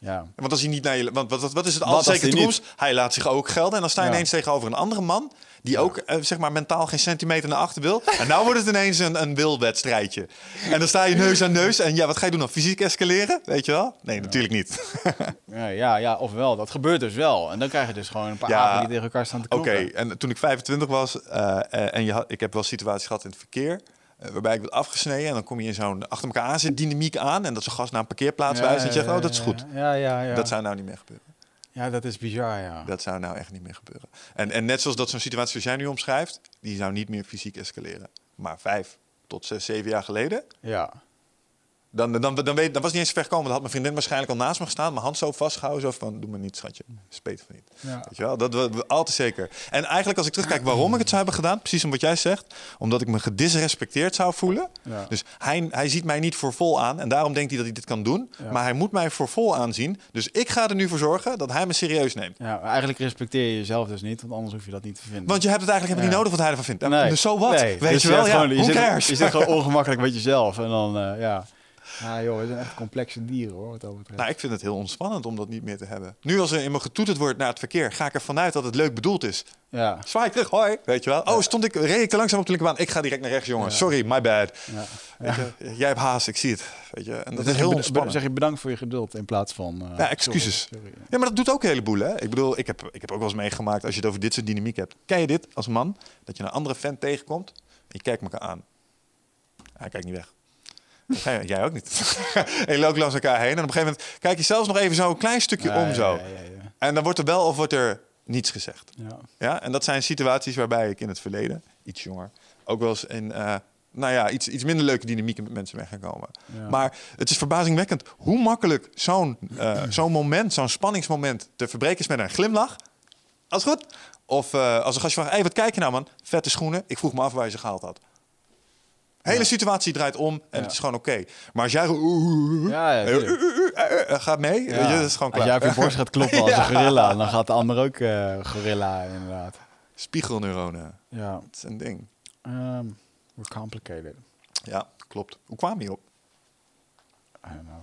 ja, Want als hij niet naar je. Want wat, is het als zeker hij toekomst? Hij laat zich ook gelden. En dan sta je Ja. ineens tegenover een andere man. die ook eh, zeg maar mentaal geen centimeter naar achter wil. En nou wordt het ineens een, een wilwedstrijdje. En dan sta je neus aan neus. En ja, wat ga je doen dan? Fysiek escaleren? Weet je wel? Nee, natuurlijk niet. ja, ja, ja, ofwel, dat gebeurt dus wel. En dan krijg je dus gewoon een paar apen die tegen elkaar staan te Oké, knokken. en toen ik 25 was eh, eh, en je had, ik heb wel situaties gehad in het verkeer. Eh, waarbij ik werd afgesneden en dan kom je in zo'n achter elkaar aan zit dynamiek aan. En dat zo'n gast naar een parkeerplaats wijst en je zegt, oh dat is goed. Ja, ja, ja. Dat zou nou niet meer gebeuren. Ja, dat is bizar, ja. Dat zou nou echt niet meer gebeuren. En, en net zoals dat zo'n situatie zoals jij nu omschrijft, die zou niet meer fysiek escaleren. Maar vijf tot zes, zeven jaar geleden, Ja. Dan, dan, dan, weet, dan was het niet eens ver gekomen. Dan had mijn vriendin waarschijnlijk al naast me gestaan, mijn hand zo vastgehouden, zo van, doe me niet, schatje. Speet van niet. Ja. Weet je wel, dat we, we- altijd zeker. En eigenlijk als ik terugkijk waarom ik het zou hebben gedaan, precies om wat jij zegt, omdat ik me gedisrespecteerd zou voelen. Ja. Dus hij, hij ziet mij niet voor vol aan en daarom denkt hij dat hij dit kan doen. Ja. Maar hij moet mij voor vol aanzien. Dus ik ga er nu voor zorgen dat hij me serieus neemt. ja, eigenlijk respecteer je jezelf dus niet, want anders hoef je dat niet te vinden. Want je hebt het eigenlijk helemaal niet nodig wat hij ervan vindt. Dus zo wat? Nee. Weet Dus je wel? gewoon- je, zit, je zit gewoon ongemakkelijk met jezelf. En dan, eh, ja. Ja, joh, we zijn echt complexe dieren, hoor, wat dat betreft. Nou, ik vind het heel ontspannend om dat niet meer te hebben. Nu als er in me getoeterd wordt naar het verkeer, ga ik ervan uit dat het leuk bedoeld is. ja. Zwaai terug, hoi. Weet je wel? Oh, stond ik, reed ik te langzaam op de linkerbaan? Ik ga direct naar rechts, jongen. Sorry, my bad. ja. Weet je, jij hebt haast, ik zie het. Weet je? En dat is heel zeg je bedankt voor je geduld in plaats van... eh, Ja, excuses. sorry, sorry. Ja, maar dat doet ook een heleboel, hè? Ik bedoel, ik heb, ik heb ook wel eens meegemaakt als je het over dit soort dynamiek hebt. Ken je dit als man? Dat je een andere vent tegenkomt en je kijkt elkaar aan. Hij kijkt niet weg. Jij- Jij ook niet. en je loopt langs elkaar heen en op een gegeven moment kijk je zelfs nog even zo een klein stukje om zo. En dan wordt er wel of wordt er niets gezegd. Ja. Ja, en dat zijn situaties waarbij ik in het verleden, iets jonger, ook wel eens in, eh, nou ja, iets, iets minder leuke dynamieken met mensen ben gaan komen. Ja. Maar het is verbazingwekkend hoe makkelijk zo'n eh, zo'n moment, zo'n spanningsmoment te verbreken is met een glimlach. Als goed. Of eh, als een gastje vraagt, hey, wat kijk je nou man? Vette schoenen. Ik vroeg me af waar je ze gehaald had. Hele Ja. situatie draait om en Ja. het is gewoon oké. Maar als jij Ja, gaat mee, je, dat is gewoon Als klaar. jij op je borst gaat kloppen als een gorilla, dan gaat de ander ook eh, gorilla inderdaad. Spiegelneuronen, Ja. dat is een ding. ehm we're complicated. Ja, klopt. Hoe kwam je op? I don't know.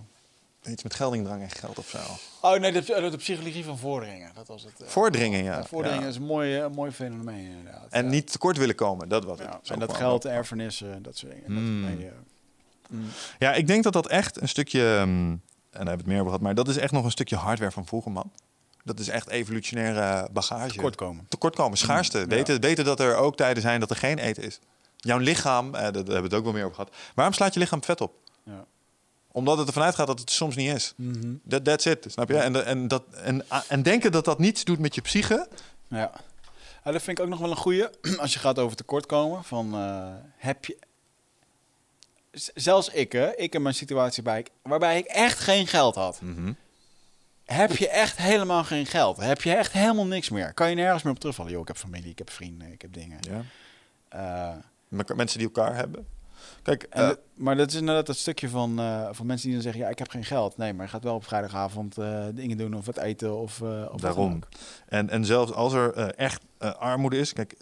Iets met geldingdrang en geld of zo. Oh nee, de, de, de psychologie van vorderingen. Dat was het. eh. Voordringen, ja. Ja. is een mooi, eh, een mooi fenomeen inderdaad. En ja. niet tekort willen komen, dat was. Ja, en dat geld, erfenissen, dat soort dingen. Mm. Dat, nee, eh, mm. Ja, ik denk dat dat echt een stukje, ehm, en daar hebben we het meer over gehad, maar dat is echt nog een stukje hardware van vroeger, man. Dat is echt evolutionaire bagage. Tekortkomen. Tekortkomen, schaarste. ja. Weten, weten dat er ook tijden zijn dat er geen eten is. Jouw lichaam, eh, daar hebben we het ook wel meer over gehad. Waarom slaat je lichaam vet op? Omdat het ervan uitgaat dat het soms niet is. Mhm. That, that's it, snap je? En, en, dat, en, en denken dat dat niets doet met je psyche, Ja. Ja, dat vind ik ook nog wel een goeie. Als je gaat over tekortkomen, van eh, heb je... Zelfs ik, hè, ik in mijn situatie bij, waarbij ik echt geen geld had. Mhm. Heb je echt helemaal geen geld? Heb je echt helemaal niks meer? Kan je nergens meer op terugvallen? Yo, ik heb familie, ik heb vrienden, ik heb dingen. Ja. Eh, Mensen die elkaar hebben. Kijk, en maar dat is inderdaad dat stukje van, eh, van mensen die dan zeggen... ja, ik heb geen geld. Nee, maar je gaat wel op vrijdagavond eh, dingen doen of wat eten of, eh of Daarom. En, en zelfs als er echt armoede is. Kijk,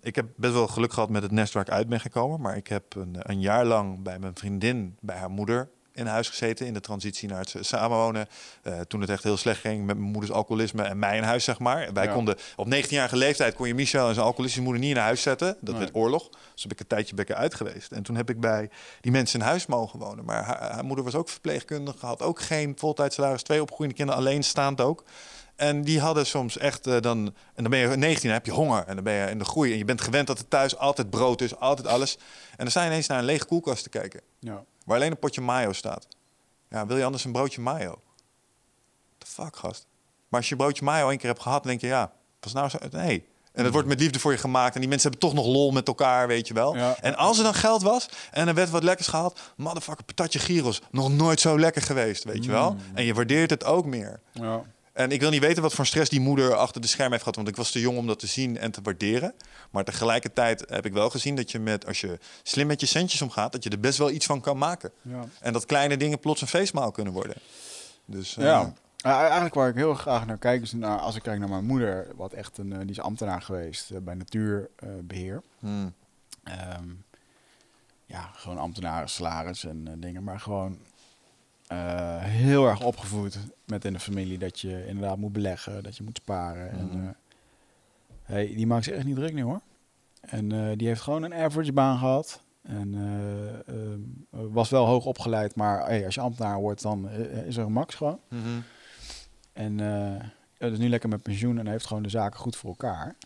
ik heb best wel geluk gehad met het nest waar ik uit ben gekomen. Maar ik heb een, een jaar lang bij mijn vriendin, bij haar moeder in huis gezeten. In de transitie naar het samenwonen. Eh, toen het echt heel slecht ging met mijn moeders alcoholisme en mij in huis, zeg maar. Wij Ja. konden op 19-jarige leeftijd kon je Michel en zijn alcoholistische moeder niet in huis zetten. Dat Nee. werd oorlog. Dus heb ik een tijdje bekken uit geweest. En toen heb ik bij die mensen in huis mogen wonen. Maar haar, haar moeder was ook verpleegkundige, had ook geen voltijdsalaris, twee opgroeiende kinderen, alleenstaand ook. En die hadden soms echt eh, dan... En dan ben je 19 en heb je honger. En dan ben je in de groei. En je bent gewend dat er thuis altijd brood is, altijd alles. En dan sta je ineens naar een lege koelkast te kijken. Ja. Waar alleen een potje mayo staat. Ja, wil je anders een broodje mayo? The fuck, gast. Maar als je broodje mayo één keer hebt gehad, denk je, ja, was nou zo... Nee. En het wordt met liefde voor je gemaakt. En die mensen hebben toch nog lol met elkaar, weet je wel. Ja. En als er dan geld was en er werd wat lekkers gehaald... Motherfucker, patatje gyros. Nog nooit zo lekker geweest, weet je wel. En je waardeert het ook meer. Ja. En ik wil niet weten wat voor stress die moeder achter de scherm heeft gehad. Want ik was te jong om dat te zien en te waarderen. Maar tegelijkertijd heb ik wel gezien dat je met, als je slim met je centjes omgaat, dat je er best wel iets van kan maken. Ja. En dat kleine dingen plots een feestmaal kunnen worden. Dus eh, Ja. Eigenlijk waar ik heel graag naar kijk, is naar, als ik kijk naar mijn moeder, wat echt een, eh, die is ambtenaar geweest eh, bij natuurbeheer. hmm, Ehm, ja, gewoon ambtenaren, salaris en dingen, maar gewoon eh, heel erg opgevoed met in de familie dat je inderdaad moet beleggen, dat je moet sparen. En, Mhm. eh, hey, die maakt zich echt niet druk nu hoor. En eh, die heeft gewoon een average baan gehad. En was wel hoog opgeleid, maar hey, als je ambtenaar wordt, dan is er een max gewoon. mhm. En eh ja, dus nu lekker met pensioen en heeft gewoon de zaken goed voor elkaar.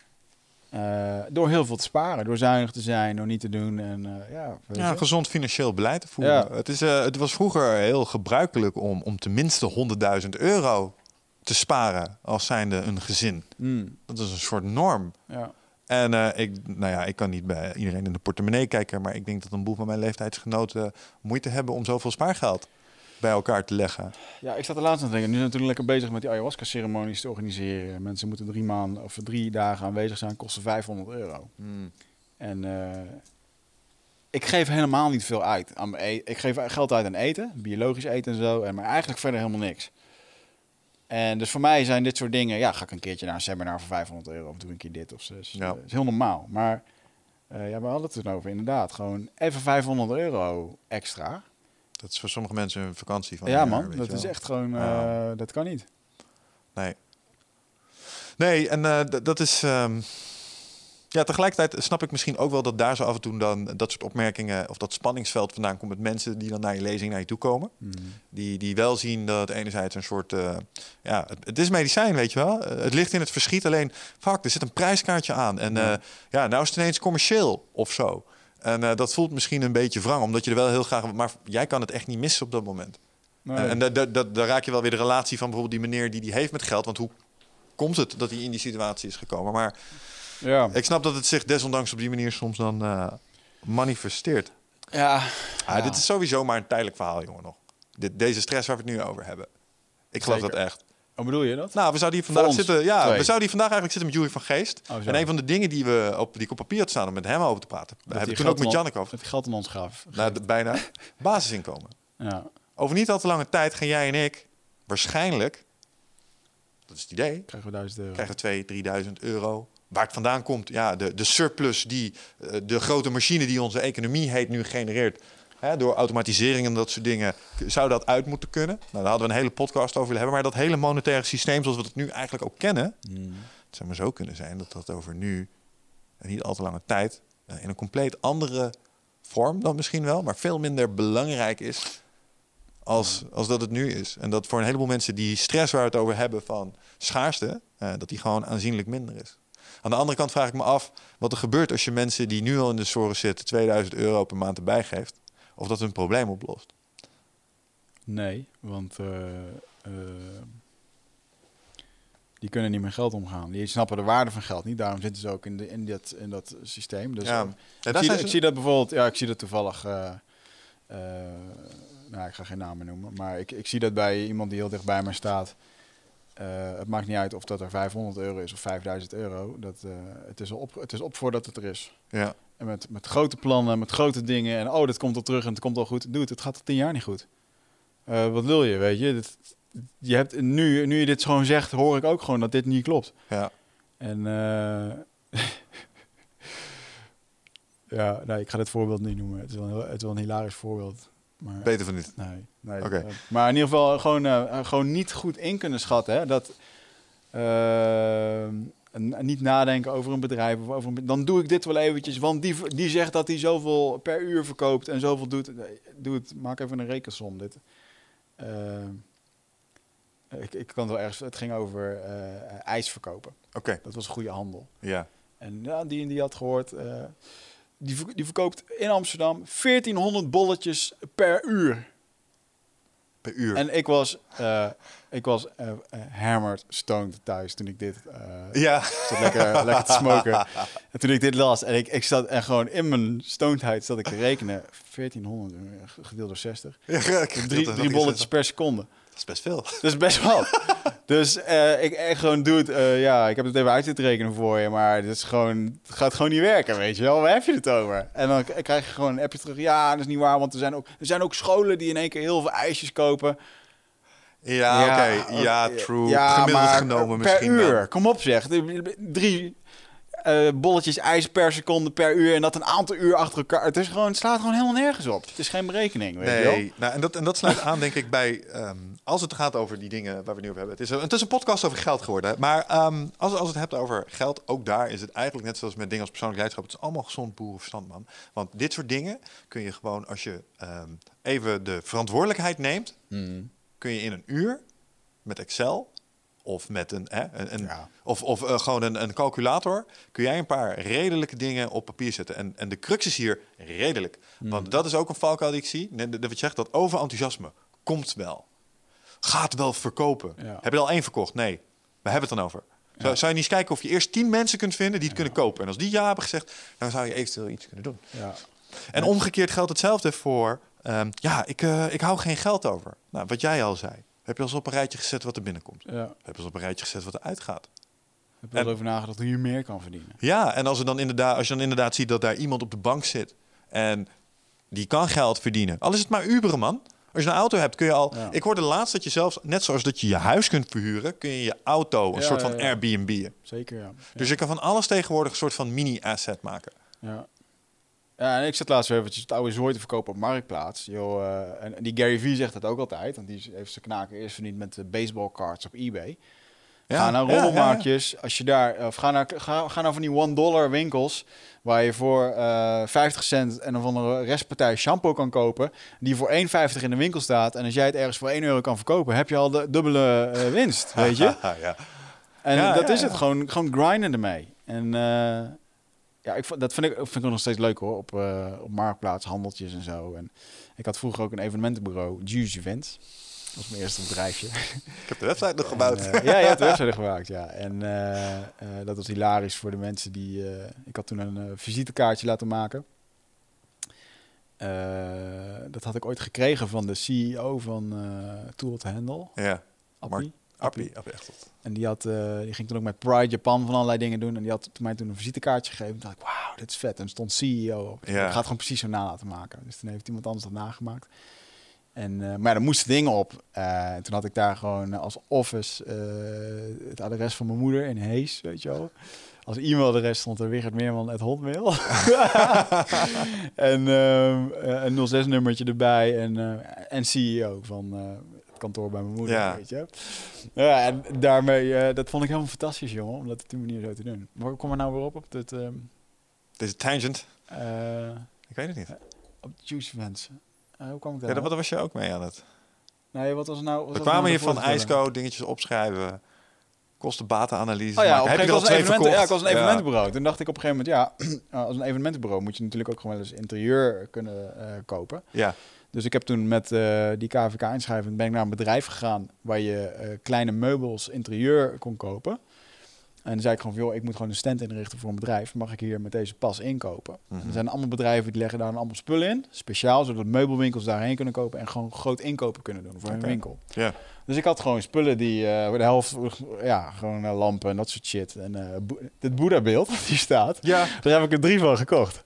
Eh, door heel veel te sparen, door zuinig te zijn, door niet te doen. En eh, ja, gezond financieel beleid te voeren. Ja. Het, is, eh, het was vroeger heel gebruikelijk om, om tenminste 100.000 euro te sparen als zijnde een gezin. Mm, Dat is een soort norm. ja. En ik, nou ja, ik kan niet bij iedereen in de portemonnee kijken, maar ik denk dat een boel van mijn leeftijdsgenoten moeite hebben om zoveel spaargeld bij elkaar te leggen. ja, ik zat er laatst aan te denken. Nu zijn we natuurlijk lekker bezig met die ayahuasca-ceremonies te organiseren. Mensen moeten drie maanden of drie dagen aanwezig zijn, kosten 500 euro. En eh, ik geef helemaal niet veel uit. Aan mijn e- ik geef geld uit aan eten, biologisch eten en zo, en maar eigenlijk verder helemaal niks. En dus voor mij zijn dit soort dingen, ja, ga ik een keertje naar een seminar voor 500 euro of doe een keer dit of zo. Dus, Ja. is heel normaal. Maar eh, ja, we hadden het erover, inderdaad. Gewoon even 500 euro extra. Dat is voor sommige mensen een vakantie van ja, jaar, man, dat is echt gewoon, eh, dat kan niet. Nee. Nee, en eh, dat is. ehm, ja, tegelijkertijd snap ik misschien ook wel dat daar zo af en toe dan dat soort opmerkingen of dat spanningsveld vandaan komt met mensen die dan naar je lezing naar je toe komen. Die, die wel zien dat enerzijds een soort. eh, ja, het, het is medicijn, weet je wel. Het ligt in het verschiet. Alleen, fuck, er zit een prijskaartje aan. En ja, nou is het ineens commercieel of zo. En eh, dat voelt misschien een beetje wrang, omdat je er wel heel graag. Maar jij kan het echt niet missen op dat moment. Nee. En, en da- da- da- daar raak je wel weer de relatie van bijvoorbeeld die meneer die die heeft met geld. Want hoe komt het dat hij in die situatie is gekomen? Maar ja. ik snap dat het zich desondanks op die manier soms dan eh, manifesteert. ja. Ah, Ja. Dit is sowieso maar een tijdelijk verhaal, jongen, nog. Dit, deze stress waar we het nu over hebben. Ik geloof Zeker. dat echt. Hoe bedoel je dat? Nou, we zouden hier vandaag zitten. Ja, twee. we zouden hier vandaag eigenlijk zitten met Jury van Geest. Oh, en een van de dingen die, we op, die ik op papier had staan om met hem over te praten. Daar heb die ik toen ook met Janneke over. Hij geld aan ons gaf. Nou, bijna basisinkomen. Ja. Over niet al te lange tijd gaan jij en ik waarschijnlijk, dat is het idee, Krijgen we 1000 euro. krijgen 2.000, 3.000 euro. Waar het vandaan komt, ja, de, de surplus die eh, de grote machine die onze economie heet nu genereert. Hè, door automatisering en dat soort dingen zou dat uit moeten kunnen. Nou, daar hadden we een hele podcast over willen hebben. Maar dat hele monetaire systeem zoals we het nu eigenlijk ook kennen, Mm. het zou maar zo kunnen zijn dat dat over nu en niet al te lange tijd eh, in een compleet andere vorm dan misschien wel, maar veel minder belangrijk is als, als dat het nu is. En dat voor een heleboel mensen die stress waar we het over hebben van schaarste, eh, dat die gewoon aanzienlijk minder is. Aan de andere kant vraag ik me af wat er gebeurt als je mensen die nu al in de zorg zitten 2000 euro per maand erbij geeft, of dat hun probleem oplost. Nee, want eh, eh, die kunnen niet met geld omgaan. Die snappen de waarde van geld niet. Daarom zitten ze ook in, de, in, dat, in dat systeem. Dus Ja. eh, Ja, ik, zie, ik dat bijvoorbeeld, ja, ik zie dat toevallig. nou, ik ga geen namen noemen, maar ik, ik zie dat bij iemand die heel dicht bij mij staat. Het maakt niet uit of dat er 500 euro is of 5000 euro. Dat, het, is op, het is op voordat het er is. Ja. En met, met grote plannen, met grote dingen. En oh, dit komt al terug en het komt al goed. Doe het, het gaat al tien jaar niet goed. Eh, wat wil je, weet je? Dit, je hebt, nu, nu je dit gewoon zegt, hoor ik ook gewoon dat dit niet klopt. Ja. En eh, ja, nee, ik ga dit voorbeeld niet noemen. Het is wel een, het is wel een hilarisch voorbeeld. Maar, Beter van niet. nee, nee. Oké. eh, maar in ieder geval gewoon, gewoon niet goed in kunnen schatten. Hè, dat eh, n- niet nadenken over een bedrijf. Of over een, dan doe ik dit wel eventjes. Want die, die zegt dat hij zoveel per uur verkoopt en zoveel doet. Doe het, maak even een rekensom. Dit. Eh, ik, ik kan het wel ergens. Het ging over eh, ijs verkopen. Oké. Dat was een goede handel. Ja. En ja, die en die had gehoord. eh, die, die verkoopt in Amsterdam 1400 bolletjes per uur. Per uur. En ik was, ik was eh, hammered stoned thuis toen ik dit. eh ja. zat lekker, lekker te smoken. En toen ik dit las en ik, ik zat en gewoon in mijn stonedheid zat ik te rekenen. 1400 eh, gedeeld door 60. ja ik- Drie, drie bolletjes per seconde. Dat is best veel. Dat is best wel. dus ik echt gewoon doe het. ja, ik heb het even uit zitten rekenen voor je, maar het, is gewoon, het gaat gewoon niet werken, weet je wel. Waar heb je het over? En dan krijg je gewoon een appje terug. Ja, dat is niet waar, want er zijn ook, er zijn ook scholen die in één keer heel veel ijsjes kopen. Ja, oké. Ja, eh, true. ja, Gemiddeld maar genomen per misschien uur. Kom op zeg. Drie eh, bolletjes ijs per seconde per uur en dat een aantal uur achter elkaar. Het, is gewoon, het slaat gewoon helemaal nergens op. Het is geen berekening, weet je wel. Nee, nou, en, dat, en dat sluit aan, denk ik, bij. ehm, als het gaat over die dingen waar we nu over hebben. Het is, een- het is een podcast over geld geworden. Maar ehm, als, als het hebt over geld, ook daar is het eigenlijk net zoals met dingen als persoonlijk leiderschap. Het is allemaal gezond boerenverstand, man. Want dit soort dingen kun je gewoon, als je ehm, even de verantwoordelijkheid neemt, Hmm. Kun je in een uur met Excel of met een, hè, een, een- Ja. of, of eh, gewoon een, een calculator, kun jij een paar redelijke dingen op papier zetten. En, en de crux is hier redelijk. Want dat is ook een valkuil die ik zie. Net Dat wat je zegt, dat overenthousiasme komt wel. Gaat wel verkopen. Ja. Heb je al één verkocht? Nee. We hebben het dan over. Zou, zou je niet eens kijken of je eerst tien mensen kunt vinden die het kunnen kopen? En als die ja hebben gezegd, dan zou je eventueel iets kunnen doen. Ja. En omgekeerd geldt hetzelfde voor... ehm, ja, ik, eh, ik hou geen geld over. Nou, wat jij al zei. Heb je al eens op een rijtje gezet wat er binnenkomt? Ja. Heb je al op een rijtje gezet wat er uitgaat? Heb je erover nagedacht hoe je meer kan verdienen? Ja, en als, er dan inderdaad, als je dan inderdaad ziet dat daar iemand op de bank zit... en die kan geld verdienen. Al is het maar Uberen, man. Als je een auto hebt, kun je al... Ja. Ik hoorde laatst dat je zelfs, net zoals dat je je huis kunt verhuren... kun je je auto een Ja, soort van ja. Airbnb'en. Zeker, ja. Dus je kan van alles tegenwoordig een soort van mini-asset maken. Ja. Ja, en ik zat laatst weer eventjes het oude zooi te verkopen op Marktplaats. Joh, eh, en, en die Gary Vee zegt dat ook altijd. Want die heeft zijn knaken eerst verdiend met de baseballcards op eBay. ga naar ja, rommelmarktjes. Als je daar, of ga, naar, ga, ga naar van die one dollar winkels. Waar je voor eh 50 cent en een van de restpartij shampoo kan kopen. Die voor 1,50 in de winkel staat. En als jij het ergens voor 1 euro kan verkopen, heb je al de dubbele eh, winst. Weet je? ja. ja. En dat is het, gewoon, gewoon grinden ermee. En eh, ja, ik, vond- dat vind ik, vind ik nog steeds leuk hoor, op, eh, op Marktplaats, handeltjes en zo. En ik had vroeger ook een evenementenbureau, Juice Events. Dat was mijn eerste bedrijfje. Ik heb de website nog gebouwd. En, eh, ja, je hebt de website gemaakt, ja. En eh, dat was hilarisch voor de mensen die... ik had toen een visitekaartje laten maken. Dat had ik ooit gekregen van de CEO van Tool to Handle, ja. Appie. Appie, Appie, tot. En die, had, eh, die ging toen ook met Pride Japan van allerlei dingen doen. En die had toen mij toen een visitekaartje gegeven. Toen dacht ik, wauw, dit is vet. En stond CEO op. Ja. Ik ga het gewoon precies zo na laten maken. Dus toen heeft iemand anders dat nagemaakt. En, eh, maar er moesten dingen op. En toen had ik daar gewoon als office het adres van mijn moeder in Hees, weet je wel. Als e-mailadres stond er Wigert Meerman at Hotmail. en ehm, eh, een 06-nummertje erbij. En, en CEO van het kantoor bij mijn moeder, Ja. weet je. Ja, en daarmee, eh, dat vond ik helemaal fantastisch, jongen. Om dat op die manier zo te doen. Waar kom er nou weer op? Op, dit, ehm, Deze tangent. eh, Ik weet het niet. op de Juice Events. Eh, hoe kwam ik daar Ja, nou daar was je ook mee aan het. Nee, wat was nou? wat We was kwamen nou hier van? IJsco dingetjes opschrijven. Kosten-batenanalyse. Oh ja, op een gegeven verkocht? ja, ik was een evenementenbureau. Toen dacht ik op een gegeven moment, ja, als een evenementenbureau moet je natuurlijk ook gewoon wel eens interieur kunnen eh, kopen. Ja, Dus ik heb toen met eh, die KVK-inschrijving ben ik naar een bedrijf gegaan waar je eh, kleine meubels, interieur kon kopen. En dan zei ik gewoon van, joh, ik moet gewoon een stand inrichten voor een bedrijf. Mag ik hier met deze pas inkopen? Mhm. Er zijn allemaal bedrijven die leggen daar dan allemaal spullen in. Speciaal, zodat meubelwinkels daarheen kunnen kopen en gewoon groot inkopen kunnen doen voor Oké. hun winkel. Ja. Dus ik had gewoon spullen die eh, voor de helft, ja, gewoon lampen en dat soort shit. En Boe- dit Boeddha-beeld hier staat, Ja. daar heb ik er drie van gekocht.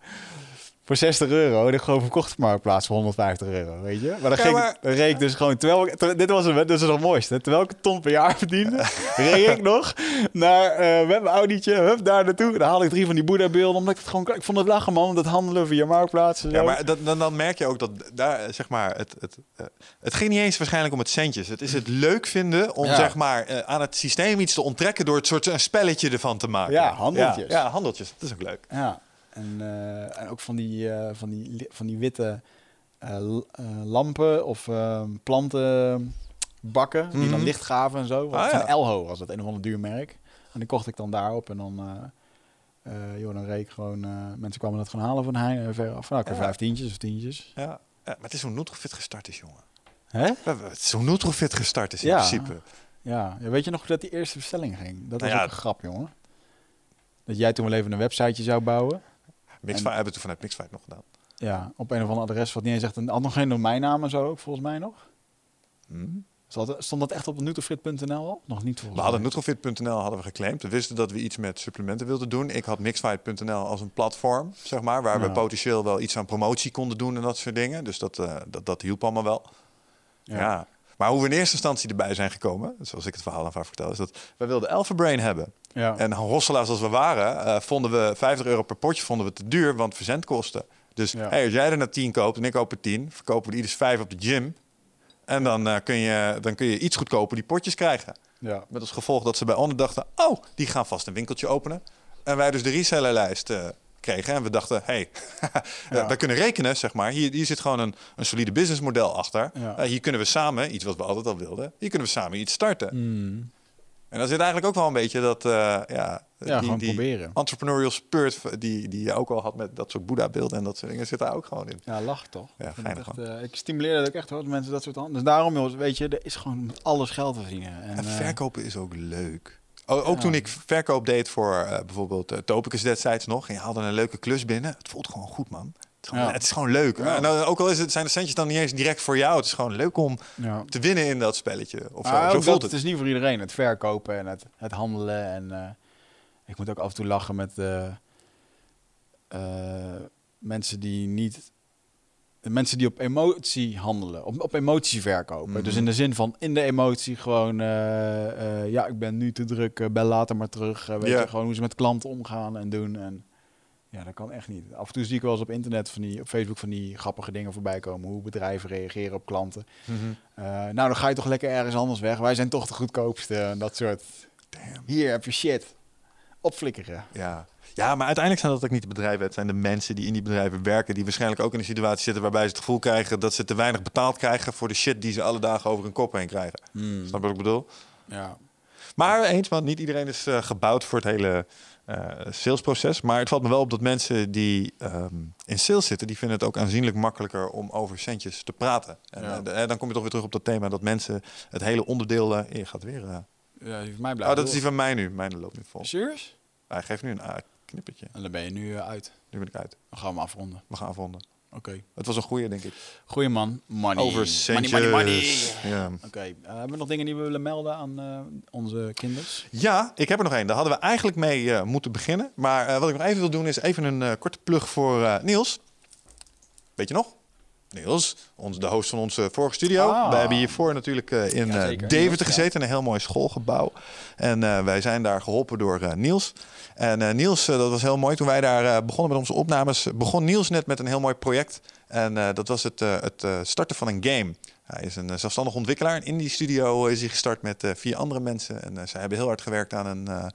Voor 60 euro. Ik gewoon verkocht op Marktplaats voor 150 euro, weet je. Maar dan, Ja, ging, maar- dan reed ik dus gewoon... Terwijl ik, dit was het, dit is het mooiste. Terwijl ik een ton per jaar verdiende, reed ik nog naar, eh, met mijn Audi'tje, hup, daar naartoe. Dan haalde ik drie van die Boeddha-beelden, omdat ik het gewoon... Ik vond het lachen, man, dat handelen via Marktplaats. Ja, maar dat, dan, dan merk je ook dat daar, eh, zeg maar, het, het, eh, het ging niet eens waarschijnlijk om het centjes. Het is het leuk vinden om, Ja. zeg maar, aan het systeem iets te onttrekken door het soort een spelletje ervan te maken. Ja, handeltjes. Ja, ja, handeltjes. Dat is ook leuk. Ja, en, eh, en ook van die, eh, van die, van die witte eh, lampen of eh, plantenbakken die dan Mhm. licht gaven en zo. Ah, van ja. Elho was dat, een of ander duur merk. En die kocht ik dan daarop en dan, eh, joh, dan reed ik gewoon... mensen kwamen dat gewoon halen van Heijn, ver af. Nou, ik Ja. vijf tientjes of tientjes. Ja. Ja, maar het is hoe Nutrofit gestart is, jongen. Hè? Het is hoe Nutrofit gestart is in Ja. principe. Ja. ja, weet je nog hoe dat die eerste bestelling ging? Dat was Nou ja. ook een grap, jongen. Dat jij toen wel even een websiteje zou bouwen. Mixfight hebben we toen vanuit Mixfight nog gedaan. Ja, op een of ander adres wat niet eens echt... Een, had nog geen domeinnaam en zo ook, volgens mij nog. Hm? Stond dat, stond dat echt op nutrifit.nl al? Nog niet volgens We hadden mij. Nutrofit.nl hadden we geclaimd. We wisten dat we iets met supplementen wilden doen. Ik had Mixfight.nl als een platform, zeg maar, waar we Ja. potentieel wel iets aan promotie konden doen en dat soort dingen. Dus dat, eh, dat, dat hielp allemaal wel. Ja. Maar hoe we in eerste instantie erbij zijn gekomen, zoals ik het verhaal aan vaak vertel, is dat wij wilden Alpha Brain hebben. Ja. En hosselaars als we waren, eh, vonden we 50 euro per potje vonden we te duur, want verzendkosten. Dus Ja. hey, als jij er naar 10 koopt en ik koop er 10, verkopen we er ieders 5 op de gym. En dan, eh, kun je, dan kun je iets goedkoper die potjes krijgen. ja. Met als gevolg dat ze bij Onne dachten, oh, die gaan vast een winkeltje openen. En wij dus de resellerlijst eh, kregen. En we dachten, hey, Ja. wij kunnen rekenen, zeg maar. Hier, hier zit gewoon een, een solide businessmodel achter. Ja. Eh, hier kunnen we samen, iets wat we altijd al wilden, hier kunnen we samen iets starten. Mm. En dan zit eigenlijk ook wel een beetje dat, eh, ja, Ja, die, die proberen. entrepreneurial spirit die, die je ook al had met dat soort Boeddha-beelden en dat soort dingen, zit daar ook gewoon in. Ja, lach toch? Ja, geinig, echt, eh, ik stimuleer dat ook echt hoor, dat mensen dat soort handen. Dus daarom, weet je, er is gewoon alles geld te verdienen. En, En eh, verkopen is ook leuk. O- ook Ja. toen ik verkoop deed voor eh, bijvoorbeeld uh, Topicus destijds nog. En je haalde een leuke klus binnen. Het voelt gewoon goed, man. Het is gewoon, het is gewoon leuk. Ja. En dan, ook al is het, zijn de centjes dan niet eens direct voor jou. Het is gewoon leuk om te winnen in dat spelletje. Of zo, voelt het. het is niet voor iedereen. Het verkopen en het, het handelen. En eh, ik moet ook af en toe lachen met mensen die niet... De mensen die op emotie handelen, op, op emotie verkopen. Mhm. Dus in de zin van in de emotie gewoon, eh, eh, ja, ik ben nu te druk, eh, bel later maar terug. weet je, gewoon hoe ze met klanten omgaan en doen. En ja, dat kan echt niet. Af en toe zie ik wel eens op internet, van die, op Facebook, van die grappige dingen voorbij komen. Hoe bedrijven reageren op klanten. Mhm. Nou, dan ga je toch lekker ergens anders weg. Wij zijn toch de goedkoopste en dat soort. Damn. Hier heb je shit. Opflikkeren. Ja. Ja, maar uiteindelijk zijn dat ook niet de bedrijven. Het zijn de mensen die in die bedrijven werken. Die waarschijnlijk ook in een situatie zitten waarbij ze het gevoel krijgen dat ze te weinig betaald krijgen voor de shit die ze alle dagen over hun kop heen krijgen. Snap je wat ik bedoel? Ja. Maar eens, want niet iedereen is eh, gebouwd voor het hele eh, salesproces. Maar het valt me wel op dat mensen die ehm, in sales zitten, die vinden het ook aanzienlijk makkelijker om over centjes te praten. En Ja. eh, dan kom je toch weer terug op dat thema dat mensen het hele onderdeel. je gaat weer. ja die van mij oh, dat is die van mij nu. Mijn loopt nu vol. Serieus? Hij geeft nu een knippertje. En dan ben je nu eh, uit. Nu ben ik uit. Dan gaan we hem afronden. We gaan afronden. Oké. Het was een goeie, denk ik. Goeie man. Money. Over money, centjes. money. Oké. eh, hebben we nog dingen die we willen melden aan eh, onze kinders? Ja, ik heb er nog één. Daar hadden we eigenlijk mee moeten beginnen. Maar wat ik nog even wil doen is even een korte plug voor Niels. Weet je nog? Niels, ons, de host van onze vorige studio. Ah. Wij hebben hiervoor natuurlijk in Ja. Deventer gezeten, in een heel mooi schoolgebouw. En wij zijn daar geholpen door Niels. En eh, Niels, eh, dat was heel mooi. Toen wij daar eh, begonnen met onze opnames, begon Niels net met een heel mooi project. En dat was het, het starten van een game. Hij is een zelfstandig ontwikkelaar. In die studio is hij gestart met vier andere mensen. En zij hebben heel hard gewerkt aan een,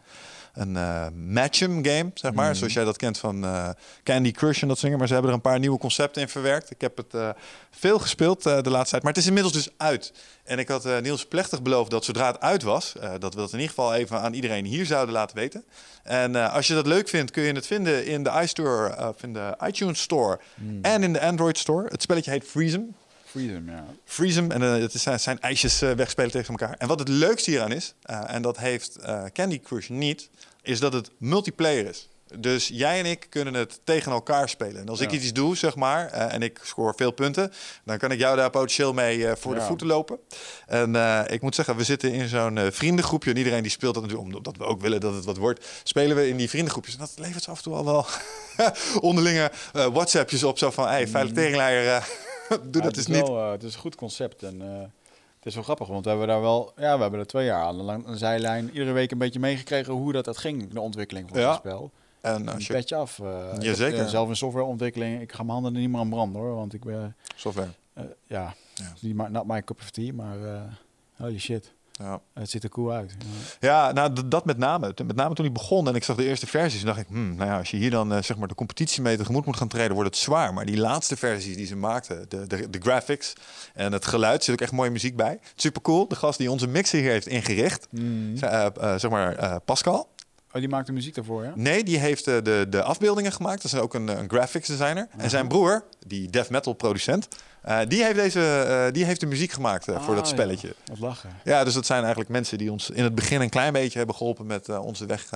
een eh matchem game, zeg maar. Mhm. Zoals jij dat kent van eh, Candy Crush en dat dingen. Maar ze hebben er een paar nieuwe concepten in verwerkt. Ik heb het eh, veel gespeeld de laatste tijd. Maar het is inmiddels dus uit. En ik had Niels plechtig beloofd dat zodra het uit was... dat we dat in ieder geval even aan iedereen hier zouden laten weten. En als je dat leuk vindt, kun je het vinden in de iStore, of in de iTunes Store... Hmm. en in de Android Store. Het spelletje heet Freezem. Freedom, ja. Freeze hem en uh, het zijn, zijn ijsjes uh, wegspelen tegen elkaar. En wat het leukste hieraan is, en dat heeft Candy Crush niet, is dat het multiplayer is. Dus jij en ik kunnen het tegen elkaar spelen. En als ja. ik iets doe, zeg maar, uh, en ik scoor veel punten, dan kan ik jou daar potentieel mee uh, voor ja. de voeten lopen. En uh, ik moet zeggen, we zitten in zo'n vriendengroepje. En iedereen die speelt dat natuurlijk, omdat we ook willen dat het wat wordt, spelen we in die vriendengroepjes. En dat levert af en toe al wel onderlinge WhatsAppjes op. Zo van, hé, hey, veilig tegenleider, doe dat eens niet. Wel, het is een goed concept en... Het is wel grappig, want we hebben daar wel, ja, we hebben er twee jaar aan een zijlijn iedere week een beetje meegekregen hoe dat, dat ging, de ontwikkeling van ja. het spel. En als je... petje af. Uh, Jazeker. zelf in softwareontwikkeling. Ik ga mijn handen er niet meer aan branden hoor. Want ik ben... Software. Ja, ja. Niet not my cup of tea, maar holy shit. Ja. Het ziet er cool uit. Ja, ja nou dat met name. Met name toen ik begon en ik zag de eerste versies, dacht ik, hmm, nou ja, als je hier dan uh, zeg maar de competitie mee tegemoet moet gaan treden, wordt het zwaar. Maar die laatste versies die ze maakten, de, de, de graphics en het geluid, zit ook echt mooie muziek bij. Super cool. De gast die onze mixer hier heeft ingericht, mm. zeg maar Pascal. Oh, die maakt de muziek daarvoor, ja? Nee, die heeft de, de, de afbeeldingen gemaakt. Dat is ook een, een graphics designer. En zijn broer, die death metal producent, uh, die, heeft deze, uh, die heeft de muziek gemaakt uh, ah, voor dat spelletje. Ja. Wat lachen. Ja, dus dat zijn eigenlijk mensen die ons in het begin een klein beetje hebben geholpen met onze weg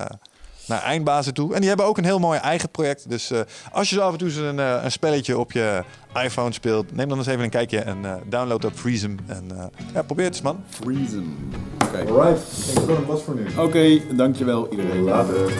naar eindbazen toe. En die hebben ook een heel mooi eigen project. Dus uh, als je zo af en toe een, uh, een spelletje op je iPhone speelt, neem dan eens even een kijkje en uh, download dat Freezem. En ja, probeer het eens, man. Freezem. Oké. Okay. Alright, ik denk dat het was voor nu. Oké, okay, dankjewel iedereen. Later.